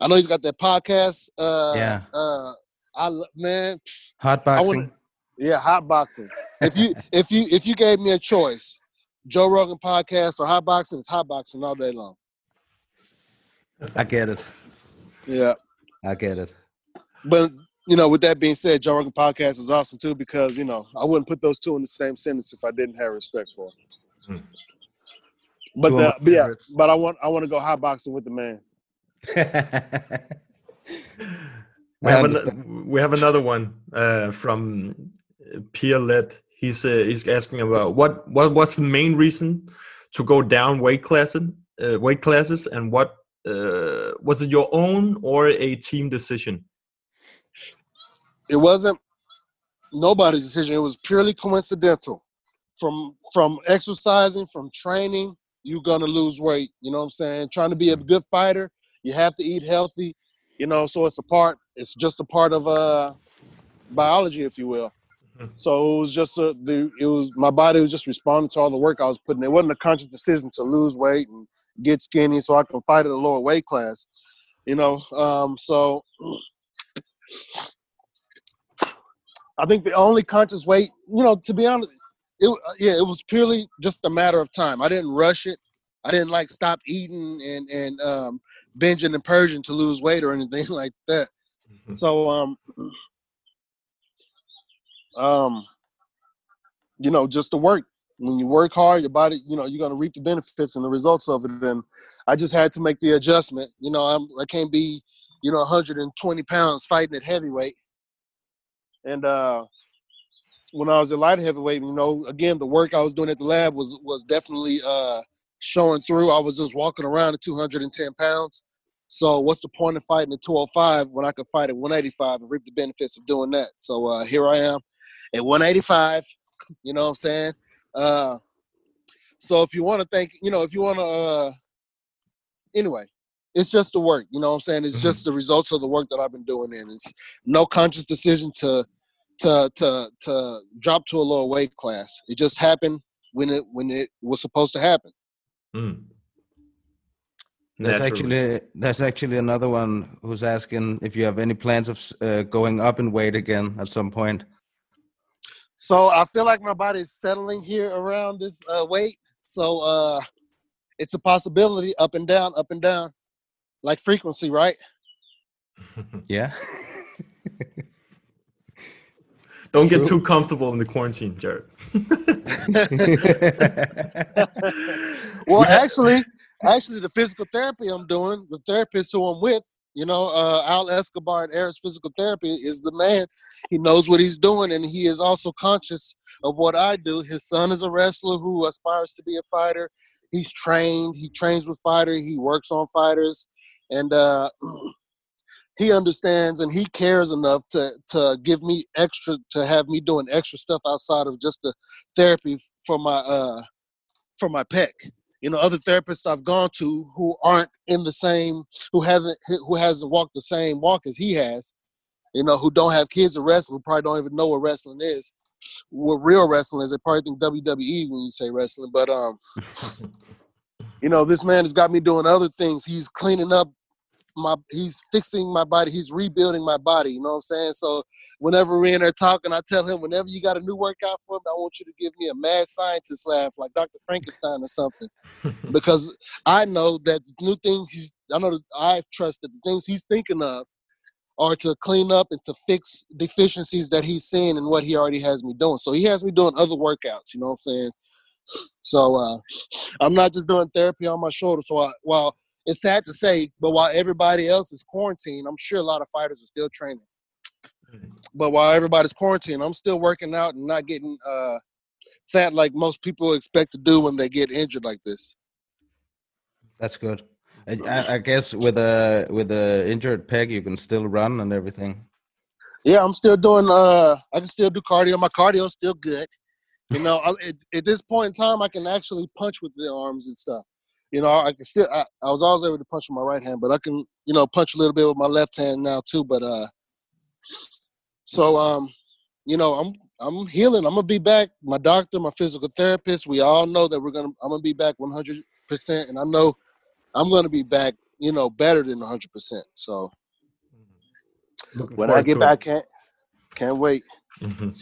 I know he's got that podcast. Uh, Yeah. Uh, I man, Hot boxing. wanna- yeah, hot boxing. If you if you if you gave me a choice, Joe Rogan podcast or hot boxing, it's hot boxing all day long. I get it. Yeah. I get it. But you know, with that being said, Joe Rogan podcast is awesome too because you know I wouldn't put those two in the same sentence if I didn't have respect for them. But, the, but yeah, but I want I want to go hot boxing with the man. We have, an, we have another one uh, from Pierre Let. He's uh, he's asking about what what what's the main reason to go down weight classes uh, weight classes and what uh, was it your own or a team decision? It wasn't nobody's decision. It was purely coincidental. From from exercising, from training, you're gonna lose weight. You know what I'm saying? Trying to be a good fighter, you have to eat healthy. You know, so it's a part. It's just a part of uh biology, if you will. So it was just a, the it was my body was just responding to all the work I was putting. It wasn't a conscious decision to lose weight and get skinny so I can fight at a lower weight class. You know, um, so I think the only conscious weight, you know, to be honest, it uh, yeah, it was purely just a matter of time. I didn't rush it. I didn't like stop eating and and um, binging and purging to lose weight or anything like that. So um, um, you know, just to work. When you work hard, your body, you know, you're gonna reap the benefits and the results of it. And I just had to make the adjustment. You know, I'm I can't be, you know, 120 pounds fighting at heavyweight. And uh, when I was at light heavyweight, you know, again, the work I was doing at the lab was was definitely uh, showing through. I was just walking around at 210 pounds. So what's the point of fighting at 205 when I could fight at 185 and reap the benefits of doing that? So uh, here I am at 185. You know what I'm saying? Uh, so if you want to think, you know, if you want to, uh, anyway, it's just the work. You know what I'm saying? It's just the results of the work that I've been doing. And it's no conscious decision to to to to drop to a lower weight class. It just happened when it when it was supposed to happen. Mm. There's Naturally. actually that's actually another one who's asking if you have any plans of uh, going up in weight again at some point. So I feel like my body is settling here around this uh, weight. So uh, it's a possibility up and down, up and down, like frequency, right? Yeah. Don't get too comfortable in the quarantine, Jared. well, actually, actually, the physical therapy I'm doing, the therapist who I'm with, you know, uh, Al Escobar at Aris Physical Therapy is the man. He knows what he's doing, and he is also conscious of what I do. His son is a wrestler who aspires to be a fighter. He's trained. He trains with fighters. He works on fighters, and uh, he understands and he cares enough to to give me extra to have me doing extra stuff outside of just the therapy for my uh for my pec you know, other therapists I've gone to who aren't in the same, who hasn't who hasn't walked the same walk as he has, you know, who don't have kids of wrestling, who probably don't even know what wrestling is, what real wrestling is. They probably think WWE when you say wrestling, but um, you know, this man has got me doing other things. He's cleaning up my, he's fixing my body, he's rebuilding my body. You know what I'm saying? So whenever we're in there talking, I tell him, whenever you got a new workout for me, I want you to give me a mad scientist laugh like Dr. Frankenstein or something. because I know that new thing he's, I know that I trust that the things he's thinking of are to clean up and to fix deficiencies that he's seeing and what he already has me doing. So he has me doing other workouts, you know what I'm saying? So uh, I'm not just doing therapy on my shoulder. So I, while it's sad to say, but while everybody else is quarantined, I'm sure a lot of fighters are still training. But while everybody's quarantined, I'm still working out and not getting uh, fat like most people expect to do when they get injured like this. That's good. I, I- I guess with a with a injured peg, you can still run and everything. Yeah, I'm still doing. Uh, I can still do cardio. My cardio's still good. You know, I, at, at this point in time, I can actually punch with the arms and stuff. You know, I can still. I, I was always able to punch with my right hand, but I can, you know, punch a little bit with my left hand now too. But uh, so um, you know, I'm I'm healing. I'm gonna be back. My doctor, my physical therapist, we all know that we're gonna. I'm gonna be back 100 percent, and I know I'm gonna be back. You know, better than 100 percent. So Looking when I get back, it. can't can't wait. Mhm.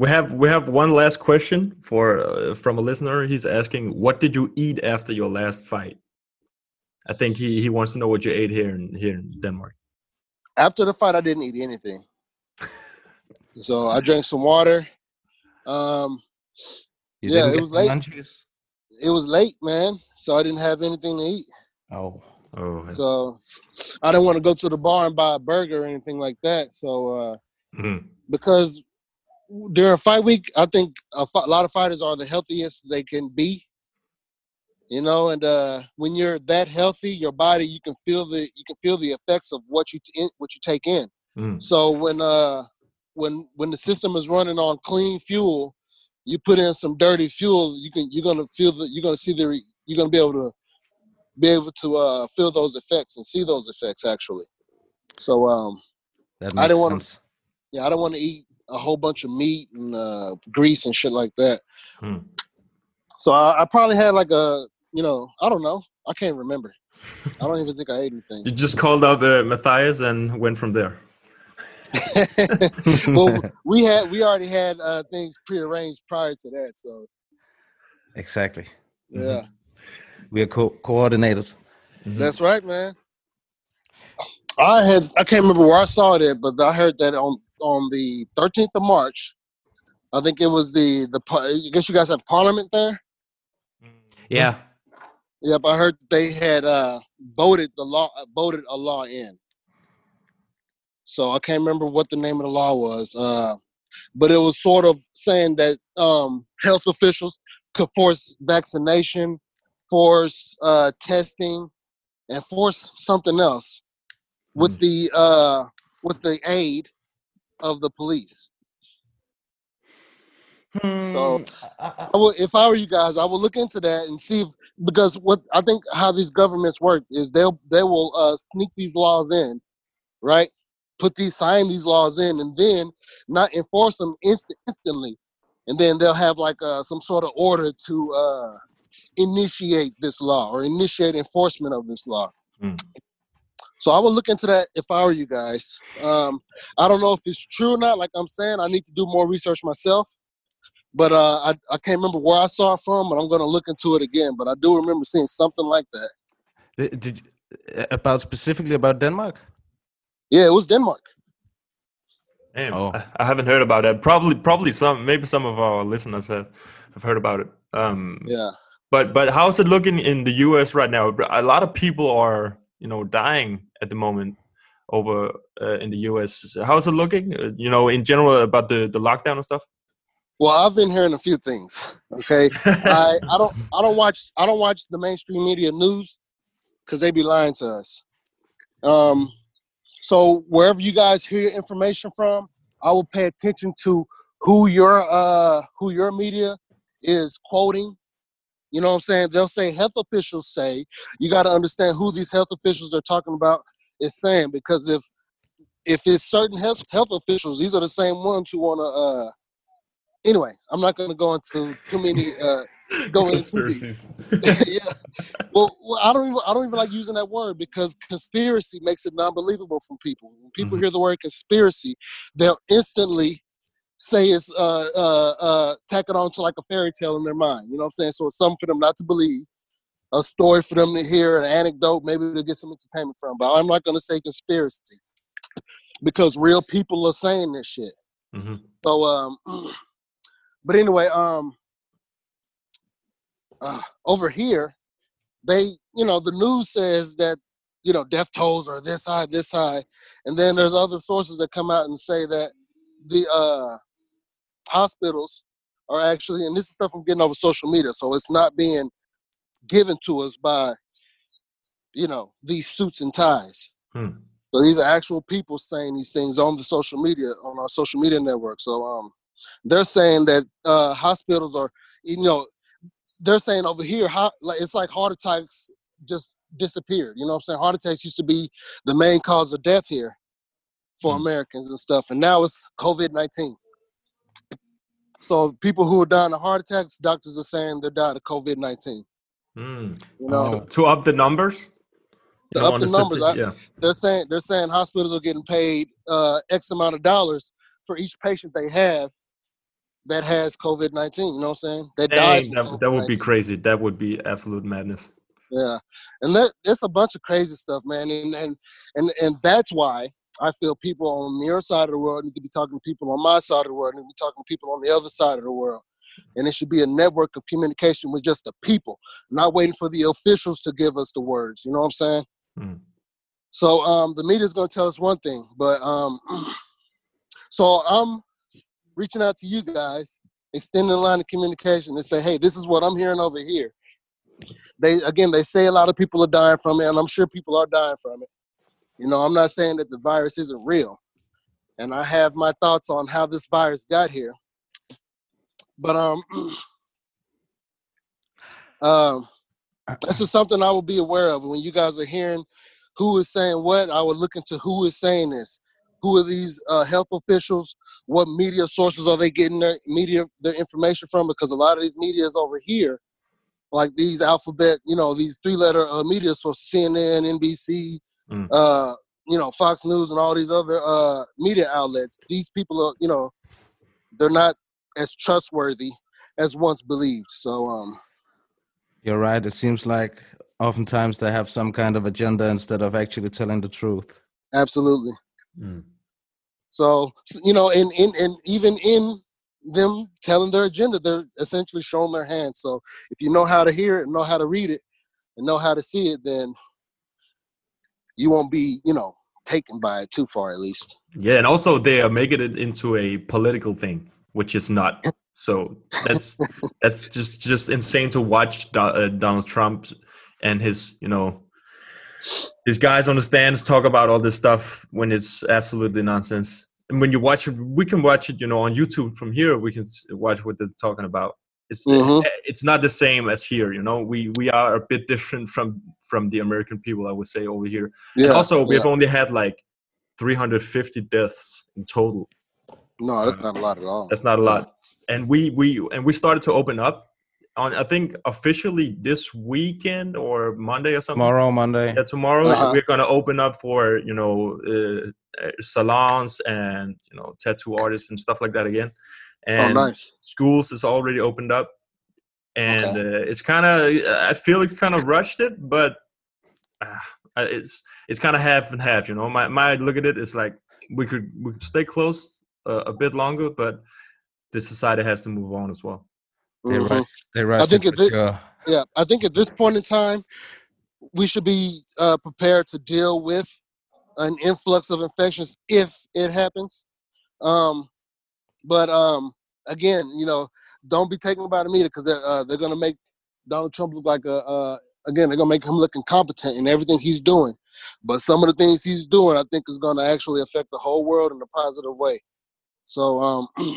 We have we have one last question for uh, from a listener. He's asking, "What did you eat after your last fight?" I think he, he wants to know what you ate here in here in Denmark. After the fight, I didn't eat anything. So I drank some water. Um, You yeah, it was late. munchies? It was late, man. So I didn't have anything to eat. Oh, oh. So I didn't want to go to the bar and buy a burger or anything like that. So uh, Mhm. because during fight week, I think a, a lot of fighters are the healthiest they can be. You know, and uh, when you're that healthy, your body you can feel the you can feel the effects of what you t- what you take in. Mm. So when uh when when the system is running on clean fuel, you put in some dirty fuel, you can you're gonna feel the you're gonna see the you're gonna be able to be able to uh feel those effects and see those effects actually. So um that I didn't want to yeah, I don't want to eat a whole bunch of meat and uh grease and shit like that. Hmm. So I, I probably had like a you know, I don't know. I can't remember. I don't even think I ate anything. You just called up uh, Matthias and went from there. well, we had we already had uh, things prearranged prior to that, so Exactly. yeah, We are co- coordinated. that's right, man. I had I can't remember where I saw it at, but I heard that on on the 13th of March. I think it was the the I guess you guys have Parliament there. Yeah. Yep, I heard they had uh, voted the law voted a law in. So I can't remember what the name of the law was, uh, but it was sort of saying that um, health officials could force vaccination, force uh, testing, and force something else with the uh, with the aid of the police. So I will, if I were you guys, I would look into that and see if, because what I think how these governments work is they'll they will uh, sneak these laws in, right? Put these sign these laws in, and then not enforce them inst- instantly, and then they'll have like uh, some sort of order to uh, initiate this law or initiate enforcement of this law. So I will look into that if I were you guys. Um, I don't know if it's true or not. Like I'm saying, I need to do more research myself. But uh, I, I can't remember where I saw it from, but I'm going to look into it again. But I do remember seeing something like that. Did, did about specifically about Denmark? Yeah, it was Denmark. Damn, Oh. I, I haven't heard about that. Probably, probably some, maybe some of our listeners have, have heard about it. Um, Yeah. But but how's it looking in the U.S. right now? A lot of people are, you know, dying at the moment over uh, in the U.S. How's it looking? Uh, you know, in general about the the lockdown and stuff. Well, I've been hearing a few things. Okay, I, I don't I don't watch I don't watch the mainstream media news because they be lying to us. Um, so wherever you guys hear information from, I will pay attention to who your uh who your media is quoting You know what I'm saying? They'll say health officials say. You got to understand who these health officials they're talking about is saying because if if it's certain health health officials, these are the same ones who want to. uh Anyway, I'm not going to go into too many. uh go into. Conspiracies. yeah. Well, well, I don't even I don't even like using that word because conspiracy makes it non-believable from people. When people hear the word conspiracy, they'll instantly say it's uh uh uh tack it on to like a fairy tale in their mind. You know what I'm saying? So it's something for them not to believe, a story for them to hear, an anecdote, maybe to get some entertainment from. But I'm not gonna say conspiracy because real people are saying this shit. Mm-hmm. So um but anyway, um uh, over here, they, you know, the news says that, you know, death tolls are this high, this high, and then there's other sources that come out and say that the uh, hospitals are actually, and this is stuff I'm getting over social media, so it's not being given to us by, you know, these suits and ties. Hmm. So these are actual people saying these things on the social media, on our social media network. So um, they're saying that uh, hospitals are, you know, they're saying over here, how, like it's like heart attacks just disappeared. You know what I'm saying? Heart attacks used to be the main cause of death here for Americans and stuff, and now it's COVID 19. So people who are dying of heart attacks, doctors are saying they're dying of COVID 19. Hmm. You know, to, to up the numbers. To up the numbers. I- yeah. They're saying they're saying hospitals are getting paid uh, X amount of dollars for each patient they have that has COVID nineteen. You know what I'm saying? That. Dang, from that, that would be crazy. That would be absolute madness. Yeah, and that it's a bunch of crazy stuff, man, and and and and that's why I feel people on your side of the world need to be talking to people on my side of the world, need to be talking to people on the other side of the world, and it should be a network of communication with just the people, not waiting for the officials to give us the words. You know what I'm saying? Mm. So um, the media's gonna tell us one thing, but um, so I'm reaching out to you guys, extending the line of communication, and say, hey, this is what I'm hearing over here. They again, they say a lot of people are dying from it, and I'm sure people are dying from it. You know, I'm not saying that the virus isn't real, and I have my thoughts on how this virus got here. But um, um, that's just something I will be aware of when you guys are hearing who is saying what. I will look into who is saying this. Who are these uh, health officials? What media sources are they getting their media their information from? Because a lot of these media is over here, like these alphabet, you know, these three letter uh, media sources, CNN, NBC, Mm. uh, you know, Fox News, and all these other uh, media outlets. These people are, you know, they're not as trustworthy as once believed. So, um, You're right. It seems like oftentimes they have some kind of agenda instead of actually telling the truth. absolutely. Mm. So, you know, and, and, and even in them telling their agenda, they're essentially showing their hand. So, if you know how to hear it, know how to read it, and know how to see it, then you won't be, you know, taken by it too far, at least. Yeah, and also they are making it into a political thing, which is not. So that's that's just just insane to watch Do- uh, Donald Trump and his you know his guys on the stands talk about all this stuff when it's absolutely nonsense. And when you watch it, we can watch it, you know, on YouTube from here. We can watch what they're talking about. It's Mhm. it's not the same as here, you know. We we are a bit different from from the American people, I would say, over here. and Yeah, also, we've yeah. only had like 350 deaths in total. No, that's not a lot at all. That's not a lot. And we we and we started to open up on I think officially this weekend or Monday or something. Tomorrow, Monday. Yeah, tomorrow Uh-huh. we're gonna open up for you know uh, uh, salons and you know tattoo artists and stuff like that again. And Oh, nice. schools is already opened up, and uh, it's kind of I feel it kind of rushed it, but uh, it's it's kind of half and half. You know, my my look at it is like we could we could stay close uh, a bit longer, but the society has to move on as well. They Mhm. rush. They I rush think it at sure. yeah, I think at this point in time, we should be uh, prepared to deal with an influx of infections if it happens. Um, but um, again, you know, don't be taken by the media because they're uh, they're gonna make Donald Trump look like a uh, again they're gonna make him look incompetent in everything he's doing. But some of the things he's doing, I think, is gonna actually affect the whole world in a positive way. So um,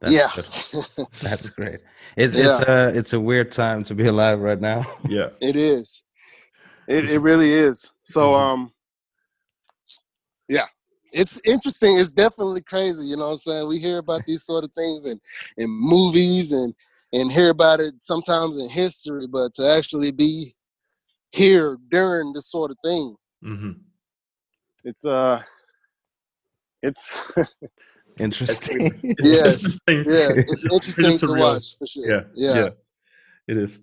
That's yeah. good. That's great. It's it's a it's a weird time to be alive right now. Yeah. It is. It it really is. So Mm-hmm. um yeah it's interesting it's definitely crazy you know what i'm saying we hear about these sort of things in in movies and and hear about it sometimes in history but to actually be here during this sort of thing Mm-hmm. it's uh it's Interesting. It's Yes. interesting. Yeah, it's pretty interesting to watch, for sure. Yeah, Yeah. it is.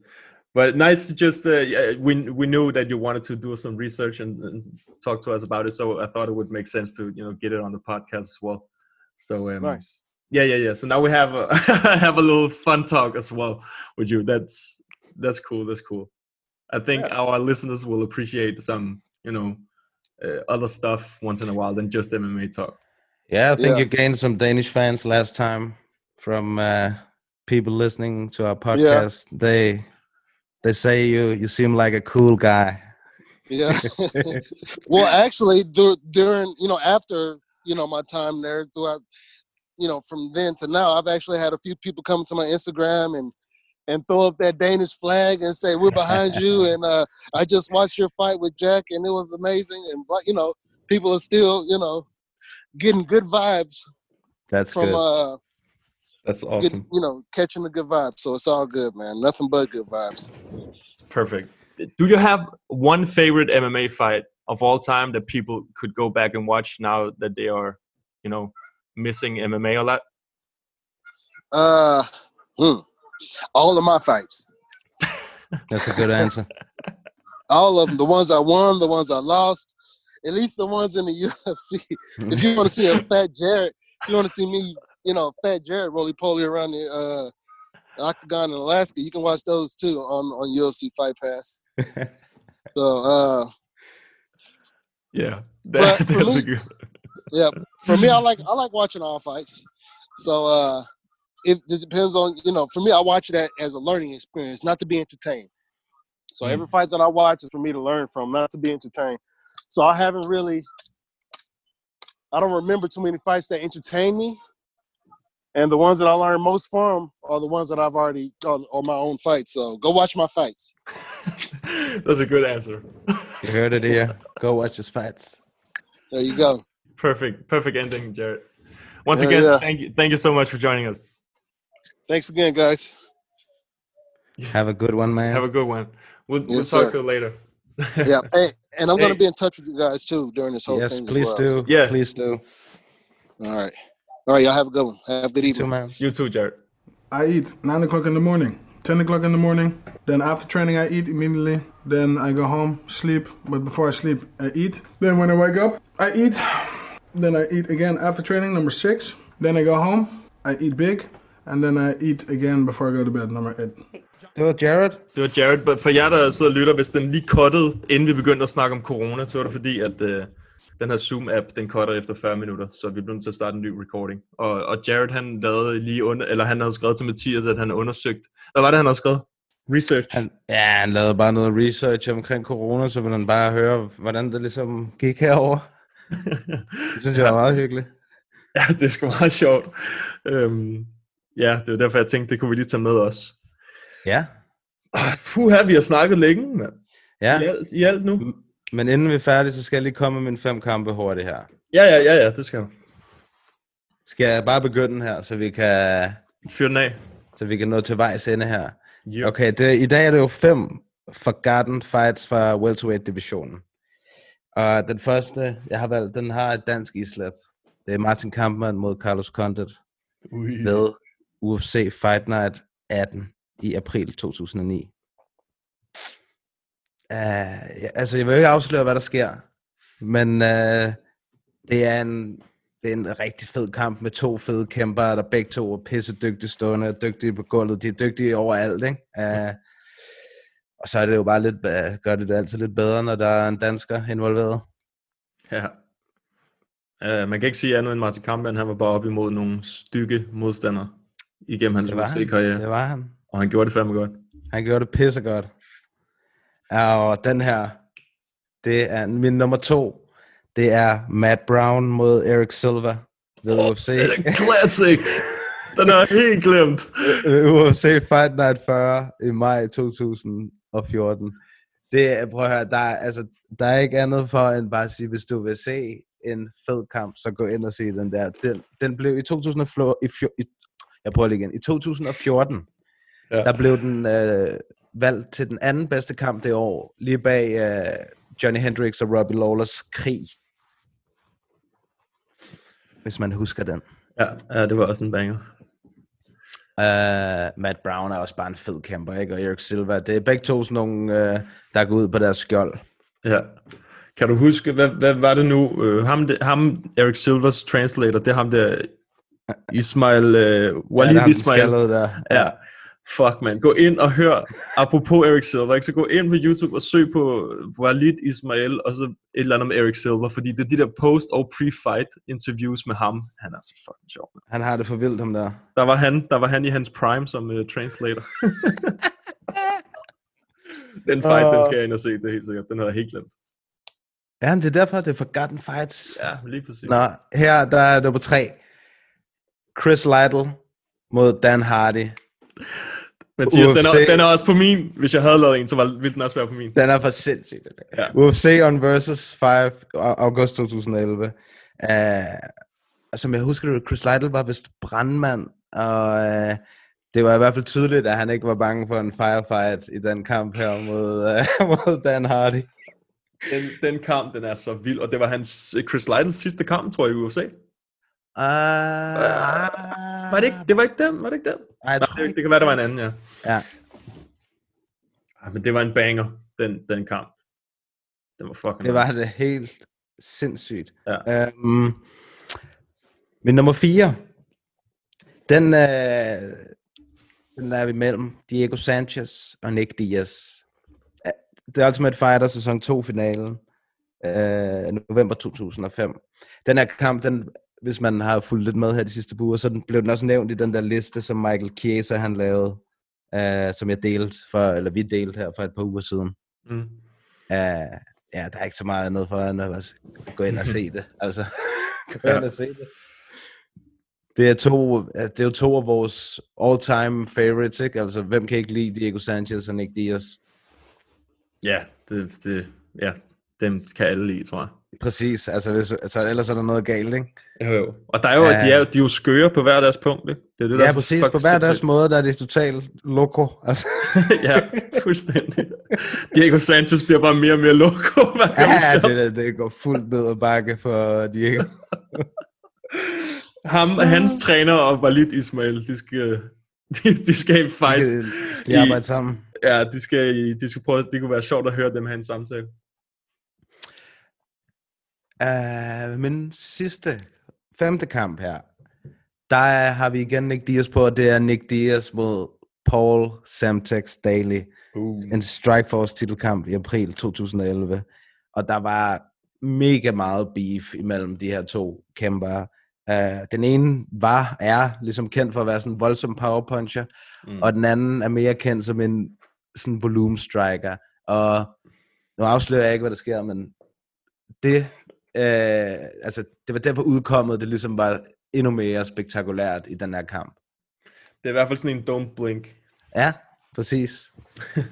But nice to just uh, we we knew that you wanted to do some research and, and talk to us about it, so I thought it would make sense to you know get it on the podcast as well. So um, nice yeah, yeah, yeah. So now we have a have a little fun talk as well with you. That's that's cool. That's cool. I think our listeners will appreciate some you know uh, other stuff once in a while than just MMA talk. Yeah, I think Yeah. you gained some Danish fans last time from uh, people listening to our podcast Yeah. podcast. They they say you you seem like a cool guy. Yeah. well, actually, dur- during you know after you know my time there, throughout you know from then to now, I've actually had a few people come to my Instagram and and throw up that Danish flag and say we're behind you. And uh, I just watched your fight with Jack, and it was amazing. And you know, people are still you know getting good vibes That's from good. uh That's getting, awesome. you know catching the good vibes. So it's all good, man. Nothing but good vibes. Perfect. Do you have one favorite MMA fight of all time that people could go back and watch now that they are, you know, missing MMA a lot? Uh, hmm. all of my fights. That's a good answer. all of them. The ones I won, the ones I lost, at least the ones in the UFC. if you want to see a fat Jared, if you want to see me, you know, fat Jared roly poly around the uh, octagon in Alaska, you can watch those too on on UFC Fight Pass. so, uh, Yeah, that, for that's me- a good. yeah, for me, I like I like watching all fights. So, uh, it, it depends on you know. For me, I watch that as a learning experience, not to be entertained. So every fight that I watch is for me to learn from, not to be entertained. So I haven't really, I don't remember too many fights that entertain me. And the ones that I learn most from are the ones that I've already on, on my own fights. So go watch my fights. That's a good answer. You heard it here. Go watch his fights. There you go. Perfect, perfect ending, Jared. Once Yeah, again, yeah. thank you, thank you so much for joining us. Thanks again, guys. Have a good one, man. Have a good one. We'll, we'll talk sir. to you later. yeah, hey, and I'm gonna be in touch with you guys too during this whole Yes, thing. as please well. do. Yeah. Please do. All right. All right, y'all have a good one. Have a good evening. man. You too, Jared. I eat 9 o'clock in the morning, 10 o'clock in the morning. Then after training, I eat immediately. Then I go home, sleep. But before I sleep, I eat. Then when I wake up, I eat. Then I eat again after training, number six. Then I go home, I eat big. And then I eat again before I go to bed, number eight. Det var Jared. Det var Jared. but For jer, der sidder og lytter, hvis den lige cuttede, inden vi begyndte at snakke om corona, så var det fordi, at øh, den her Zoom-app, den cutter efter 40 minutter, så vi blev nødt til at starte en ny recording. Og, og Jared, han lavede lige under, eller han havde skrevet til Mathias, at han undersøgt. Hvad var det, han havde skrevet? Research. Han, ja, han lavede bare noget research omkring corona, så ville han bare høre, hvordan det ligesom gik herover. Det synes jeg var meget hyggeligt. Ja, det er sgu meget sjovt. Øhm, ja, det var derfor, jeg tænkte, det kunne vi lige tage med os. Ja. Puh, her vi har snakket længe, mand. Ja. I alt, I alt nu. Men inden vi er færdige, så skal jeg lige komme med mine fem kampe hurtigt her. Ja, ja, ja, ja, det skal du. Skal jeg bare begynde her, så vi kan... Fyr den af. Så vi kan nå til vejs ende her. Jo. Okay, det, i dag er det jo fem forgotten fights fra welterweight-divisionen. Og den første, jeg har valgt, den har et dansk islet. Det er Martin Kampmann mod Carlos Condit Ui. ved UFC Fight Night 18 i april 2009. Uh, altså, jeg vil ikke afsløre, hvad der sker, men uh, det er en det er en rigtig fed kamp med to fede kæmper, der begge to er pisse dygtige stående, og dygtige på gulvet. De er dygtige overalt, ikke? Uh, og så er det jo bare lidt, uh, gør det det altid lidt bedre, når der er en dansker involveret. Ja. Uh, man kan ikke sige andet end Martin Kampmann, han var bare op imod nogle stykke modstandere igennem hans. UFC-karriere. Det var han. Og han gjorde det fandme godt. Han gjorde det pisse godt. Og den her, det er min nummer to. Det er Matt Brown mod Eric Silva ved UFC. Classic! Den er helt glemt. Øh, UFC Fight Night 40 i maj 2014. Det, er- prøv at høre, der er, altså, der er ikke andet for end bare at sige, hvis du vil se en fed kamp, så gå ind og se den der. Den, den blev i 2014, i, fjor- i, jeg prøver lige igen, i 2014, Ja. der blev den øh, valgt til den anden bedste kamp det år, lige bag øh, Johnny Hendricks og Robbie Lawlers krig. Hvis man husker den. Ja, ja, det var også en banger. Uh, Matt Brown er også bare en fed kæmper, ikke? Og Erik Silva. Det er begge to sådan nogle, uh, der går ud på deres skjold. Ja. Kan du huske, hvad, hvad var det nu? Uh, ham, de, ham, Eric Silvers translator, det er ham der, Ismail, uh, Ja, Walid den Ismail. der. Ja. Fuck, man. Gå ind og hør, apropos Eric Silver, ikke? så gå ind på YouTube og søg på Walid Ismail, og så et eller andet med Eric Silver, fordi det er de der post- og pre-fight interviews med ham. Han er så fucking sjov. Man. Han har det for vildt, ham der. Der var han, der var han i hans prime som uh, translator. den fight, den skal jeg ind og se, det er helt sikkert. Den havde jeg helt glemt. Ja, men det er derfor, det er Forgotten Fights. Ja, lige præcis. Nå, her der er nummer tre. Chris Lytle mod Dan Hardy. Mathias, den er, UFC. den er også på min. Hvis jeg havde lavet en, så var, ville den også være på min. Den er for sindssygt. Ja. UFC on versus 5, august 2011. Uh, som jeg husker det, Chris Lytle var vist brandmand, og uh, det var i hvert fald tydeligt, at han ikke var bange for en firefight i den kamp her mod, uh, mod Dan Hardy. Den, den kamp, den er så vild, og det var hans Chris Lytles sidste kamp, tror jeg, i UFC. Uh, var det ikke, det var ikke den, var det ikke den? Nej, jeg tror det, ikke. det kan være, der var en anden, ja. Ja. Ej, men det var en banger, den, den kamp. Den var fucking Det var nice. det helt sindssygt. Ja. Øhm, men nummer 4, den, øh, den er vi mellem Diego Sanchez og Nick Diaz. Det er Ultimate Fighter sæson 2 finalen, øh, november 2005. Den her kamp, den, hvis man har fulgt lidt med her de sidste uger, så blev den også nævnt i den der liste, som Michael Chiesa han lavede, øh, som jeg delte for, eller vi delte her for et par uger siden. Mm. Uh, ja, der er ikke så meget andet for end at gå ind og se det. Altså, gå Ja. ind og se det. Det er, to, det er jo to af vores all-time favorites, ikke? Altså, hvem kan ikke lide Diego Sanchez og Nick Diaz? Ja, det, det, ja, dem kan alle lide, tror jeg. Præcis, altså, hvis, altså ellers er der noget galt, ikke? Jo, jo. Og der er jo, Ja. de, er, jo- de er jo skøre på hver deres punkt, ikke? Det er det, der Ja, er præcis. På hver deres måde, der er det totalt loco. Altså, ja, fuldstændig. Diego Sanchez bliver bare mere og mere loco, hver gang vi ja, det, det, går fuldt ned ad bakke for Diego. Ham og hans træner og Walid Ismail, de skal, de, de skal i fight. De skal arbejde sammen. Ja, de skal, de skal prøve, det kunne være sjovt at høre dem have en samtale. Uh, min sidste, femte kamp her, der er, har vi igen Nick Diaz på, og det er Nick Diaz mod Paul Samtex Daly. Uh. En Strikeforce titelkamp i april 2011. Og der var mega meget beef imellem de her to kæmper. Uh, den ene var, er ligesom kendt for at være sådan en voldsom power puncher, Mm. mm. og den anden er mere kendt som en sådan volume striker. Og nu afslører jeg ikke, hvad der sker, men det, øh, altså, det var derfor udkommet, det ligesom var endnu mere spektakulært i den her kamp. Det er i hvert fald sådan en don't blink. Ja, præcis.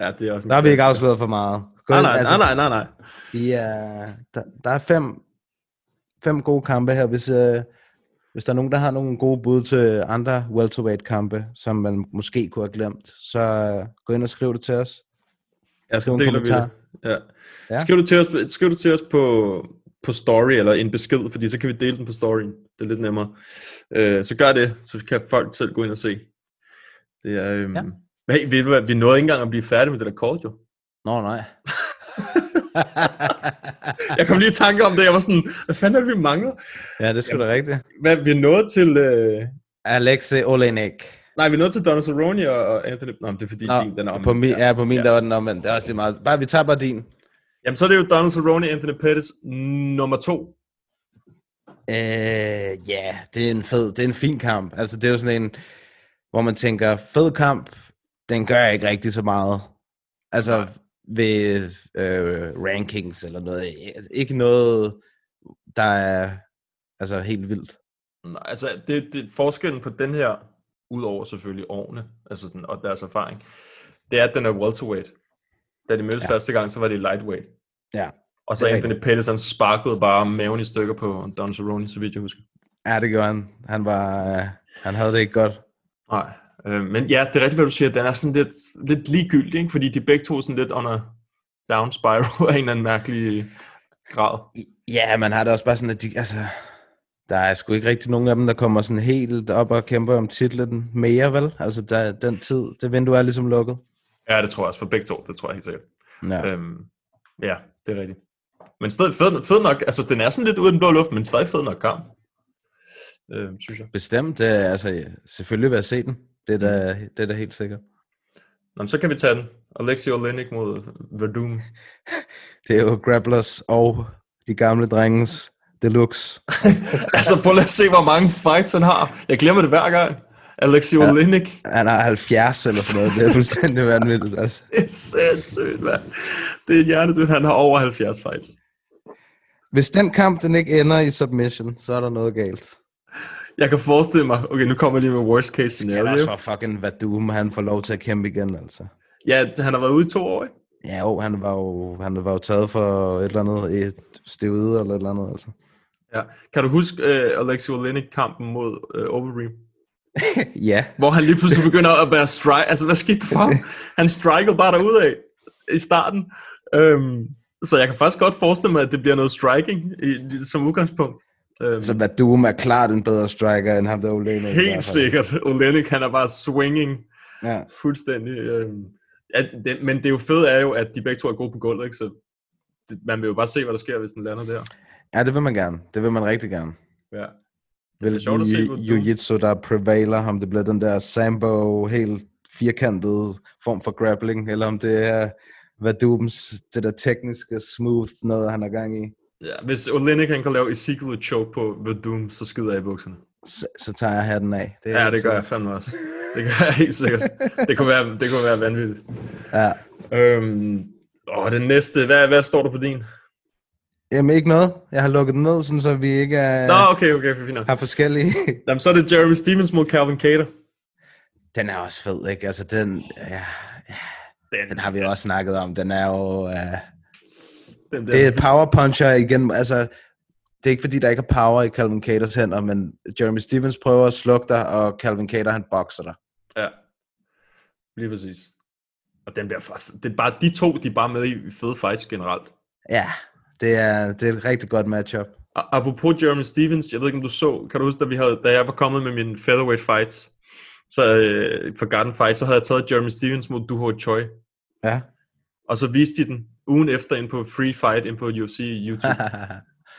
Ja, det er også en Der har vi ikke afsløret for meget. Gå Nej, nej, altså, nej, nej, nej, nej. Ja, der, der er fem, fem gode kampe her. Hvis, øh, hvis der er nogen, der har nogle gode bud til andre welterweight-kampe, som man måske kunne have glemt, så øh, gå ind og skriv det til os. Ja, så deler vi det. Ja. Ja. Skriv, det til os, skriv det til os på, på story, eller en besked, fordi så kan vi dele den på storyen. Det er lidt nemmere. Øh, så gør det, så kan folk selv gå ind og se. Det er... Øhm... Ja. Hey, ved du hvad, vi nåede ikke engang at blive færdige med det der kort, jo. Nå, nej. Jeg kom lige i tanke om det, jeg var sådan, hvad fanden er det, vi mangler? Ja, det er sgu da rigtigt. Hvad, vi nået til... Øh... Alexei Olenek. Nej, vi er nået til Donald Cerrone og Anthony... Nå, det er fordi, Nå, din, den er om... på min, ja, på min, ja. der var den omvendt. Det er også lige meget. Bare, vi tager bare din. Jamen, så er det jo Donald Cerrone, Anthony Pettis, nummer to. Øh, ja, det er en fed, det er en fin kamp. Altså, det er jo sådan en, hvor man tænker, fed kamp, den gør ikke rigtig så meget. Altså, ved øh, rankings eller noget. Ikke noget, der er altså helt vildt. Nej, altså, det, det, forskellen på den her, udover selvfølgelig årene, altså den, og deres erfaring, det er, at den er welterweight. Da de mødtes ja. Første gang, så var det lightweight. Ja. Og så Anthony Pettis, han sparkede bare maven i stykker på Don Cerrone, så vidt jeg husker. Ja, det gjorde han. Han, var, øh, han havde det ikke godt. Nej, øh, men ja, det er rigtigt, hvad du siger. Den er sådan lidt, lidt ligegyldig, ikke? fordi de begge to er sådan lidt under down spiral af en eller anden mærkelig grad. Ja, man har det også bare sådan, at de, altså, der er sgu ikke rigtig nogen af dem, der kommer sådan helt op og kæmper om titlen mere, vel? Altså, der, den tid, det vindue er ligesom lukket. Ja, det tror jeg også for begge to, det tror jeg helt sikkert. Ja. Øhm, ja, det er rigtigt. Men stadig fed, fed nok, altså den er sådan lidt uden blå luft, men stadig fed nok kamp, øhm, synes jeg. Bestemt, det, er- altså, selvfølgelig vil jeg se den. Det er da, det er da helt sikkert. Nå, men så kan vi tage den. Alexi Olenek mod Verdum. Det er jo Grapplers og de gamle drenges deluxe. altså prøv lige at se, hvor mange fights han har. Jeg glemmer det hver gang. Alexi Ja. Olenek. Han har 70 eller sådan noget. Det er fuldstændig vanvittigt. Altså. Det er sindssygt, mand. Det er hjertet, han har over 70 fights. Hvis den kamp den ikke ender i submission, så er der noget galt. Jeg kan forestille mig, okay, nu kommer jeg lige med worst case Det er scenario. også for fucking Vadum, han får lov til at kæmpe igen, altså. Ja, han har været ude i to år, ikke? Ja, jo, han var jo, han var jo taget for et eller andet, et steroid eller et eller andet, altså. Ja. Kan du huske uh, Alexi Olenek-kampen mod uh, Overeem? ja. Hvor han lige pludselig begynder at være strike. Altså, hvad skete der for ham? Han strikede bare derudad i starten. Um, så jeg kan faktisk godt forestille mig, at det bliver noget striking i, som udgangspunkt. Um, Så Vadum er klart en bedre striker end ham, der Olenek. helt sikkert. Olenek, han er bare swinging Ja. fuldstændig. Um, ja, det, men det er jo fedt er jo, at de begge to er gode på gulvet, ikke? Så det, man vil jo bare se, hvad der sker, hvis den lander der. Ja, det vil man gerne. Det vil man rigtig gerne. Ja. Vel, er sjovt at se, jiu- hvor du- Jiu-jitsu, der prevaler, om det bliver den der sambo, helt firkantede form for grappling, eller om det er Vadums, det der tekniske, smooth noget, han har gang i. Ja, hvis Olenek han kan lave Ezekiel choke på Verdum, så skider jeg i bukserne. Så, så tager jeg hatten af. Det ja, det gør jeg fandme også. Det gør jeg helt sikkert. Det kunne være, det kunne være vanvittigt. Ja. Øhm, åh, den næste, hvad, hvad står der på din? Jamen ikke noget. Jeg har lukket den ned, sådan, så vi ikke er, Nå, okay, okay, fint nok. har forskellige. Jamen, så er det Jeremy Stevens mod Calvin Cater. den er også fed, ikke? Altså den, ja, Den, den har vi også snakket om. Den er jo... Uh, den der, det er power puncher igen. Altså, det er ikke fordi, der ikke er power i Calvin Caters hænder, men Jeremy Stevens prøver at slukke dig, og Calvin Cater, han bokser dig. Ja, lige præcis. Og den bliver, for- det er bare, de to, de er bare med i fede fights generelt. Ja, det er, det er et rigtig godt matchup. Apropos Jeremy Stevens, jeg ved ikke, om du så, kan du huske, da, vi havde, da jeg var kommet med mine featherweight fights, så øh, for Garden Fight, så havde jeg taget Jeremy Stevens mod Duho Choi. Ja. Og så viste de den ugen efter ind på Free Fight ind på UFC YouTube.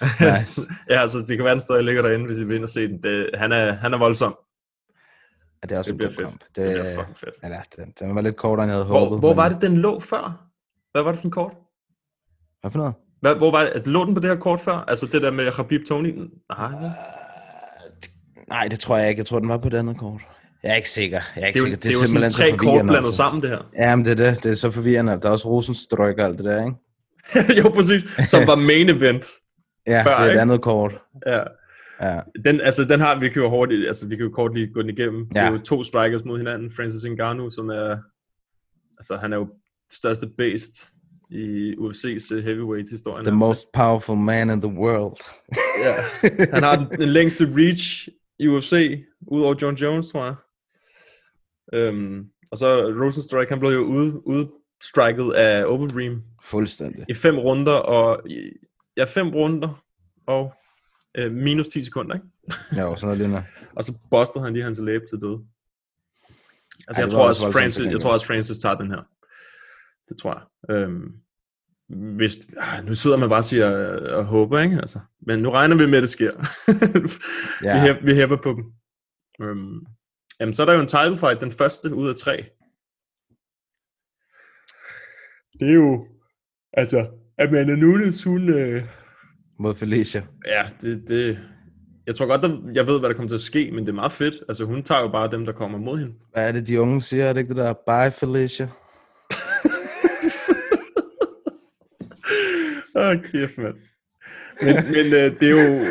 Nice. ja, altså det kan være, den stadig ligger derinde, hvis I vil ind og se den. Det, han, er, han er voldsom. Ja, det er også Det en god fedt. kamp. Det bliver fucking fedt. Eller, den, den var lidt kortere, end jeg havde Hvor, håbet. hvor men- var det, den lå før? Hvad var det for en kort? Hvad for noget? Hvad, hvor var det? Altså, lå den på det her kort før? Altså det der med Khabib Tony? Nej, vel? Nej, det tror jeg ikke. Jeg tror, den var på det andet kort. Jeg er ikke sikker. Jeg er ikke Det er jo, sikker. det er jo sådan tre kort blandet sammen, det her. Ja, men det er det. Det er så forvirrende. Der er også Rosenstrøk og alt det der, ikke? jo, præcis. Som var main event. Ja, før, det er et ikke? andet kort. Ja. Ja. Den, altså, den har vi kan jo hurtigt, altså vi kan jo kort lige gå den igennem. Ja. Det er Ja. jo to strikers mod hinanden. Francis Ngannou, som er, altså han er jo største beast i UFC's uh, heavyweight historie. The most powerful man in the world. Ja. Han har den, den længste reach i UFC, udover John Jones, tror jeg. Øhm, og så Rosenstrike, han blev jo ude, udstriket af Overeem Fuldstændig. i fem runder, og ja, fem runder, og øh, minus 10 sekunder, ikke? Ja, sådan noget lignende. Og så bustede han lige hans læbe til døde. Altså, Ej, jeg, tror også, voldsomt Francis, jeg tror også, Francis tager den her. Det tror jeg. Øhm, hvis, ah, nu sidder man bare og siger øh, og håber, ikke? Altså, men nu regner vi med, at det sker. Ja. vi, hæpper, vi hæpper på dem. Øhm, jamen, så er der jo en title fight, den første ud af tre. Det er jo, altså, Amanda Nunes, hun, øh, Mod Felicia. ja, det, det, jeg tror godt, at jeg ved, hvad der kommer til at ske, men det er meget fedt. Altså, hun tager jo bare dem, der kommer mod hende. Hvad er det, de unge siger? Er det ikke det der? Bye, Felicia. Åh, kæft, mand. Men, men øh, det er jo...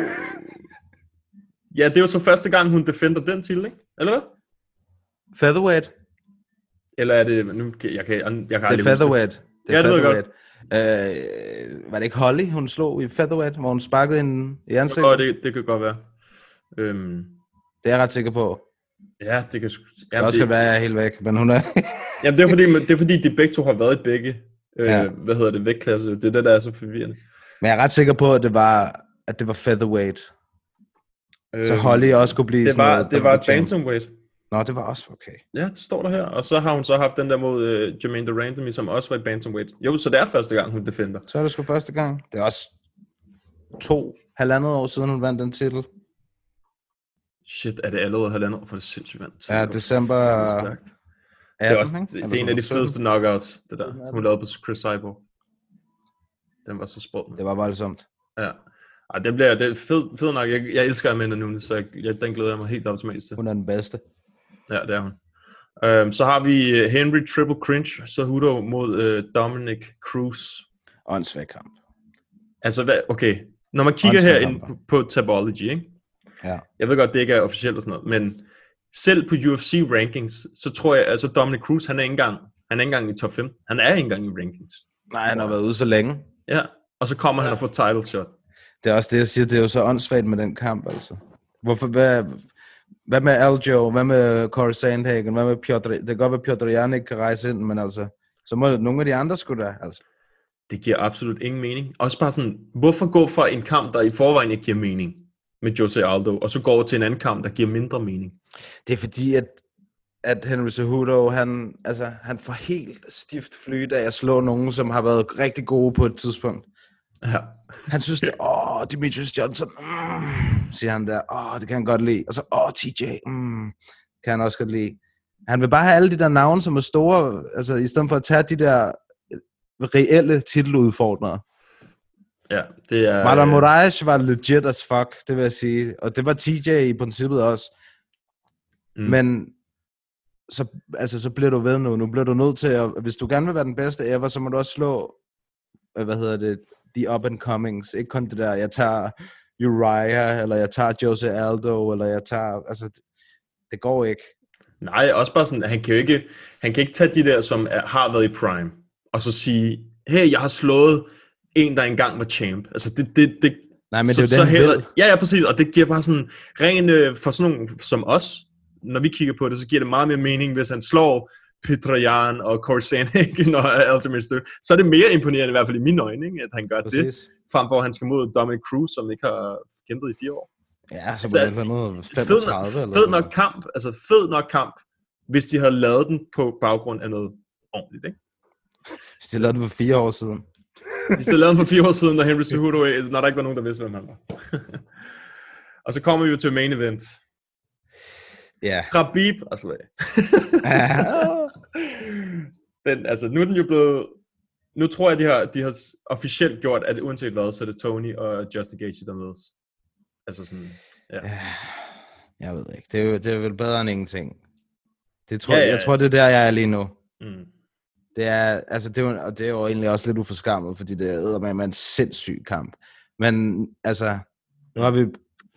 Ja, det er jo så første gang, hun defender den titel, ikke? Eller hvad? Featherweight. Eller er det... Nu, jeg kan, jeg, kan Det er featherweight. Det er Ja, det ved jeg featherweight. Øh, var det ikke Holly, hun slog i featherweight, hvor hun sparkede hende i Det, ansigtet? godt, det, det kan godt være. Øhm, Det er jeg ret sikker på. ja, det kan... sgu- Det Jamen, også kan være, jeg er helt væk, men hun er... Jamen, det er fordi, det er fordi de begge to har været i begge, øh, Ja. hvad hedder det, vægtklasse. Det er det, der er så forvirrende. men jeg er ret sikker på, at det var, at det var featherweight. Så Øhm, Holly også kunne blive det sådan var, noget det var et bantamweight. Nå, det var også okay. Ja, det står der her. Og så har hun så haft den der mod øh, Jermaine Durandamy, som også var i bantamweight. Jo, så det er første gang, hun defender. Så er det sgu første gang. Det er også to, halvandet år siden, hun vandt den titel. Shit, er det allerede halvandet år for det sindssygt vand? Ja, december Det er, stærkt. det 18, er, også, det, det er en af de fedeste knockouts, det der. Hun lavede på Chris Cyborg. Den var så spurgt. Det var voldsomt. Ja. Ej, det bliver det er fed, fed nok. Jeg, jeg elsker Amanda Nunes, så jeg, jeg, den glæder jeg mig helt automatisk til. Hun er den bedste. Ja, det er hun. Øhm, så har vi øh, Henry Triple Cringe Cejudo mod øh, Dominic Cruz. Åndssvag kamp. Altså, hvad, okay. Når man kigger her ind kamp. på, på Tabology, ikke? Ja. Jeg ved godt, det ikke er officielt og sådan noget, men selv på UFC rankings, så tror jeg, altså Dominic Cruz, han er ikke engang, han er ikke engang i top 5. Han er ikke engang i rankings. Nej, han har været ude så længe. Ja, og så kommer han og får title shot. Det er også det, jeg siger. Det er jo så åndssvagt med den kamp, altså. Hvorfor, hvad, hvad med Aljo? Hvad med Corey Sandhagen? Hvad med Piotr? Det kan godt være, at Piotr Jan ikke kan rejse ind, men altså, så må nogle af de andre skulle da, altså. Det giver absolut ingen mening. Også bare sådan, hvorfor gå fra en kamp, der i forvejen ikke giver mening med Jose Aldo, og så gå over til en anden kamp, der giver mindre mening? Det er fordi, at, at Henry Cejudo, han, altså, han får helt stift flyt af at slå nogen, som har været rigtig gode på et tidspunkt. Ja. Han synes det, åh, Demetrius Johnson, mm, siger han der, åh, det kan han godt lide. Og så, åh, TJ, mm, kan han også godt lide. Han vil bare have alle de der navne, som er store, altså i stedet for at tage de der reelle titeludfordrere. Ja, det er... Marlon Moraes var legit as fuck, det vil jeg sige. Og det var TJ i princippet også. Mm. Men så, altså, så bliver du ved nu. Nu bliver du nødt til at, hvis du gerne vil være den bedste ever, så må du også slå, øh, hvad hedder det, the up and comings. Ikke kun det der, jeg tager Uriah, eller jeg tager Jose Aldo, eller jeg tager, altså, det, det går ikke. Nej, også bare sådan, han kan jo ikke, han kan ikke tage de der, som er, har været i prime, og så sige, hey, jeg har slået en, der engang var champ. Altså, det, det, det, Nej, men det er jo det, han heller. Ja, ja, præcis, og det giver bare sådan, ren øh, for sådan nogle som os, når vi kigger på det, så giver det meget mere mening, hvis han slår Petrajan og Corey Sandhagen og Ultimate Steel. Så er det mere imponerende, i hvert fald i mine øjne, ikke, at han gør det, Præcis. frem for at han skal mod Dominic Cruz, som ikke har kæmpet i fire år. Ja, så må det være noget fed, 35 eller fed nok kamp, altså fed nok kamp, hvis de havde lavet den på baggrund af noget ordentligt, ikke? Hvis de lavede det for fire år siden. Hvis de lavede den for fire år siden, når Henry Cejudo, når der ikke var nogen, der vidste, hvem han var. og så kommer vi jo til main event. Ja. Khabib, altså den, altså, nu er den jo blevet... Nu tror jeg, de har, de har officielt gjort, at uanset hvad, så er det Tony og Justin Gaethje, der mødes. Altså sådan, ja. Jeg ved ikke. Det er, jo, det er vel bedre end ingenting. Det tror, ja, ja. Jeg tror, det er der, jeg er lige nu. Mm. Det er, altså, det er, jo, og det er jo egentlig også lidt uforskammet, fordi det er med en sindssyg kamp. Men altså, nu har vi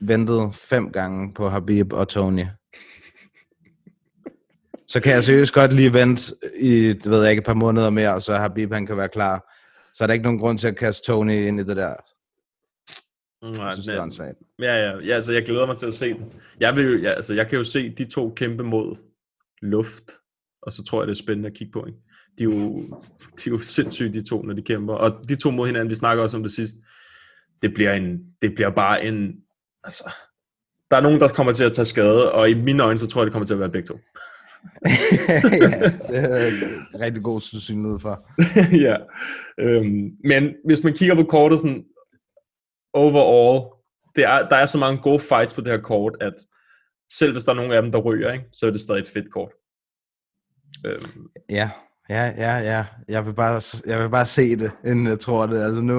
ventet fem gange på Habib og Tony. Så kan jeg seriøst godt lige vente i, det ved jeg ikke, et par måneder mere, så Habib han kan være klar. Så er der ikke nogen grund til at kaste Tony ind i det der. Nej, Jeg synes, det er. Ja, ja, ja, altså jeg glæder mig til at se den. Jeg, vil, jo- ja, altså, jeg kan jo se de to kæmpe mod luft, og så tror jeg, det er spændende at kigge på. Ikke? De, er jo, de er jo sindssyge, de to, når de kæmper. Og de to mod hinanden, vi snakker også om det sidst, det bliver, en, det bliver bare en... Altså, der er nogen, der kommer til at tage skade, og i mine øjne, så tror jeg, det kommer til at være begge to. ja, det er rigtig god sandsynlighed for. ja. Øhm, men hvis man kigger på kortet sådan overall, det er, der er så mange gode fights på det her kort, at selv hvis der er nogen af dem, der ryger, ikke, så er det stadig et fedt kort. Øhm, Ja, ja, ja, ja. Jeg vil bare, jeg vil bare se det, inden jeg tror det. Altså nu,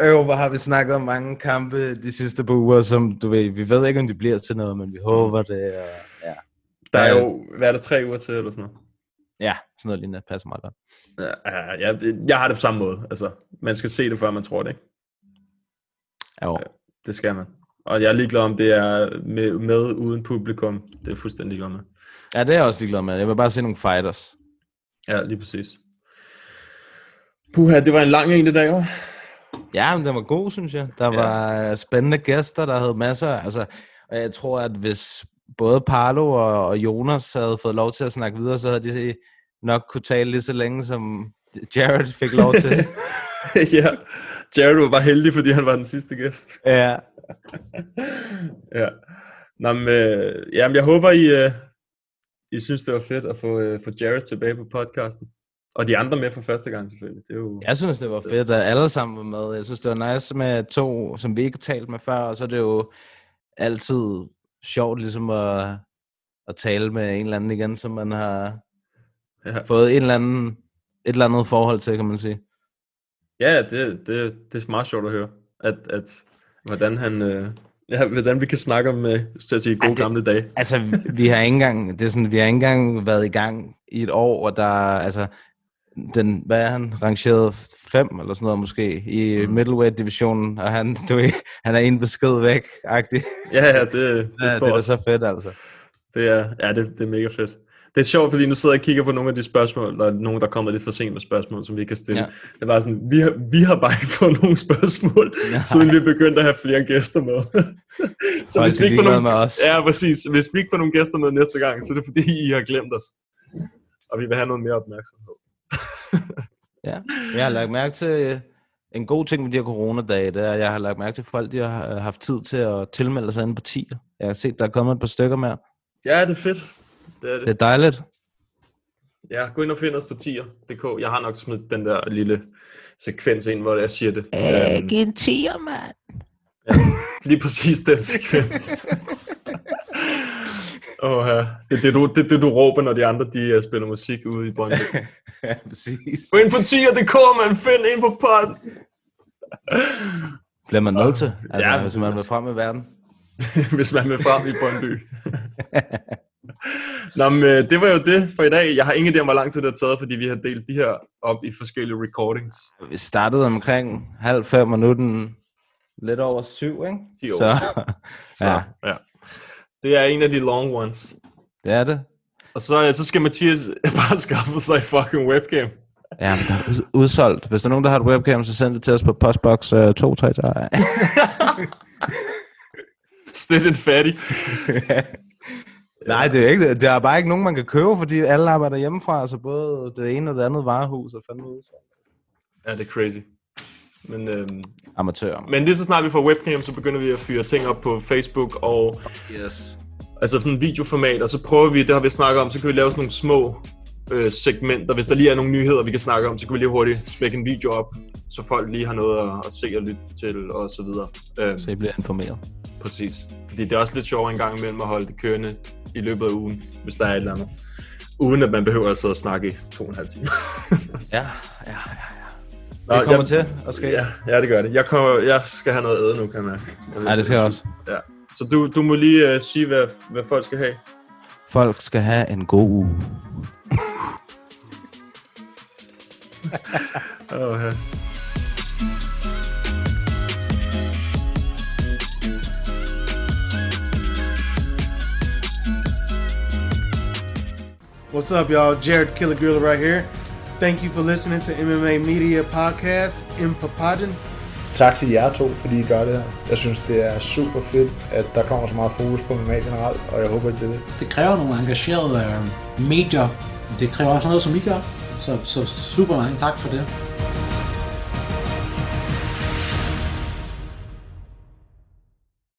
øh, hvor har vi snakket om mange kampe de sidste par uger, som du ved, vi ved ikke, om det bliver til noget, men vi håber det. Og, ja. der er jo, hvad er der, tre uger til, eller sådan noget? Ja, sådan noget lignende passer meget godt. Ja, ja, ja, jeg har det på samme måde. Altså, man skal se det, før man tror det, ikke? Jo. Det skal man. Og jeg er ligeglad om det er med, med uden publikum. Det er fuldstændig ligeglad med. Ja, det er jeg også ligeglad med. Jeg vil bare se nogle fighters. Ja, lige præcis. Puha, det var en lang en i dag, hva'? Ja, men den var god, synes jeg. Der Ja. var spændende gæster, der havde masser. Altså, og jeg tror, at hvis både Parlo og, og Jonas havde fået lov til at snakke videre, så havde de nok kunne tale lige så længe, som Jared fik lov til. ja, Jared var bare heldig, fordi han var den sidste gæst. ja. ja. Nå, men, øh, jamen, jeg håber, I, øh, I synes, det var fedt at få, øh, få Jared tilbage på podcasten. Og de andre med for første gang, selvfølgelig. Det er jo... Jeg synes, det var fedt, at alle sammen var med. Jeg synes, det var nice med to, som vi ikke har talt med før, og så er det jo altid sjovt ligesom at, at tale med en eller anden igen, som man har ja. fået en eller anden, et eller andet forhold til, kan man sige. Ja, det, det, det er meget sjovt at høre, at, at hvordan han... Øh, ja, hvordan vi kan snakke om, øh, til at sige, gode gamle dage. Altså, vi har ikke engang, det er sådan, vi har ikke engang været i gang i et år, og der er, altså, den, hvad er han, rangeret 5 eller sådan noget måske, i mm. middleweight-divisionen, og han, du, han er en besked væk, agtig. Ja, ja, det, det, ja, står det er da så fedt, altså. Det er, ja, det, det er mega fedt. Det er sjovt, fordi nu sidder jeg og kigger på nogle af de spørgsmål, der er nogen, der kommer lidt for sent med spørgsmål, som vi kan stille. Ja. Det var sådan, vi har, vi har bare ikke fået nogen spørgsmål, Nej. Siden vi begyndte at have flere gæster med. så Folk hvis vi, ikke får med os. ja, præcis. Hvis vi ikke får nogen gæster med næste gang, så er det fordi, I har glemt os. Og vi vil have noget mere opmærksomhed. Ja, jeg har lagt mærke til øh, en god ting med de her coronadage, det er, at jeg har lagt mærke til, folk de har haft tid til at tilmelde sig inde på tier. Jeg har set, der er kommet et par stykker mere. Ja, det er fedt. Det er det. Det er dejligt. Ja, gå ind og find os på tier.dk. Jeg har nok smidt den der lille sekvens ind, hvor jeg siger det. Øhm, Ikke en tier, mand. Lige præcis den sekvens. Åh, ja. det, er det, du, det, det, du råber, når de andre de, uh, spiller musik ude i Brøndby. ja, præcis. Gå ind på tier.dk, man. Find ind på podden. Bliver man nødt til, altså, Ja, ja, hvis man vil frem i verden. Hvis man vil frem i Brøndby. Nå, men øh, det var jo det for i dag. Jeg har ingen idé om, hvor lang tid det har taget, fordi vi har delt de her op i forskellige recordings. Vi startede omkring halv fem, den lidt over syv, ikke? 10 år. Så, Så, ja, ja. Det er en af de long ones. det er det. Og så, så skal Mathias bare skaffe sig fucking webcam. Ja, men der er ud- udsolgt. Hvis der er nogen, der har et webcam, så send det til os på postbox uh, 233. Stil en fattig. Nej, det er ikke det. Der er bare ikke nogen, man kan købe, fordi alle arbejder hjemmefra, så både det ene og det andet varehus er fandme udsolgt. Ja, det er crazy. Men, øhm, Amatører. men lige så snart vi får webcam, så begynder vi at fyre ting op på Facebook og Yes. altså sådan en videoformat, og så prøver vi, det har vi snakket om, så kan vi lave sådan nogle små øh, segmenter. Hvis der lige er nogle nyheder, vi kan snakke om, så kan vi lige hurtigt smække en video op, så folk lige har noget at, at se og lytte til, og så videre. Øhm, Så I bliver informeret. Præcis. Fordi det er også lidt sjovt en gang imellem at holde det kørende i løbet af ugen, hvis der er et eller andet. Uden at man behøver at sidde og snakke i to og en halv time. Ja, ja, ja. Nå, Det kommer jeg- til at ske. Ja, ja, det gør det. Jeg, kommer, jeg skal have noget æde nu, kan jeg mærke. Ja, det skal jeg også. Ja. Så du, du må lige uh, sige, hvad, hvad folk skal have. Folk skal have en god uge. Åh, ja. What's up, y'all? Jared Killer right here. Thank you for listening to MMA Media Podcast in Papadon. Tak til jer to, fordi I gør det her. Jeg synes, det er super fedt, at der kommer så meget fokus på MMA generelt, og jeg håber, at det er det. Det kræver nogle engagerede øh, medier. Det kræver også noget, som I gør. Så, så super mange tak for det.